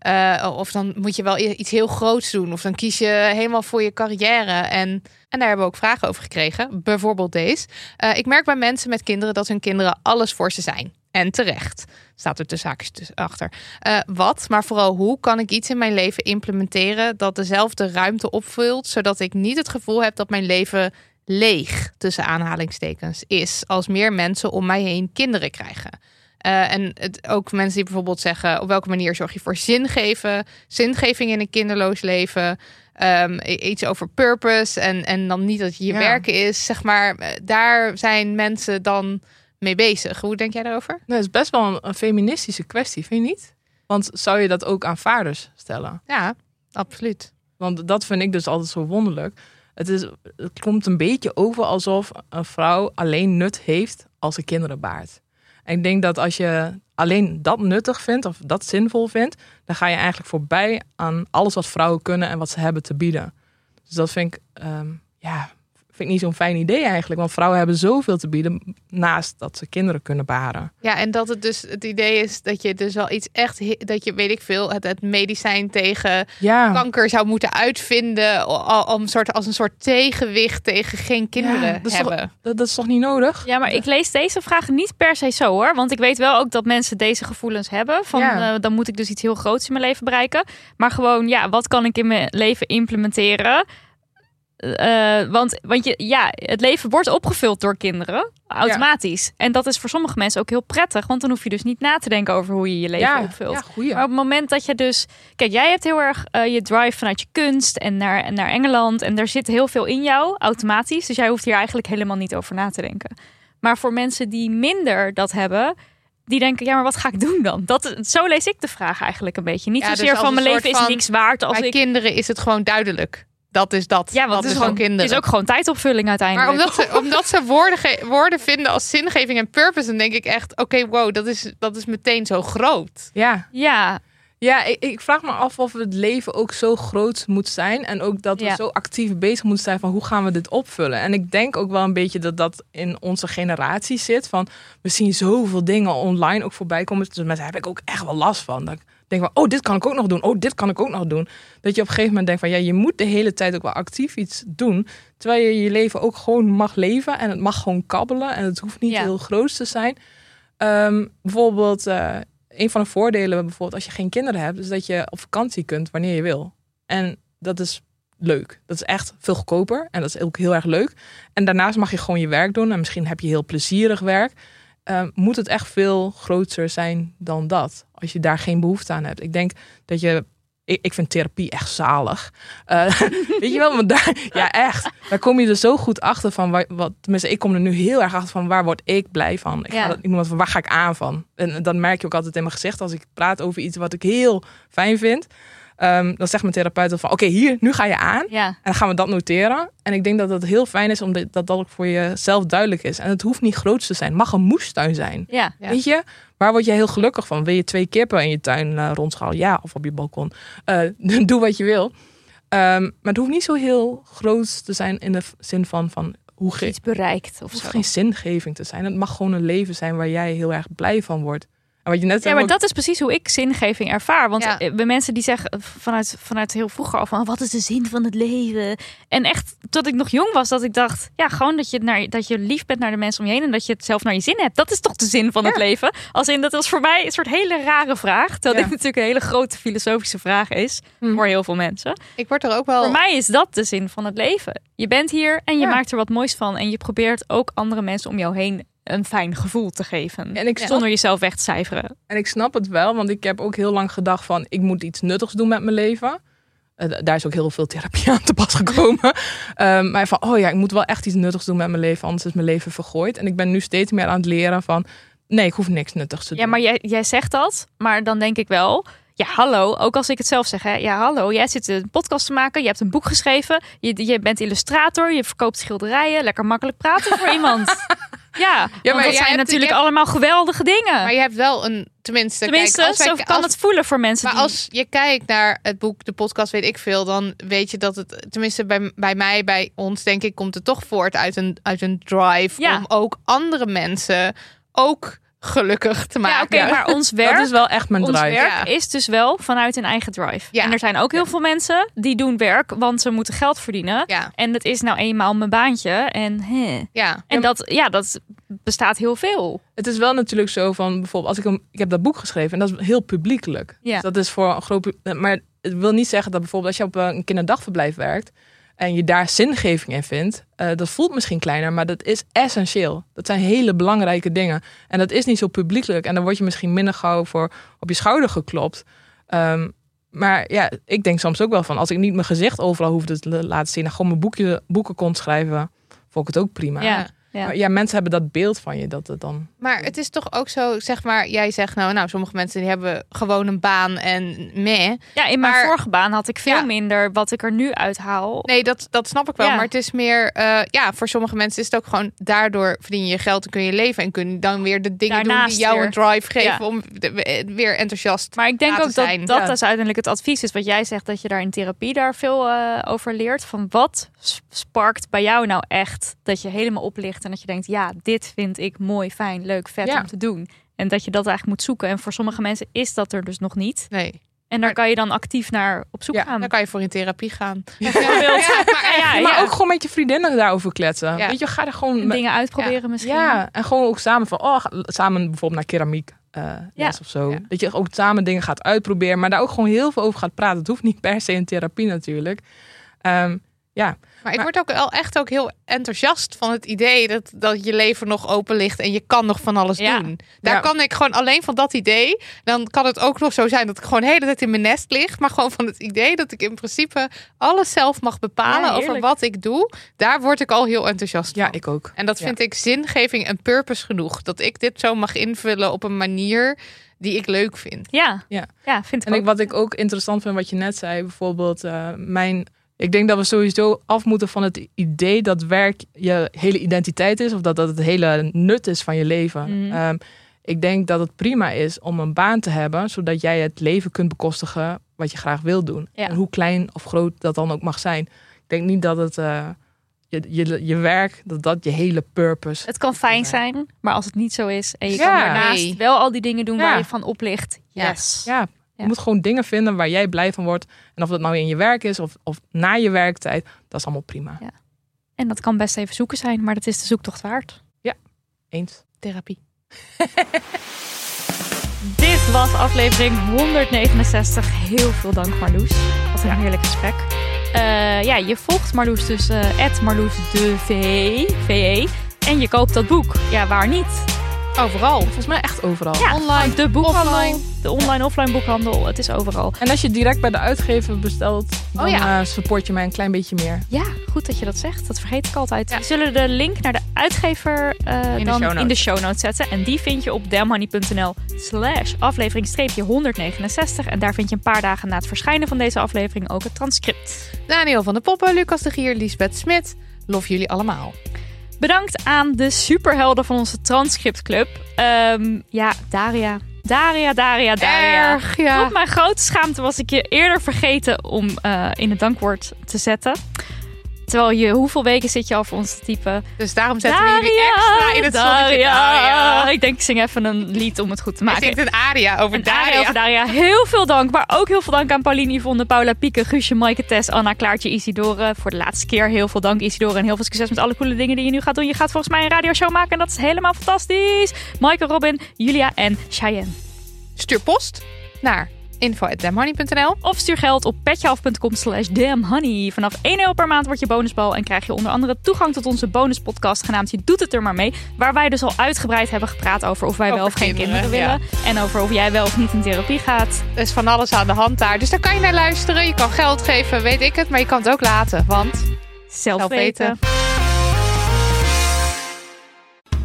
eh, of dan moet je wel iets heel groots doen. Of dan kies je helemaal voor je carrière. En, en daar hebben we ook vragen over gekregen. Bijvoorbeeld deze. Eh, ik merk bij mensen met kinderen dat hun kinderen alles voor ze zijn. En terecht. Staat er tussen haakjes achter. Eh, wat, maar vooral hoe kan ik iets in mijn leven implementeren dat dezelfde ruimte opvult, zodat ik niet het gevoel heb dat mijn leven leeg, tussen aanhalingstekens, is als meer mensen om mij heen kinderen krijgen. Eh, en het, ook mensen die bijvoorbeeld zeggen: op welke manier zorg je voor zingeven, zingeving in een kinderloos leven. I- iets over purpose en, en dan niet dat je je Ja. werken is. Zeg maar, eh, daar zijn mensen dan mee bezig. Hoe denk jij daarover? Het is best wel een, een feministische kwestie, vind je niet? Want zou je dat ook aan vaders stellen? Ja, absoluut. Want dat vind ik dus altijd zo wonderlijk. Het, is, het komt een beetje over alsof een vrouw alleen nut heeft als ze kinderen baart. En ik denk dat als je alleen dat nuttig vindt of dat zinvol vindt, dan ga je eigenlijk voorbij aan alles wat vrouwen kunnen en wat ze hebben te bieden. Dus dat vind ik, ehm, ja, vind ik niet zo'n fijn idee eigenlijk. Want vrouwen hebben zoveel te bieden naast dat ze kinderen kunnen baren. Ja, en dat het dus het idee is dat je dus wel iets echt, dat je weet ik veel, het, het medicijn tegen Ja, kanker zou moeten uitvinden om soort, als een soort tegenwicht tegen geen kinderen Ja, dat is toch- hebben. dat, dat is toch niet nodig? Ja, maar ik lees deze vraag niet per se zo hoor. Want ik weet wel ook dat mensen deze gevoelens hebben. Van Ja. eh, dan moet ik dus iets heel groots in mijn leven bereiken. Maar gewoon, ja, wat kan ik in mijn leven implementeren? Eh, want want je, ja, het leven wordt opgevuld door kinderen, automatisch. En dat is voor sommige mensen ook heel prettig. Want dan hoef je dus niet na te denken over hoe je je leven ja, opvult. ja, goeie. Maar op het moment dat je dus... Kijk, jij hebt heel erg eh, je drive vanuit je kunst en naar, en naar Engeland. En daar zit heel veel in jou, automatisch. Dus jij hoeft hier eigenlijk helemaal niet over na te denken. Maar voor mensen die minder dat hebben... Die denken, ja, maar wat ga ik doen dan? Dat, zo lees ik de vraag eigenlijk een beetje. Niet Ja, dus zozeer als van mijn leven is niks waard als Bij ik... kinderen is het gewoon duidelijk. Dat is dat. Ja, want dat het is, gewoon gewoon, kinderen. het is ook gewoon tijdopvulling uiteindelijk. Maar omdat ze, [LAUGHS] omdat ze woorden, woorden vinden als zingeving en purpose, dan denk ik echt, oké, wow, dat is, dat is meteen zo groot. Ja, Ja, Ja, ik, ik vraag me af of het leven ook zo groot moet zijn. En ook dat we Ja. zo actief bezig moeten zijn van hoe gaan we dit opvullen. En ik denk ook wel een beetje dat dat in onze generatie zit. Van we zien zoveel dingen online ook voorbij komen. Dus daar heb ik ook echt wel last van. Dat ik denk van, oh, dit kan ik ook nog doen. Oh, dit kan ik ook nog doen. Dat je op een gegeven moment denkt van, ja, je moet de hele tijd ook wel actief iets doen. Terwijl je je leven ook gewoon mag leven. En het mag gewoon kabbelen. En het hoeft niet Ja. heel groot te zijn. Ehm, bijvoorbeeld, eh, een van de voordelen bijvoorbeeld als je geen kinderen hebt, is dat je op vakantie kunt wanneer je wil. En dat is leuk. Dat is echt veel goedkoper en dat is ook heel erg leuk. En daarnaast mag je gewoon je werk doen en misschien heb je heel plezierig werk. Ehm, moet het echt veel groter zijn dan dat, als je daar geen behoefte aan hebt. Ik denk dat je ik, ik vind therapie echt zalig. Eh, [LAUGHS] weet je wel, want daar, ja echt. Daar kom je er zo goed achter van, waar, wat, tenminste ik kom er nu heel erg achter van, waar word ik blij van? Ik, Ja. ga, dat- ik noem het van, waar ga ik aan van? En dan merk je ook altijd in mijn gezicht, als ik praat over iets wat ik heel fijn vind. Ehm, dan zegt mijn therapeut dan van, oké, hier, nu ga je aan. ja. En dan gaan we dat noteren. En ik denk dat het heel fijn is, omdat dat, dat ook voor jezelf duidelijk is. En het hoeft niet groot te zijn. Het mag een moestuin zijn. Ja. Ja. Weet je, waar word je heel gelukkig van? Wil je twee kippen in je tuin eh rondschalen? Ja, of op je balkon. Eh, [LAUGHS] doe wat je wil. Ehm, maar het hoeft niet zo heel groot te zijn in de zin van, van hoe ge- Iets bereikt of het hoeft zo. geen zingeving te zijn. Het mag gewoon een leven zijn waar jij heel erg blij van wordt. En wat je net Ja, maar ook- dat is precies hoe ik zingeving ervaar. Want Ja. eh, bij mensen die zeggen vanuit, vanuit heel vroeger al van wat is de zin van het leven? En echt tot ik nog jong was, dat ik dacht, ja, gewoon dat je, naar, dat je lief bent naar de mensen om je heen en dat je het zelf naar je zin hebt. Dat is toch de zin van het leven? Als in, dat was voor mij een soort hele rare vraag. Terwijl Ja. dit [LAUGHS] natuurlijk een hele grote filosofische vraag is Hm. voor heel veel mensen. Ik word er ook wel. Voor mij is dat de zin van het leven. Je bent hier en je Ja. maakt er wat moois van. En je probeert ook andere mensen om jou heen een fijn gevoel te geven. En ik snap Zonder jezelf weg te cijferen. En ik snap het wel, want ik heb ook heel lang gedacht van ik moet iets nuttigs doen met mijn leven. Eh, daar is ook heel veel therapie [LAUGHS] aan te pas gekomen. [LAUGHS] Ehm, maar van, oh ja, ik moet wel echt iets nuttigs doen met mijn leven, anders is mijn leven vergooid. En ik ben nu steeds meer aan het leren van, nee, ik hoef niks nuttigs te doen. Ja, maar jij, jij zegt dat, maar dan denk ik wel. Ja, hallo. Ook als ik het zelf zeg. Hè. Ja, hallo. Jij zit een podcast te maken. Je hebt een boek geschreven. Je, je bent illustrator. Je verkoopt schilderijen. Lekker makkelijk praten voor [LAUGHS] iemand. Ja, maar want dat zijn hebt- natuurlijk hebt- allemaal geweldige dingen. Maar je hebt wel een, tenminste, Tenminste, kijk, als wij, zo kan als- het voelen voor mensen. Maar die- als je kijkt naar het boek, de podcast, weet ik veel, dan weet je dat het, tenminste bij, bij mij, bij ons, denk ik, komt het toch voort uit een, uit een drive Ja. om ook andere mensen ook gelukkig te ja, maken. oké, maar ons [LAUGHS] werk, dat is wel echt mijn ons drive. werk Ja. is dus wel vanuit een eigen drive. Ja. En er zijn ook heel veel mensen die doen werk, want ze moeten geld verdienen. Ja, En dat is nou eenmaal mijn baantje. En, hè. ja. en dat, ja, dat bestaat heel veel. Het is wel natuurlijk zo van, bijvoorbeeld, als ik, een, ik heb dat boek geschreven en dat is heel publiekelijk. Ja. Dus dat is voor een groot Maar het wil niet zeggen dat bijvoorbeeld als je op een kinderdagverblijf werkt, en je daar zingeving in vindt, eh, dat voelt misschien kleiner, maar dat is essentieel. Dat zijn hele belangrijke dingen. En dat is niet zo publiekelijk. En dan word je misschien minder gauw voor op je schouder geklopt. Ehm, maar ja, ik denk soms ook wel van, als ik niet mijn gezicht overal hoefde te laten zien en gewoon mijn boekje, boeken kon schrijven, vond ik het ook prima. Ja. Ja. Maar ja, mensen hebben dat beeld van je dat het dan. Maar het is toch ook zo, zeg maar, jij zegt nou, nou, sommige mensen die hebben gewoon een baan en meh. Ja, in mijn Maar- vorige baan had ik veel Ja. minder wat ik er nu uithaal. Nee, dat, dat snap ik wel. Ja. Maar het is meer, eh, ja, voor sommige mensen is het ook gewoon, daardoor verdien je je geld en kun je leven. En kun je dan weer de dingen doen die jou weer. een drive geven om de- weer enthousiast. Maar ik denk ook dat dat Ja. dus uiteindelijk het advies is wat jij zegt, dat je daar in therapie daar veel eh, over leert. Van wat sparkt bij jou nou echt dat je helemaal oplicht en dat je denkt, ja, dit vind ik mooi, fijn, leuk, vet Ja. om te doen. En dat je dat eigenlijk moet zoeken. En voor sommige mensen is dat er dus nog niet. Nee, En daar kan je dan actief naar op zoek Ja, gaan. dan kan je voor in therapie gaan. [LAUGHS] Bijvoorbeeld. maar ja, maar ja. ook gewoon met je vriendinnen daarover kletsen. Ja. Weet je, ga er gewoon dingen uitproberen misschien. Ja, en gewoon ook samen van, oh, samen bijvoorbeeld naar keramiek eh Ja. les of zo. Ja. Dat je ook samen dingen gaat uitproberen, maar daar ook gewoon heel veel over gaat praten. Het hoeft niet per se in therapie natuurlijk. Ehm, ja, Maar ik word ook wel echt ook heel enthousiast van het idee dat, dat je leven nog open ligt en je kan nog van alles Ja. doen. Daar Ja. kan ik gewoon alleen van dat idee. Dan kan het ook nog zo zijn dat ik gewoon de hele tijd in mijn nest lig. Maar gewoon van het idee dat ik in principe alles zelf mag bepalen Ja, over wat ik doe. Daar word ik al heel enthousiast ja van. ik ook. En dat Ja. vind ik zingeving en purpose genoeg. Dat ik dit zo mag invullen op een manier die ik leuk vind. Ja, Ja. ja vind ik En ook. wat ik ook interessant vind, wat je net zei, bijvoorbeeld eh, mijn. Ik denk dat we sowieso af moeten van het idee dat werk je hele identiteit is, of dat dat het hele nut is van je leven. Mhm. Ehm, ik denk dat het prima is om een baan te hebben, zodat jij het leven kunt bekostigen wat je graag wil doen. Ja. En hoe klein of groot dat dan ook mag zijn. Ik denk niet dat het eh, je, je, je werk, dat dat je hele purpose. Het kan fijn zijn, maar als het niet zo is en je Ja. kan daarnaast wel al die dingen doen waar je van oplicht. Yes. Ja, Ja. Je moet gewoon dingen vinden waar jij blij van wordt. En of dat nou in je werk is of, of na je werktijd, dat is allemaal prima. En dat kan best even zoeken zijn, maar dat is de zoektocht waard. Eens. Therapie. [LAUGHS] Dit was aflevering 169. Heel veel dank Marloes. Wat een heerlijk gesprek. Eh, ja, je volgt Marloes dus eh Marloes de V, VE. En je koopt dat boek. Ja, waar niet? Overal. Volgens mij echt overal. Ja, Online, de boekhandel. offline. De online-offline boekhandel. Het is overal. En als je direct bij de uitgever bestelt, dan Oh ja. eh, support je mij een klein beetje meer. Ja, goed dat je dat zegt. Dat vergeet ik altijd. Ja. We zullen de link naar de uitgever de dan notes. in de show notes zetten. En die vind je op damhoney.nl slash aflevering streepje 169. En daar vind je een paar dagen na het verschijnen van deze aflevering ook het transcript. Daniel van de Poppen, Lucas de Gier, Lisbeth Smit. Lof jullie allemaal. Bedankt aan de superhelden van onze transcriptclub. Ehm, ja, Daria. Daria, Daria, Daria. Erg, ja. Tot mijn grote schaamte was ik je eerder vergeten om eh, in het dankwoord te zetten. Terwijl je, hoeveel weken zit je al voor ons te typen? Dus daarom zetten we jullie extra in het zonnetje. Daria. Ik denk, ik zing even een lied om het goed te maken. zingt een aria over Een aria Daria. over Daria. Heel veel dank. Maar ook heel veel dank aan Pauline Yvonne, Paula Pieke, Guusje, Maaike, Tess, Anna, Klaartje, Isidore. Voor de laatste keer heel veel dank Isidore. En heel veel succes met alle coole dingen die je nu gaat doen. Je gaat volgens mij een radioshow maken en dat is helemaal fantastisch. Maaike, Robin, Julia en Cheyenne. Stuur post naar info.damhoney.nl. Of stuur geld op petjeaf.com slash damnhoney. Vanaf 1 euro per maand wordt je bonusbal en krijg je onder andere toegang tot onze bonuspodcast genaamd Je doet het er maar mee. Waar wij dus al uitgebreid hebben gepraat over of wij Over wel of geen kinderen, kinderen willen. En over of jij wel of niet in therapie gaat. Er is van alles aan de hand daar. Dus daar kan je naar luisteren. Je kan geld geven, weet ik het. Maar je kan het ook laten. Want Zelf, Zelf weten. weten.